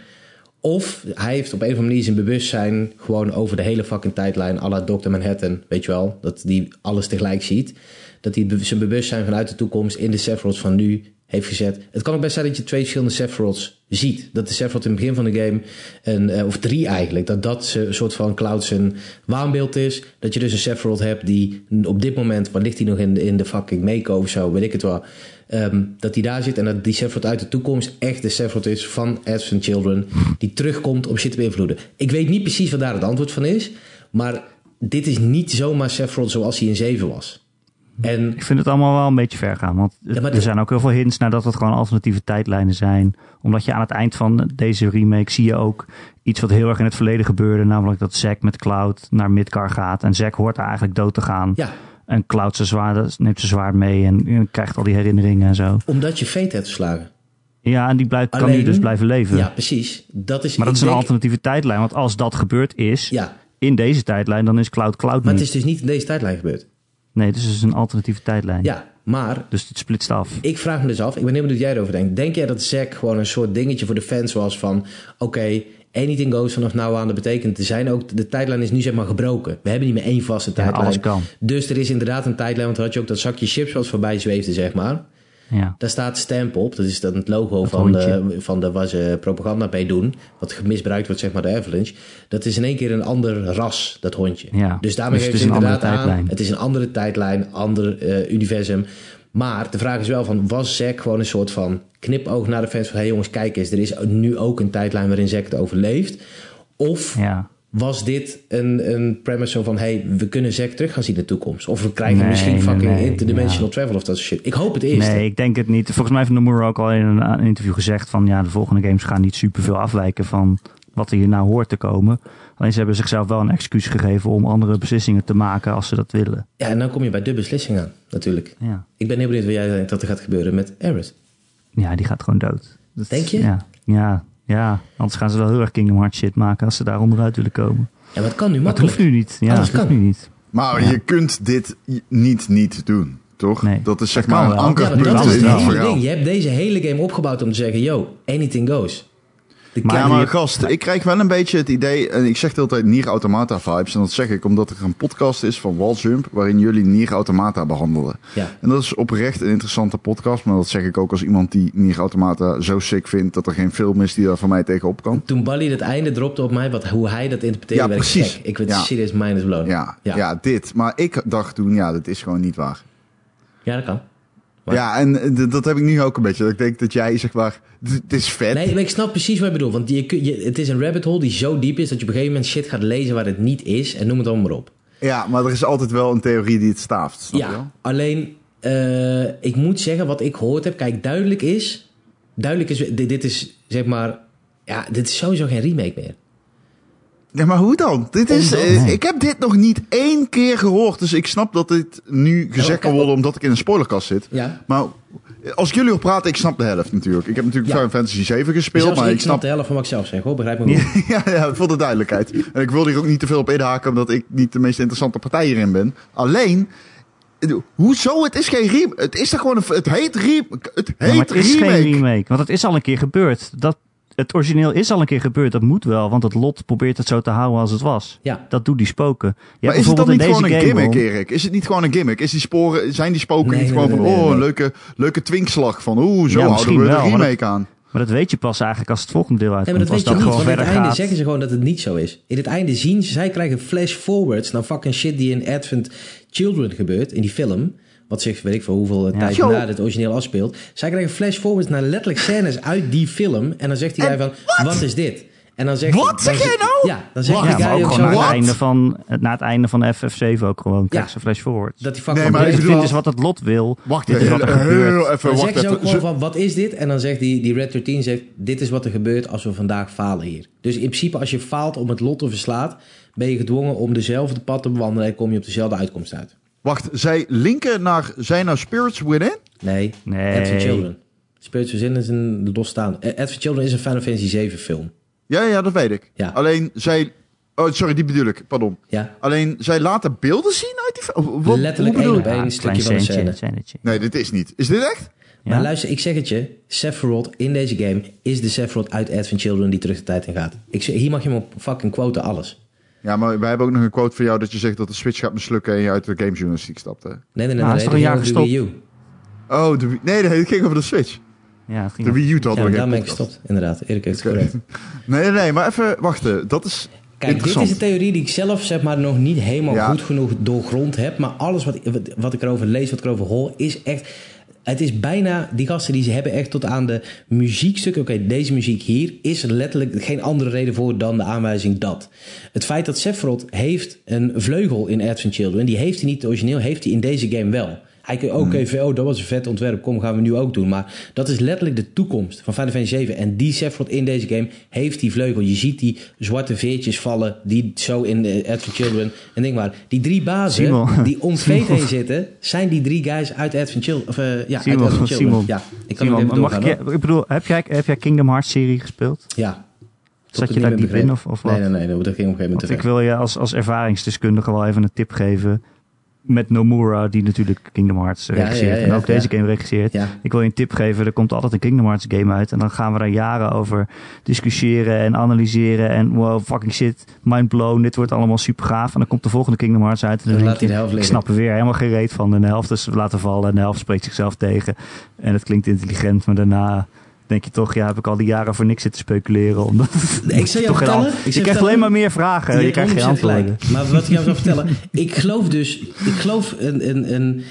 Of hij heeft op een of andere manier zijn bewustzijn gewoon over de hele fucking tijdlijn, à la Dr. Manhattan, weet je wel, dat die alles tegelijk ziet. Dat hij zijn bewustzijn vanuit de toekomst in de Sephiroths van nu heeft gezet. Het kan ook best zijn dat je twee verschillende Sephiroths ziet. Dat de Sephiroth in het begin van de game, een, eh, of drie eigenlijk, dat dat een soort van Cloud zijn waanbeeld is. Dat je dus een Sephiroth hebt die op dit moment, waar ligt hij nog in in de fucking Mako of zo, weet ik het wel. ehm, dat hij daar zit en dat die Sephiroth uit de toekomst echt de Sephiroth is van Advent Children. Die terugkomt om shit te beïnvloeden. Ik weet niet precies wat daar het antwoord van is. Maar dit is niet zomaar Sephiroth zoals hij in 7 was. En Ik vind het allemaal wel een beetje ver gaan. Want Ja, er zijn ook heel veel hints naar dat het gewoon alternatieve tijdlijnen zijn. Omdat je aan het eind van deze remake zie je ook iets wat heel erg in het verleden gebeurde. Namelijk dat Zack met Cloud naar Midgar gaat. En Zack hoort daar eigenlijk dood te gaan. ja, En Cloud zijn zwaard, neemt zijn zwaard mee en, en krijgt al die herinneringen en zo. omdat je Fate hebt verslagen. Ja, en die blijft, kan nu dus blijven leven. Ja, precies. Dat is, maar dat is een denk- alternatieve tijdlijn. Want als dat gebeurd is Ja, in deze tijdlijn, dan is Cloud Cloud maar niet. het is dus niet in deze tijdlijn gebeurd. Nee, het is dus een alternatieve tijdlijn. Ja, maar Dus het splitst af. ik vraag me dus af, ik ben heel benieuwd wat jij erover denkt. Denk jij dat Zack gewoon een soort dingetje voor de fans was van... Oké, anything goes vanaf nou aan. Dat betekent, er zijn ook, de tijdlijn is nu zeg maar gebroken. We hebben niet meer één vaste Ja, tijdlijn. alles kan. Dus er is inderdaad een tijdlijn, want dan had je ook dat zakje chips wat voorbij zweefde, zeg maar. Ja. Daar staat stamp op. Dat is dan het logo Dat van de, van de waar ze propaganda mee doen. Wat misbruikt wordt, zeg maar, de Avalanche. Dat is in één keer een ander ras, dat hondje. Ja, Dus daarmee dus het een andere inderdaad aan. Het is een andere tijdlijn, ander eh, universum. Maar de vraag is wel van, was Zack gewoon een soort van knipoog naar de fans van... hé hey jongens, kijk eens, er is nu ook een tijdlijn waarin Zack het overleeft. Of ja. Was dit een, een premise zo van... hé, hey, we kunnen Zack terug gaan zien in de toekomst. Of we krijgen Nee, misschien fucking nee, interdimensional ja. travel of dat soort shit. Ik hoop het eerste. Nee, ik denk het niet. Volgens mij heeft Nomura ook al in een, interview gezegd van ja, de volgende games gaan niet superveel afwijken van wat er hier nou hoort te komen. Alleen ze hebben zichzelf wel een excuus gegeven om andere beslissingen te maken als ze dat willen. Ja, en dan kom je bij de beslissing aan, natuurlijk. Ja, Ik ben heel benieuwd wat jij denkt dat er gaat gebeuren met Aerith. ja die gaat gewoon dood. Dat- Denk je? Ja, ja, ja, anders gaan ze wel heel erg Kingdom Hearts shit maken als ze daar onderuit willen komen. Ja, maar het kan nu makkelijk. hoeft nu niet. Ja, Alles hoeft kan. nu niet. Maar je kunt dit niet niet doen, toch? Nee. Dat is zeg Dat maar een wel. Ja, maar ankerpunt dat is in het het hele verhaal. ding. Je hebt deze hele game opgebouwd om te zeggen... yo, anything goes. De Maar- maar gast, ik krijg wel een beetje het idee, en ik zeg de hele tijd Nier Automata vibes, en dat zeg ik omdat er een podcast is van Waljump, waarin jullie Nier Automata behandelen. Ja. En dat is oprecht een interessante podcast, maar dat zeg ik ook als iemand die Nier Automata zo sick vindt dat er geen film is die daar van mij tegenop kan. Toen Bali het einde dropte op mij, wat, hoe hij dat interpreteerde, Ja, precies. gek. Ik werd Ja. serieus minus blown. Ja, ja. ja. dit. Maar ik dacht toen, ja, dat is gewoon niet waar. Ja, dat kan. Maar- Ja, en eh, dat heb ik nu ook een beetje. Dat ik denk dat jij, zeg maar, het is vet. Nee, maar ik snap precies wat je bedoelt. Want je, je, het is een rabbit hole die zo diep is... dat je op een gegeven moment shit gaat lezen waar het niet is. En noem het allemaal maar op. Ja, maar er is altijd wel een theorie die het staaft. Snap je wel? Ja, alleen eh, ik moet zeggen wat ik gehoord heb. Kijk, duidelijk is, duidelijk is, dit, dit is zeg maar, ja, dit is sowieso geen remake meer. Ja, maar hoe dan? Dit is, Omdat- eh, ik heb dit nog niet één keer gehoord. Dus ik snap dat dit nu gezegd kan worden omdat ik in een spoilerkast zit. Ja. Maar als ik jullie op praten, ik snap de helft natuurlijk. Ik heb natuurlijk Ja. Final Fantasy 7 gespeeld, Zelfs maar ik ik snap de helft van wat ik zelf zeg, hoor. Begrijp me goed. ja, ja, voor de duidelijkheid. En ik wil hier ook niet te veel op inhaken, omdat ik niet de meest interessante partij hierin ben. Alleen, eh, hoezo? Het is geen remake. Het is er gewoon een... Het heet, re, het Ja, heet maar het is remake. geen remake, want het is al een keer gebeurd. Dat, het origineel is al een keer gebeurd, dat moet wel, want het lot probeert het zo te houden als het was. Ja. Dat doet die spoken. Ja, maar is het dan niet gewoon een gimmick, Erik? Is het niet gewoon een gimmick? Is die sporen, zijn die spoken Nee, niet nee, gewoon nee, van... nee, oh, nee. een leuke, leuke twinkslag van... Oeh, zo Ja, houden misschien we de wel, maar remake aan. Maar dat weet je pas eigenlijk als het volgende deel Nee, uitkomt. maar dat weet je dat niet, want in het einde gaat. zeggen ze gewoon dat het niet zo is. In het einde zien ze, zij krijgen flash-forwards naar fucking shit die in Advent Children gebeurt, in die film. Wat zich, weet ik veel hoeveel Ja. tijd Yo. na het origineel afspeelt. Zij krijgen flash-forwards naar letterlijk scènes uit die film. En dan zegt die En guy van, wat is dit? En dan zegt Wat zeg zegt- jij nou? Ja, dan zegt Ja, guy ook ook gewoon zo... naar het, einde van, na het einde van FF7 ook gewoon. Krijg ze flash forward. Dat die fucking Nee, maar Dit is wat het lot wil. Wacht dit is wat er gebeurt. even, Dan zeggen ze ook gewoon van, wat is dit? En dan zegt die, die Red 13 zegt, dit is wat er gebeurt als we vandaag falen hier. Dus in principe, als je faalt om het lot te verslaat, ben je gedwongen om dezelfde pad te bewandelen en kom je op dezelfde uitkomst uit. Wacht, zij linken naar... Zijn nou Spirits Within? Nee, Nee. Advent Children. Spirits Within is een losstaan. Eh, Advent Children is een Final Fantasy 7 film. Ja, ja, dat weet ik. Ja. Alleen zij... Oh, sorry, die bedoel ik. Pardon. Ja, Alleen zij laten beelden zien uit die... film? Wat- Letterlijk één op één. een stukje klein van de scène. Nee, dit is niet. Is dit echt? maar luister, ik zeg het je. Sephiroth in deze game is de Sephiroth uit Advent Children die terug de tijd in gaat. Ik, zeg- hier mag je me op fucking quoten alles. Ja, maar wij hebben ook nog een quote van jou dat je zegt dat de Switch gaat mislukken en je uit de gamejournalistiek stapt. Hè? Nee, nee, nee. Nou, nee, is toch dat een jaar Wii U. Oh, de, nee, nee, het ging over de Switch. Ja, het ging De Wii U hadden Ja, daar ben ik gestopt, inderdaad. Erik heeft het Oké. correct. Nee, nee, nee, maar even wachten. Dat is Kijk, dit is een theorie die ik zelf zeg maar, nog niet helemaal Ja. goed genoeg doorgrond heb. Maar alles wat, wat, wat ik erover lees, wat ik erover hoor, is echt... Het is bijna... Die gasten die ze hebben echt tot aan de muziekstukken... Oké, deze muziek hier is er letterlijk geen andere reden voor dan de aanwijzing dat. Het feit dat Sephiroth heeft een vleugel in Advent Children... die heeft hij niet origineel, heeft hij in deze game wel. Hij kan ook even, oh, dat was een vet ontwerp, kom, gaan we nu ook doen. Maar dat is letterlijk de toekomst van Final Fantasy 7. En die Sephiroth in deze game heeft die vleugel. Je ziet die zwarte veertjes vallen, die zo in de Advent Children. En denk maar, die drie bazen Simon. die om Fate heen zitten, zijn die drie guys uit Advent Children. Of, eh, ja, Simon, uit Advent Children. Simon. Ja, ik kan Simon, even mag ik, ik bedoel, heb jij, heb jij Kingdom Hearts serie gespeeld? Ja. Zat je daar niet diep in of, of wat? Nee, nee, nee, dat ging op een gegeven moment te ik wil je als, als ervaringsdeskundige wel even een tip geven. Met Nomura, die natuurlijk Kingdom Hearts eh, Ja, regisseert. ja, ja, en ook deze game regisseert. Ik wil je een tip geven. Er komt altijd een Kingdom Hearts game uit. En dan gaan we daar jaren over discussiëren en analyseren. En wow, fucking shit, mind blown. Dit wordt allemaal super gaaf. En dan komt de volgende Kingdom Hearts uit. En dan Dan denk laat hij de helft ik snap er weer helemaal geen reet van. En de helft is laten vallen. En de helft spreekt zichzelf tegen. En het klinkt intelligent. Maar daarna denk je toch, ja, heb ik al die jaren voor niks zitten speculeren. Omdat Nee, ik zal je vertellen. ant- ik Je krijgt alleen maar meer vragen. Je, Je krijgt geen 100% antwoorden. gelijk. Maar wat ik jou zou vertellen, ik geloof dus, ik geloof een, een, een,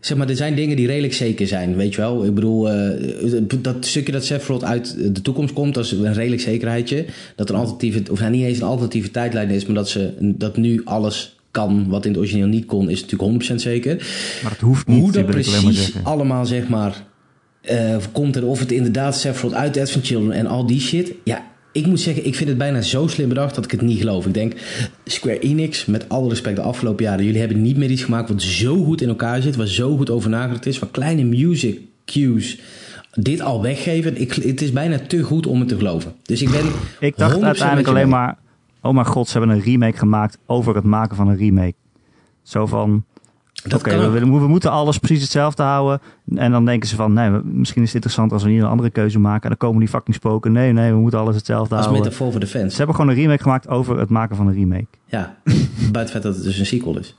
zeg maar, er zijn dingen die redelijk zeker zijn, weet je wel. Ik bedoel, eh, dat stukje dat Sephiroth uit de toekomst komt, dat is een redelijk zekerheidje. Dat er een alternatieve, of nou, niet eens een alternatieve tijdlijn is, maar dat, ze, dat nu alles kan wat in het origineel niet kon, is natuurlijk 100% zeker. Maar het hoeft niet, Hoe dat precies allemaal, zeg maar, eh, komt en of het inderdaad Sephiroth uit Advent Children en al die shit. Ja, ik moet zeggen, ik vind het bijna zo slim bedacht dat ik het niet geloof. Ik denk, Square Enix, met alle respect de afgelopen jaren, jullie hebben niet meer iets gemaakt wat zo goed in elkaar zit, waar zo goed over nagedacht is, waar kleine music cues dit al weggeven. Ik, het is bijna te goed om het te geloven. Dus ik ben Ik dacht 100% uiteindelijk alleen maar... Oh mijn god, ze hebben een remake gemaakt over het maken van een remake. Zo van... Dat Oké, we, we moeten alles precies hetzelfde houden. En dan denken ze van... Nee, misschien is het interessant als we hier een andere keuze maken. En dan komen die fucking spoken. Nee, nee, we moeten alles hetzelfde Als houden. metafoor voor de fans. Ze hebben gewoon een remake gemaakt over het maken van een remake. Ja, buiten het feit dat het dus een sequel is.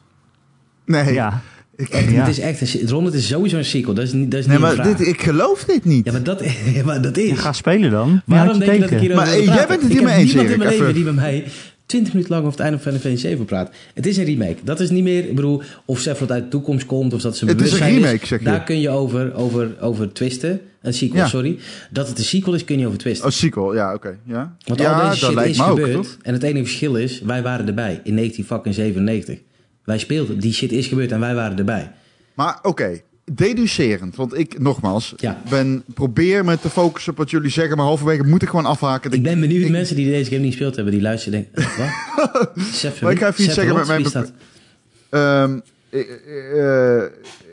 Nee, Ja, Echt, Ja. Het is echt een, Ron, het is sowieso een sequel. Dat is niet, dat is nee niet een maar vraag. dit, ik geloof dit niet. Ja, maar dat, maar dat is. Ja, ga spelen dan. Waarom denk je dat ik Maar, eh, jij bent het Ik hier heb mee eens, niemand in mijn leven even. die met mij 20 minuten lang over het einde van Final Fantasy 7 praat. Het is een remake. Dat is niet meer, ik bedoel, of Sephiroth uit de toekomst komt of dat ze Het is een remake, zeg je. Daar kun je over, over, over twisten. Een sequel, Ja. sorry. Dat het een sequel is, kun je over twisten. Oh, sequel, ja, oké. Ja, Want ja al deze shit lijkt is ook, gebeurd. En het enige verschil is, wij waren erbij in 1997. Wij speelden. Die shit is gebeurd en wij waren erbij. Maar oké, deducerend. Want ik, nogmaals, Ja. ben, probeer me te focussen op wat jullie zeggen. Maar halverwege moet ik gewoon afhaken. Ik ben benieuwd, ik- mensen die deze game niet gespeeld hebben, die luisteren en denken, wat? Sef, Maar ik ga even iets zeggen met wie mijn is dat? Ehm, ik, eh,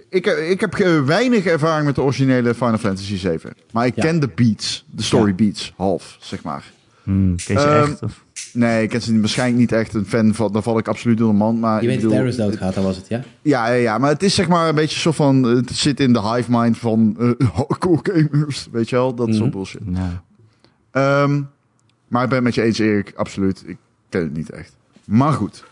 ik, ik heb eh, weinig ervaring met de originele Final Fantasy 7. Maar ik Ja. ken de beats, de story Ja. beats, half, zeg maar. Hmm, ken je Ehm, echt? Of? Nee, ik niet, waarschijnlijk niet echt een fan van. Daar val ik absoluut door de man. Maar Je weet dat Ares doodgaat, dat was het, ja? Ja, ja, ja, maar het is zeg maar een beetje zo van. Het zit in de hive mind van. eh hardcore gamers. Weet je wel? Dat is Mhm. zo'n bullshit. Ehm, maar ik ben het met je eens, Erik. Absoluut. Ik ken het niet echt. Maar goed.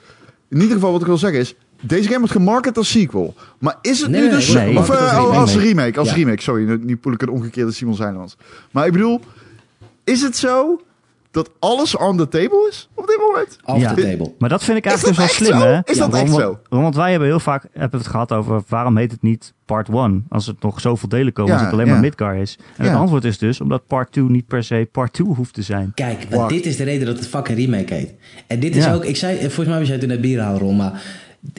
In ieder geval, wat ik wil zeggen is. Deze game wordt gemarket als sequel. Maar is het Nee, nu dus... nee, of nee, eh, het oh, als remake. remake. Als Ja. remake, sorry. Nu, nu poel ik een omgekeerde Simon Zijnlands. Maar ik bedoel... Is het zo dat alles on the table is op dit moment? Off Ja. the table. Maar dat vind ik eigenlijk best wel slim, zo? hè? Is dat echt zo? Want wij hebben heel vaak hebben het gehad over waarom heet het niet part 1 als het nog zoveel delen komen, Ja, als het alleen ja. maar Midgar is. En Ja. het antwoord is dus omdat part 2 niet per se part 2 hoeft te zijn. Kijk, want dit is de reden dat het fucking remake heet. En dit is Ja. ook, ik zei, volgens mij was jij toen net bierhaalrol, maar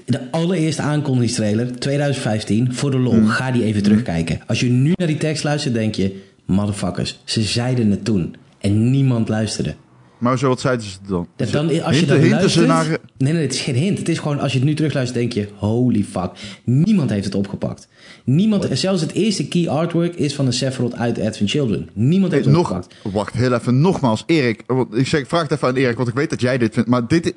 de allereerste aankondigingstrailer, 2015, voor de lol, Hmm. ga die even terugkijken. Als je nu naar die tekst luistert, denk je, motherfuckers, ze zeiden het toen. En niemand luisterde. Maar zo, wat zeiden ze dan? Dan, als je Hinten- luistert... ze naar... Nee, nee, het is geen hint. Het is gewoon, als je het nu terugluistert, denk je... Holy fuck. Niemand heeft het opgepakt. Niemand, zelfs het eerste key artwork is van een Sephiroth uit Advent Children. Niemand heeft Hey, het nog, opgepakt. wacht, heel even. Nogmaals, Erik. Ik, zeg, ik vraag het even aan Erik, want ik weet dat jij dit vindt. Maar dit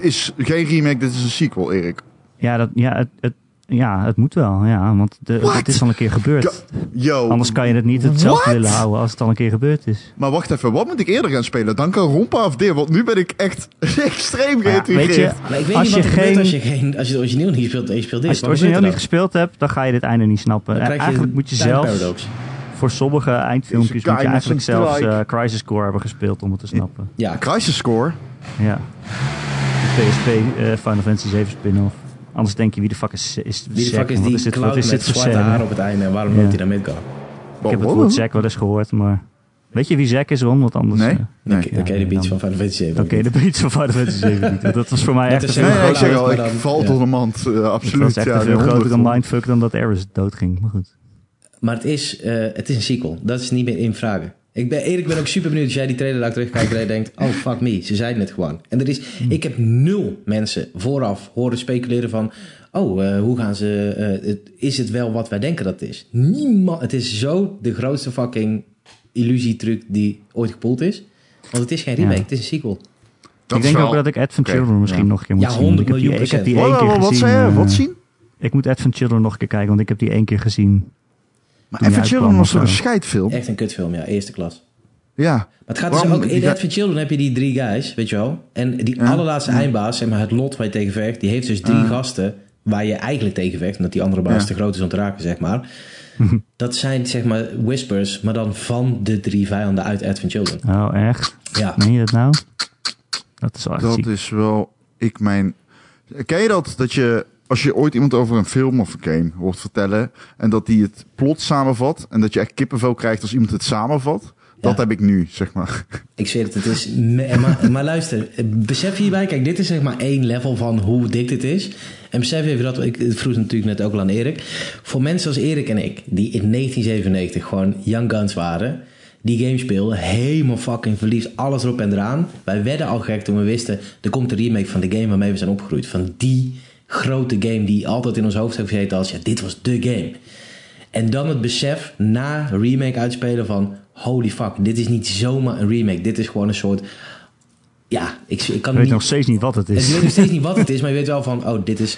is geen remake, dit is een sequel, Erik. Ja, dat, ja, het, het, ja, het moet wel, ja, want de, het is al een keer gebeurd. Yo. Anders kan je het niet hetzelfde What? willen houden als het al een keer gebeurd is. Maar wacht even, wat moet ik eerder gaan spelen? Dan kan Rompa of Deer, want nu ben ik echt extreem ja, geïntegreerd. weet je, Maar ik weet Als niet wat je geen- als je, geen, als je het origineel niet speelt en je speelt dit. Als je het origineel niet gespeeld hebt, dan ga je dit einde niet snappen. dan? En Dan krijg je eigenlijk moet je Paradox. voor sommige eindfilmpjes, moet je eigenlijk zelfs eh, Crisis Core hebben gespeeld om het te snappen. Ja, Crisis Score. Ja. De PSP eh, Final Fantasy 7 spin-off. Anders denk je, wie de fuck is, is wie de fuck is Wat die dit- cloud wat is met dit voor zwarte haar op het einde en waarom Ja. loopt hij naar Midgar? Ik heb het woord Zack wel eens gehoord, maar... Weet je wie Zack is, Ron? Want anders... Nee? eh, Nee. Dan ken je de beats van Final Fantasy 7. Oké, de beats van Final Fantasy 7 niet. want Dat was voor mij echt te Nee, ik zeg al, ik dan- val door de mand. eh, Het absoluut. was echt ja, te veel de groter dan honderd. Mindfuck dan dat Ares doodging. Maar goed. Maar het is, eh, het is een sequel. Dat is niet meer in vragen. Ik ben, Erik, ben ook super benieuwd als jij die trailer laat terugkijkt en je denkt, oh fuck me, ze zeiden het gewoon. En er is, ik heb nul mensen vooraf horen speculeren van, oh, eh, hoe gaan ze, eh, het- is het wel wat wij denken dat het is? Niemand, het is zo de grootste fucking illusietruc die ooit gepoeld is. Want het is geen remake, Ja. het is een sequel. Dat ik denk wel- ook dat ik Advent Oké, Children misschien ja. nog een keer moet Ja, zien. want 100 ik heb die, miljoen ik heb die procent. één Wat, keer wat, gezien. zei eh, Wat zien? Ik moet Advent Children nog een keer kijken, want ik heb die één keer gezien. Maar Even Children was toch een zo. scheidfilm? Echt een kutfilm, ja, eerste klas. Ja. Maar het gaat dus ook in ga- Advent Children heb je die drie guys, weet je wel. En die Ja. allerlaatste eindbaas, zeg maar het lot waar je tegen vecht, die heeft dus drie gasten waar je eigenlijk tegen vecht, omdat die andere baas Ja. te groot is om te raken, zeg maar. dat zijn zeg maar whispers, maar dan van de drie vijanden uit Advent Children. Oh, echt? Ja. Meen je dat nou? Dat is wel Dat ziek. is wel, ik mijn... Ken je dat, dat je, als je ooit iemand over een film of een game hoort vertellen... en dat die het plot samenvat... en dat je echt kippenvel krijgt als iemand het samenvat... dat heb ik nu, zeg maar. Ik zweer het, het is... maar, maar luister, besef hierbij, kijk, dit is zeg maar één level van hoe dik dit is. En besef even dat, ik vroeg het natuurlijk net ook al aan Erik. Voor mensen als Erik en ik, die in 1997 gewoon young guns waren... die game speelden, helemaal fucking verliefd, alles erop en eraan. Wij werden al gek toen we wisten, er komt een remake van de game waarmee we zijn opgegroeid. Van die grote game die altijd in ons hoofd heeft gezeten als, ja, dit was de game. En dan het besef na remake uitspelen van... holy fuck, dit is niet zomaar een remake. Dit is gewoon een soort... Ja, ik, ik kan Ik weet niet... nog steeds niet wat het Ik is. weet nog steeds niet wat het is, maar je weet wel van... oh, dit is,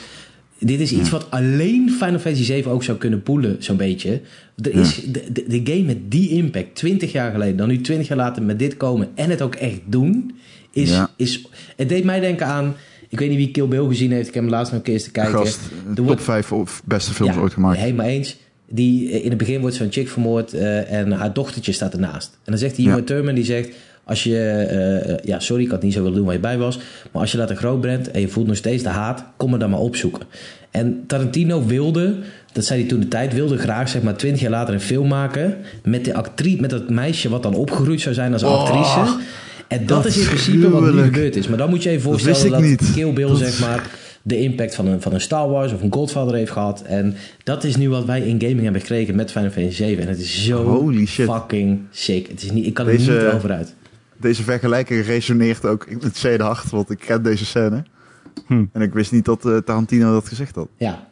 dit is iets wat alleen Final Fantasy 7 ook zou kunnen poelen, zo'n beetje. Er is de, de, de game met die impact, 20 jaar geleden... dan nu 20 jaar later met dit komen en het ook echt doen... is, Ja. is het deed mij denken aan... ik weet niet wie Kill Bill gezien heeft... ik heb hem laatst nog een keer eens te kijken. Gast, Er top wordt- 5 of beste films ja, ooit gemaakt. Helemaal eens. Die, eh, in het begin wordt zo'n chick vermoord eh, en haar dochtertje staat ernaast. En dan zegt die jonge Ja. Thurman, die zegt... Als je, eh, ja, sorry, ik had niet zo willen doen waar je bij was. Maar als je later groot bent en je voelt nog steeds de haat, kom me dan maar opzoeken. En Tarantino wilde, dat zei hij toen de tijd, wilde graag zeg maar twintig jaar later een film maken. Met, de actrice, met dat meisje wat dan opgegroeid zou zijn als Oh, actrice. En dat, dat is in principe wat nu gebeurd is. Maar dan moet je je even Dat voorstellen dat, niet. Kill Bill, Dat zeg maar, de impact van een, van een Star Wars of een Godfather heeft gehad. En dat is nu wat wij in gaming hebben gekregen met Final Fantasy 7. En het is zo Holy shit. fucking sick. Het is niet, ik kan er Deze- niet over uit. Deze vergelijking resoneert ook in het tweede hart, want ik ken deze scène. Hm. En ik wist niet dat eh, Tarantino dat gezegd had. Ja,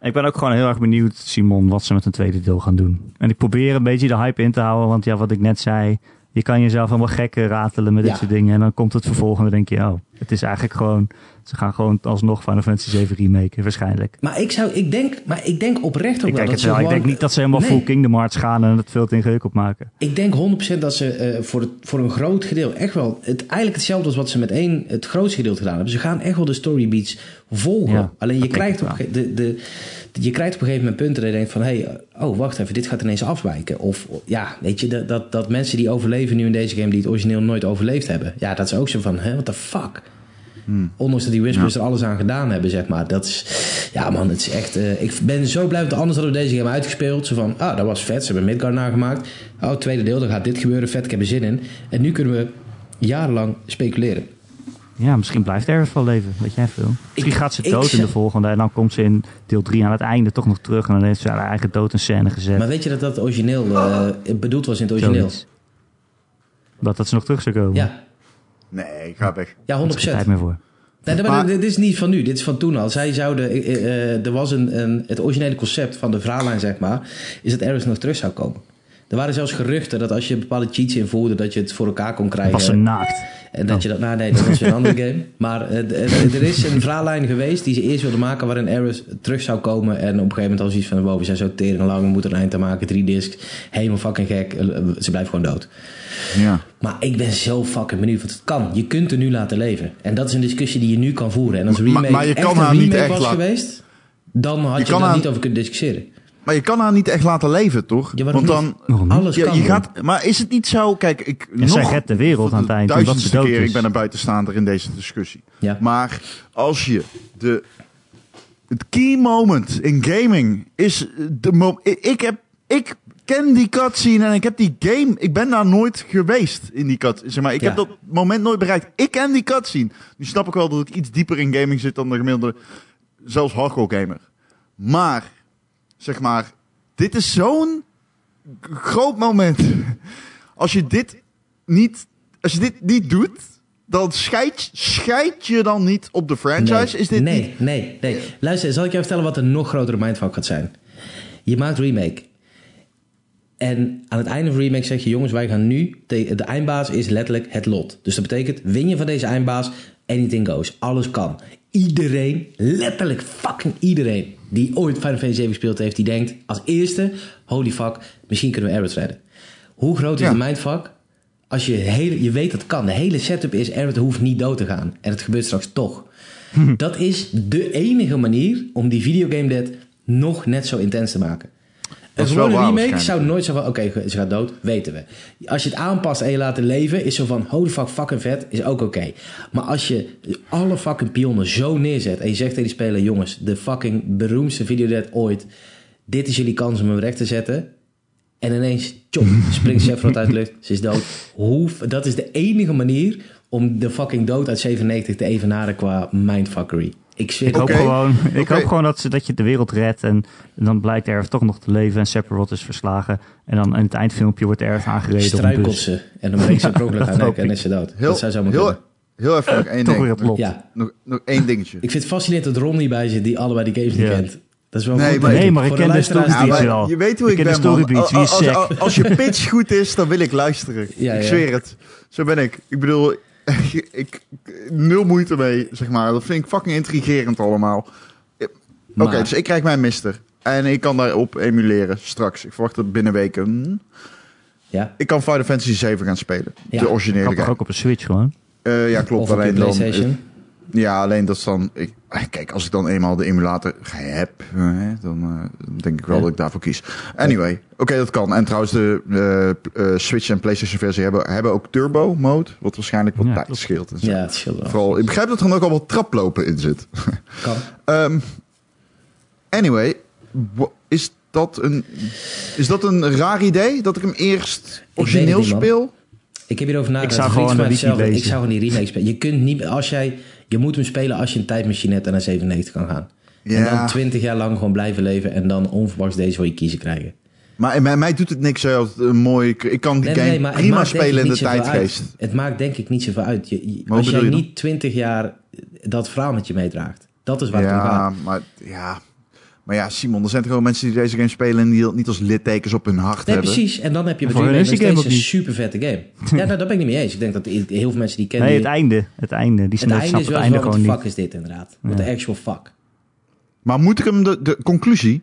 Ik ben ook gewoon heel erg benieuwd, Simon, wat ze met een tweede deel gaan doen. En ik probeer een beetje de hype in te houden, want ja, wat ik net zei, je kan jezelf helemaal gekken ratelen met dit Ja. soort dingen. En dan komt het vervolg en dan denk je, oh, het is eigenlijk gewoon, ze gaan gewoon alsnog Final Fantasy 7 remaken, waarschijnlijk. maar ik, zou, ik, denk, maar ik denk oprecht ook Ik wel denk, dat het ze wel. ik denk niet dat ze helemaal Nee. full Kingdom Hearts gaan en het veel te ingewikkeld maken. Ik denk 100% dat ze eh, voor, het, voor een groot gedeelte echt wel... Het, eigenlijk hetzelfde als wat ze met één, het grootste gedeelte gedaan hebben. Ze gaan echt wel de storybeats volgen. Ja, Alleen je krijgt, op, de, de, je krijgt op een gegeven moment punten dat je denkt van... Hey, oh, wacht even, dit gaat ineens afwijken. Of ja, weet je, dat, dat, dat mensen die overleven nu in deze game... die het origineel nooit overleefd hebben. Ja, dat is ook zo van, hè, what the fuck? Ondanks dat die Whispers er alles aan gedaan hebben, zeg maar. Dat is, ja man, het is echt... eh, ik ben zo blij, want anders hadden we deze game uitgespeeld. Zo van, ah, dat was vet, ze hebben Midgard nagemaakt. Oh, tweede deel, dan gaat dit gebeuren, vet, ik heb er zin in. En nu kunnen we jarenlang speculeren. Ja, misschien blijft Aerith wel leven, weet jij veel. Misschien Ik- gaat ze dood in de volgende en dan komt ze in deel 3 aan het einde toch nog terug en dan heeft ze haar eigen dood een scène gezet. Maar weet je dat dat origineel eh, bedoeld was in het origineel? Zoiets. Dat dat ze nog terug zou komen. Ja, Nee, ga weg. ja 100%. Daar is geen tijd meer voor. Nee, maar Maar- dit is niet van nu, dit is van toen al. Zij zouden, eh, eh, er was een, een, het originele concept van de verhaallijn, zeg maar, is dat Aerith nog terug zou komen. Er waren zelfs geruchten dat als je bepaalde cheats invoerde, dat je het voor elkaar kon krijgen. Was ze naakt. En dat je dat, nee, dat weer een andere game. Maar eh, eh, er is een verhaallijn geweest die ze eerst wilden maken waarin Aerith terug zou komen. En op een gegeven moment al zoiets van, wow, we zijn zo tering lang, we moeten een eind aan maken. Drie discs, helemaal fucking gek. Eh, Ze blijft gewoon dood. Ja. Maar ik ben zo fucking benieuwd, want het kan. Je kunt er nu laten leven. En dat is een discussie die je nu kan voeren. En als Maar- remake maar je kan haar niet echt was laten- geweest, dan had Je je, daar niet over kunnen discussiëren. Maar je kan haar niet echt laten leven, toch? Ja, Want dan... Alles Ja, kan. je hoor. gaat, maar is het niet zo... Kijk, ik... En zij nog redt de wereld aan het eind, De omdat ze duizendste dood keer, is. ik ben een buitenstaander in deze discussie. Ja. Maar als je de... Het key moment in gaming is de mo ik, ik heb... Ik ken die cutscene en ik heb die game... Ik ben daar nooit geweest in die cutscene. Zeg maar, ik Ja. heb dat moment nooit bereikt. Ik ken die cutscene. Nu snap ik wel dat ik iets dieper in gaming zit dan de gemiddelde... Zelfs hardcore gamer. Maar, zeg maar... Dit is zo'n groot moment. Als je dit niet, als je dit niet doet, dan scheid, scheid je dan niet op de franchise? Nee, is dit nee, niet? nee, nee. Luister, zal ik jou vertellen wat een nog grotere mindfuck gaat zijn? Je maakt remake. En aan het einde van remake zeg je... jongens, wij gaan nu... De, de eindbaas is letterlijk het lot. Dus dat betekent, win je van deze eindbaas... anything goes. Alles kan. Iedereen, letterlijk fucking iedereen... die ooit Final Fantasy 7 gespeeld heeft... die denkt als eerste... holy fuck, misschien kunnen we Aerith redden. Hoe groot is Ja. de mindfuck... Als je, hele, je weet dat het kan. De hele setup is Aerith hoeft niet dood te gaan. En het gebeurt straks toch. Dat is de enige manier om die videogame dead nog net zo intens te maken. Een gewone remake zou nooit zo van... Oké, ze gaat dood, weten we. Als je het aanpast en je laat het leven... is zo van, holy fuck, fucking vet, is ook oké. Maar als je alle fucking pionnen zo neerzet... en je zegt tegen die speler... jongens, de fucking beroemdste videodead ooit... dit is jullie kans om hem recht te zetten... En ineens, chop, springt Sephiroth uit de lucht. Ze is dood. Hoe, dat is de enige manier om de fucking dood uit 97 te evenaren qua mindfuckery. Ik het. hoop gewoon, ik hoop gewoon dat, ze, dat je de wereld redt en dan blijkt Aerith toch nog te leven en Sephiroth is verslagen. En dan in het eindfilmpje wordt Aerith aangereden op een Struikelt bus. ze. En dan breekt ze krokodil haar nek en is ze dood. Heel, dat zou zomaar heel, kunnen. heel even nog één Toch ding. weer het lot. Ja, Nog, nog één dingetje. ik vind het fascinerend dat Ron hierbij zit die allebei die games niet Ja. kent. Dat is wel Nee, goed, maar- Nee, maar ik ken de luisteraars story die- beats maar wel. Je weet hoe Ik ik, ken de ben, man. storybeats, wie is Als, als, sec? als, als je pitch goed is, dan wil ik luisteren. Ja, ik ja. zweer het. Zo ben ik. Ik bedoel, ik, ik nul moeite mee, zeg maar. Dat vind ik fucking intrigerend allemaal. Oké, Maar- dus ik krijg mijn mister. En ik kan daarop emuleren straks. Ik verwacht het binnen weken. Ja, Ik kan Final Fantasy 7 gaan spelen. Ja. De originele Kan ook op een Switch gewoon? Eh, ja, klopt. of op je alleen dan, Playstation. ja, alleen dat is dan... Ik, eh, kijk, als ik dan eenmaal de emulator heb, eh, dan eh, denk ik wel Ja. dat ik daarvoor kies. Anyway, oké, dat kan. En trouwens, de eh, eh, Switch en PlayStation versie hebben, hebben ook turbo mode, wat waarschijnlijk wat Ja, tijd scheelt. En zo. ja, het scheelt wel. Vooral, ik begrijp dat er dan ook al wat traplopen in zit. Kan. Ehm, anyway, wa- is dat, een, is dat een raar idee? Dat ik hem eerst origineel niet, man. speel? Ik heb hierover nagedacht. zou Een vriend gewoon wiki. Ik zou gewoon die remake spelen. Je kunt niet... Als jij Je moet hem spelen als je een tijdmachine hebt en naar 97 kan gaan. En dan Ja, 20 jaar lang gewoon blijven leven en dan onverwachts deze voor je kiezen krijgen. maar mij, mij doet het niks zo als een mooi... Ik kan die Nee, game nee, prima spelen in de tijdgeest. uit. Het maakt denk ik niet zoveel uit. Je, je- hoe als jij je niet 20 jaar dat verhaal met je meedraagt. Dat is waar het om Ja, gaat. maar ja... Maar ja, Simon, er zijn toch gewoon mensen die deze game spelen en die niet als littekens op hun hart Nee, hebben. precies. En dan heb je die nog game een super vette game. ja, nou, dat ben ik niet mee eens. Ik denk dat heel veel mensen die kennen... Nee, het die- einde. Het einde. Die het einde is het wel einde van, wat gewoon de niet. fuck is dit inderdaad? What the actual fuck? Maar moet ik hem de, de conclusie?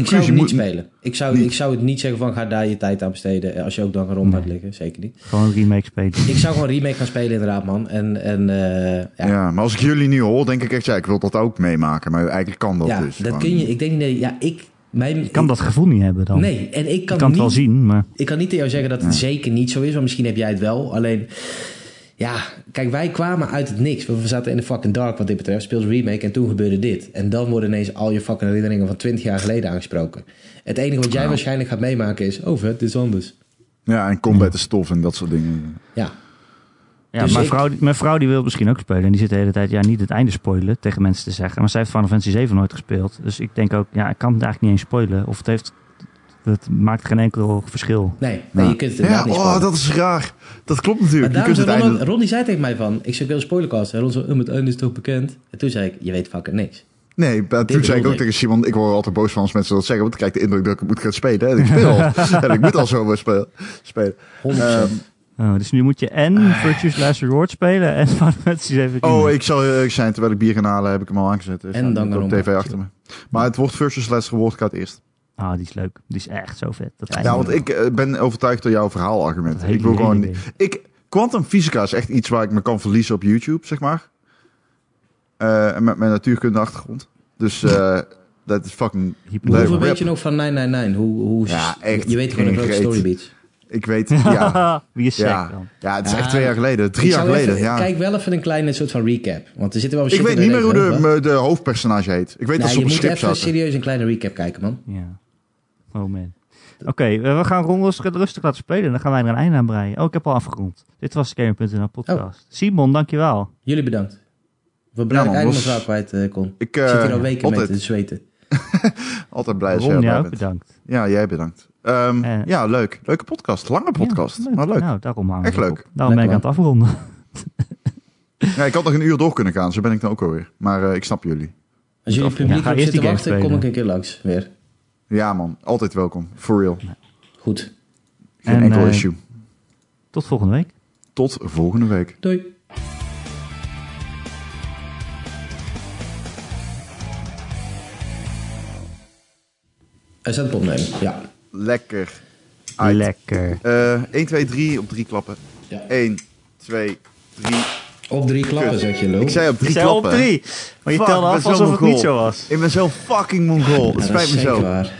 Ik zou hem niet moet- spelen. Ik zou, Niet. ik zou het niet zeggen van ga daar je tijd aan besteden. eh, Als je ook dan rond gaat liggen. Zeker niet. Gewoon een remake spelen. Ik zou gewoon remake gaan spelen inderdaad man. En, en eh, Ja. ja, maar als ik jullie nu hoor, denk ik echt, ja, ik wil dat ook meemaken. Maar eigenlijk kan dat ja, dus. dat gewoon. kun je. Ik denk nee, ja, ik... Mijn, Je kan dat gevoel niet hebben dan. Nee, en ik kan, kan het niet, wel zien, maar... Ik kan niet tegen jou zeggen dat het zeker niet zo is, want misschien heb jij het wel. Alleen, ja, kijk, wij kwamen uit het niks. We zaten in de fucking dark wat dit betreft. Speels remake en toen gebeurde dit. En dan worden ineens al je fucking herinneringen van 20 jaar geleden aangesproken. Het enige wat jij waarschijnlijk gaat meemaken is, oh vet, dit is anders. Ja, en combat is stof en dat soort dingen. Ja, Ja, Dus mijn, ik- vrouw, mijn vrouw die wil het misschien ook spelen. En die zit de hele tijd ja, niet het einde spoilen tegen mensen te zeggen. Maar zij heeft Final Fantasy 7 nooit gespeeld. Dus ik denk ook, ja, ik kan het eigenlijk niet eens spoilen. Of het heeft... Het maakt geen enkel verschil. nee, nee Ja. je kunt het Ja, inderdaad niet oh, dat is raar. Dat klopt Maar natuurlijk. Je daarom kunt zei het Ron, einde... Ron die zei tegen mij van, ik zeg, wil een spoilercast. En Ron zei, oh, het einde is toch bekend? En toen zei ik, je weet fucking niks. Nee, maar toen zei ik ook ik. tegen Simon, ik word altijd boos van als mensen dat zeggen, want ik krijg de indruk dat ik het moet gaan spelen. En ik speel al. en ik moet al zo maar spelen. spelen. 100%. Ehm, Oh, dus nu moet je en Virtue's Last Reward spelen en Final Fantasy 7 oh, ik zal eerlijk zijn, terwijl ik bier gaan halen, heb ik hem al aangezet. Dus En ja, dan de tv achter me. Maar het wordt Versus Last Reward gaat eerst. Ah, die is leuk. Die is echt zo vet. Dat. Ja, want ik eh, ben overtuigd door jouw verhaalargument. Dat Ik wil gewoon... idee. Ik, quantum fysica is echt iets waar ik me kan verliezen op YouTube, zeg maar. Eh, en met mijn natuurkunde achtergrond. Dus eh, dat is fucking... Hoeveel weet je nog van 999? Hoe, hoe, Ja, echt Je weet gewoon een grote reet. storybeats. Ik weet, ja. Wie is Ja, dan? ja, het is Ja, echt twee jaar geleden. Drie Ik jaar geleden, even- ja. Kijk wel even een kleine soort van recap. Want er zitten wel Ik weet niet meer hoe de, de hoofdpersonage heet. Ik weet dat Nou, ze je op een moet schip even zaten. serieus een kleine recap kijken, man. Ja. Oh man. Oké, eh, we gaan Ron rustig, rustig laten spelen. Dan gaan wij er een einde aan breien. Oh, ik heb al afgerond. Dit was de Gamer.nl podcast. Simon, dankjewel. Jullie bedankt. We blij Ja, eindelijk mijn kwijt eh, kon. Ik Ik zit hier eh, al weken altijd, met te zweten. altijd blij als jij Ron, erbij jij ook bent. bedankt. Ja, jij bedankt. Ehm, Eh. ja, leuk. Leuke podcast. Lange podcast. Ja, maar leuk. Nou, daarom hangen Echt we leuk. op. Daarom ben ik aan het afronden. Ja, ik had nog een uur door kunnen gaan. Zo ben ik dan ook alweer. Maar eh, ik snap jullie. Als jullie Ja, publiek op eerst zitten wachten, kom spelen. ik een keer langs weer. Ja man, altijd welkom. For real. Goed. Geen En, enkel eh, issue. Tot volgende week. Tot volgende week. Doei. Hij staat het opnemen, ja. Lekker. Uit. Lekker. Eh 1, 2, 3 op drie klappen. Ja. 1, 2, 3. Op drie klappen, Kut. zeg je, lul. Ik zei op Ik drie zei klappen. op drie. Maar je Fuck, telde ik af alsof het niet zo was. Ik ben zo fucking mongool. Ja, dat spijt is me zeker zo. waar.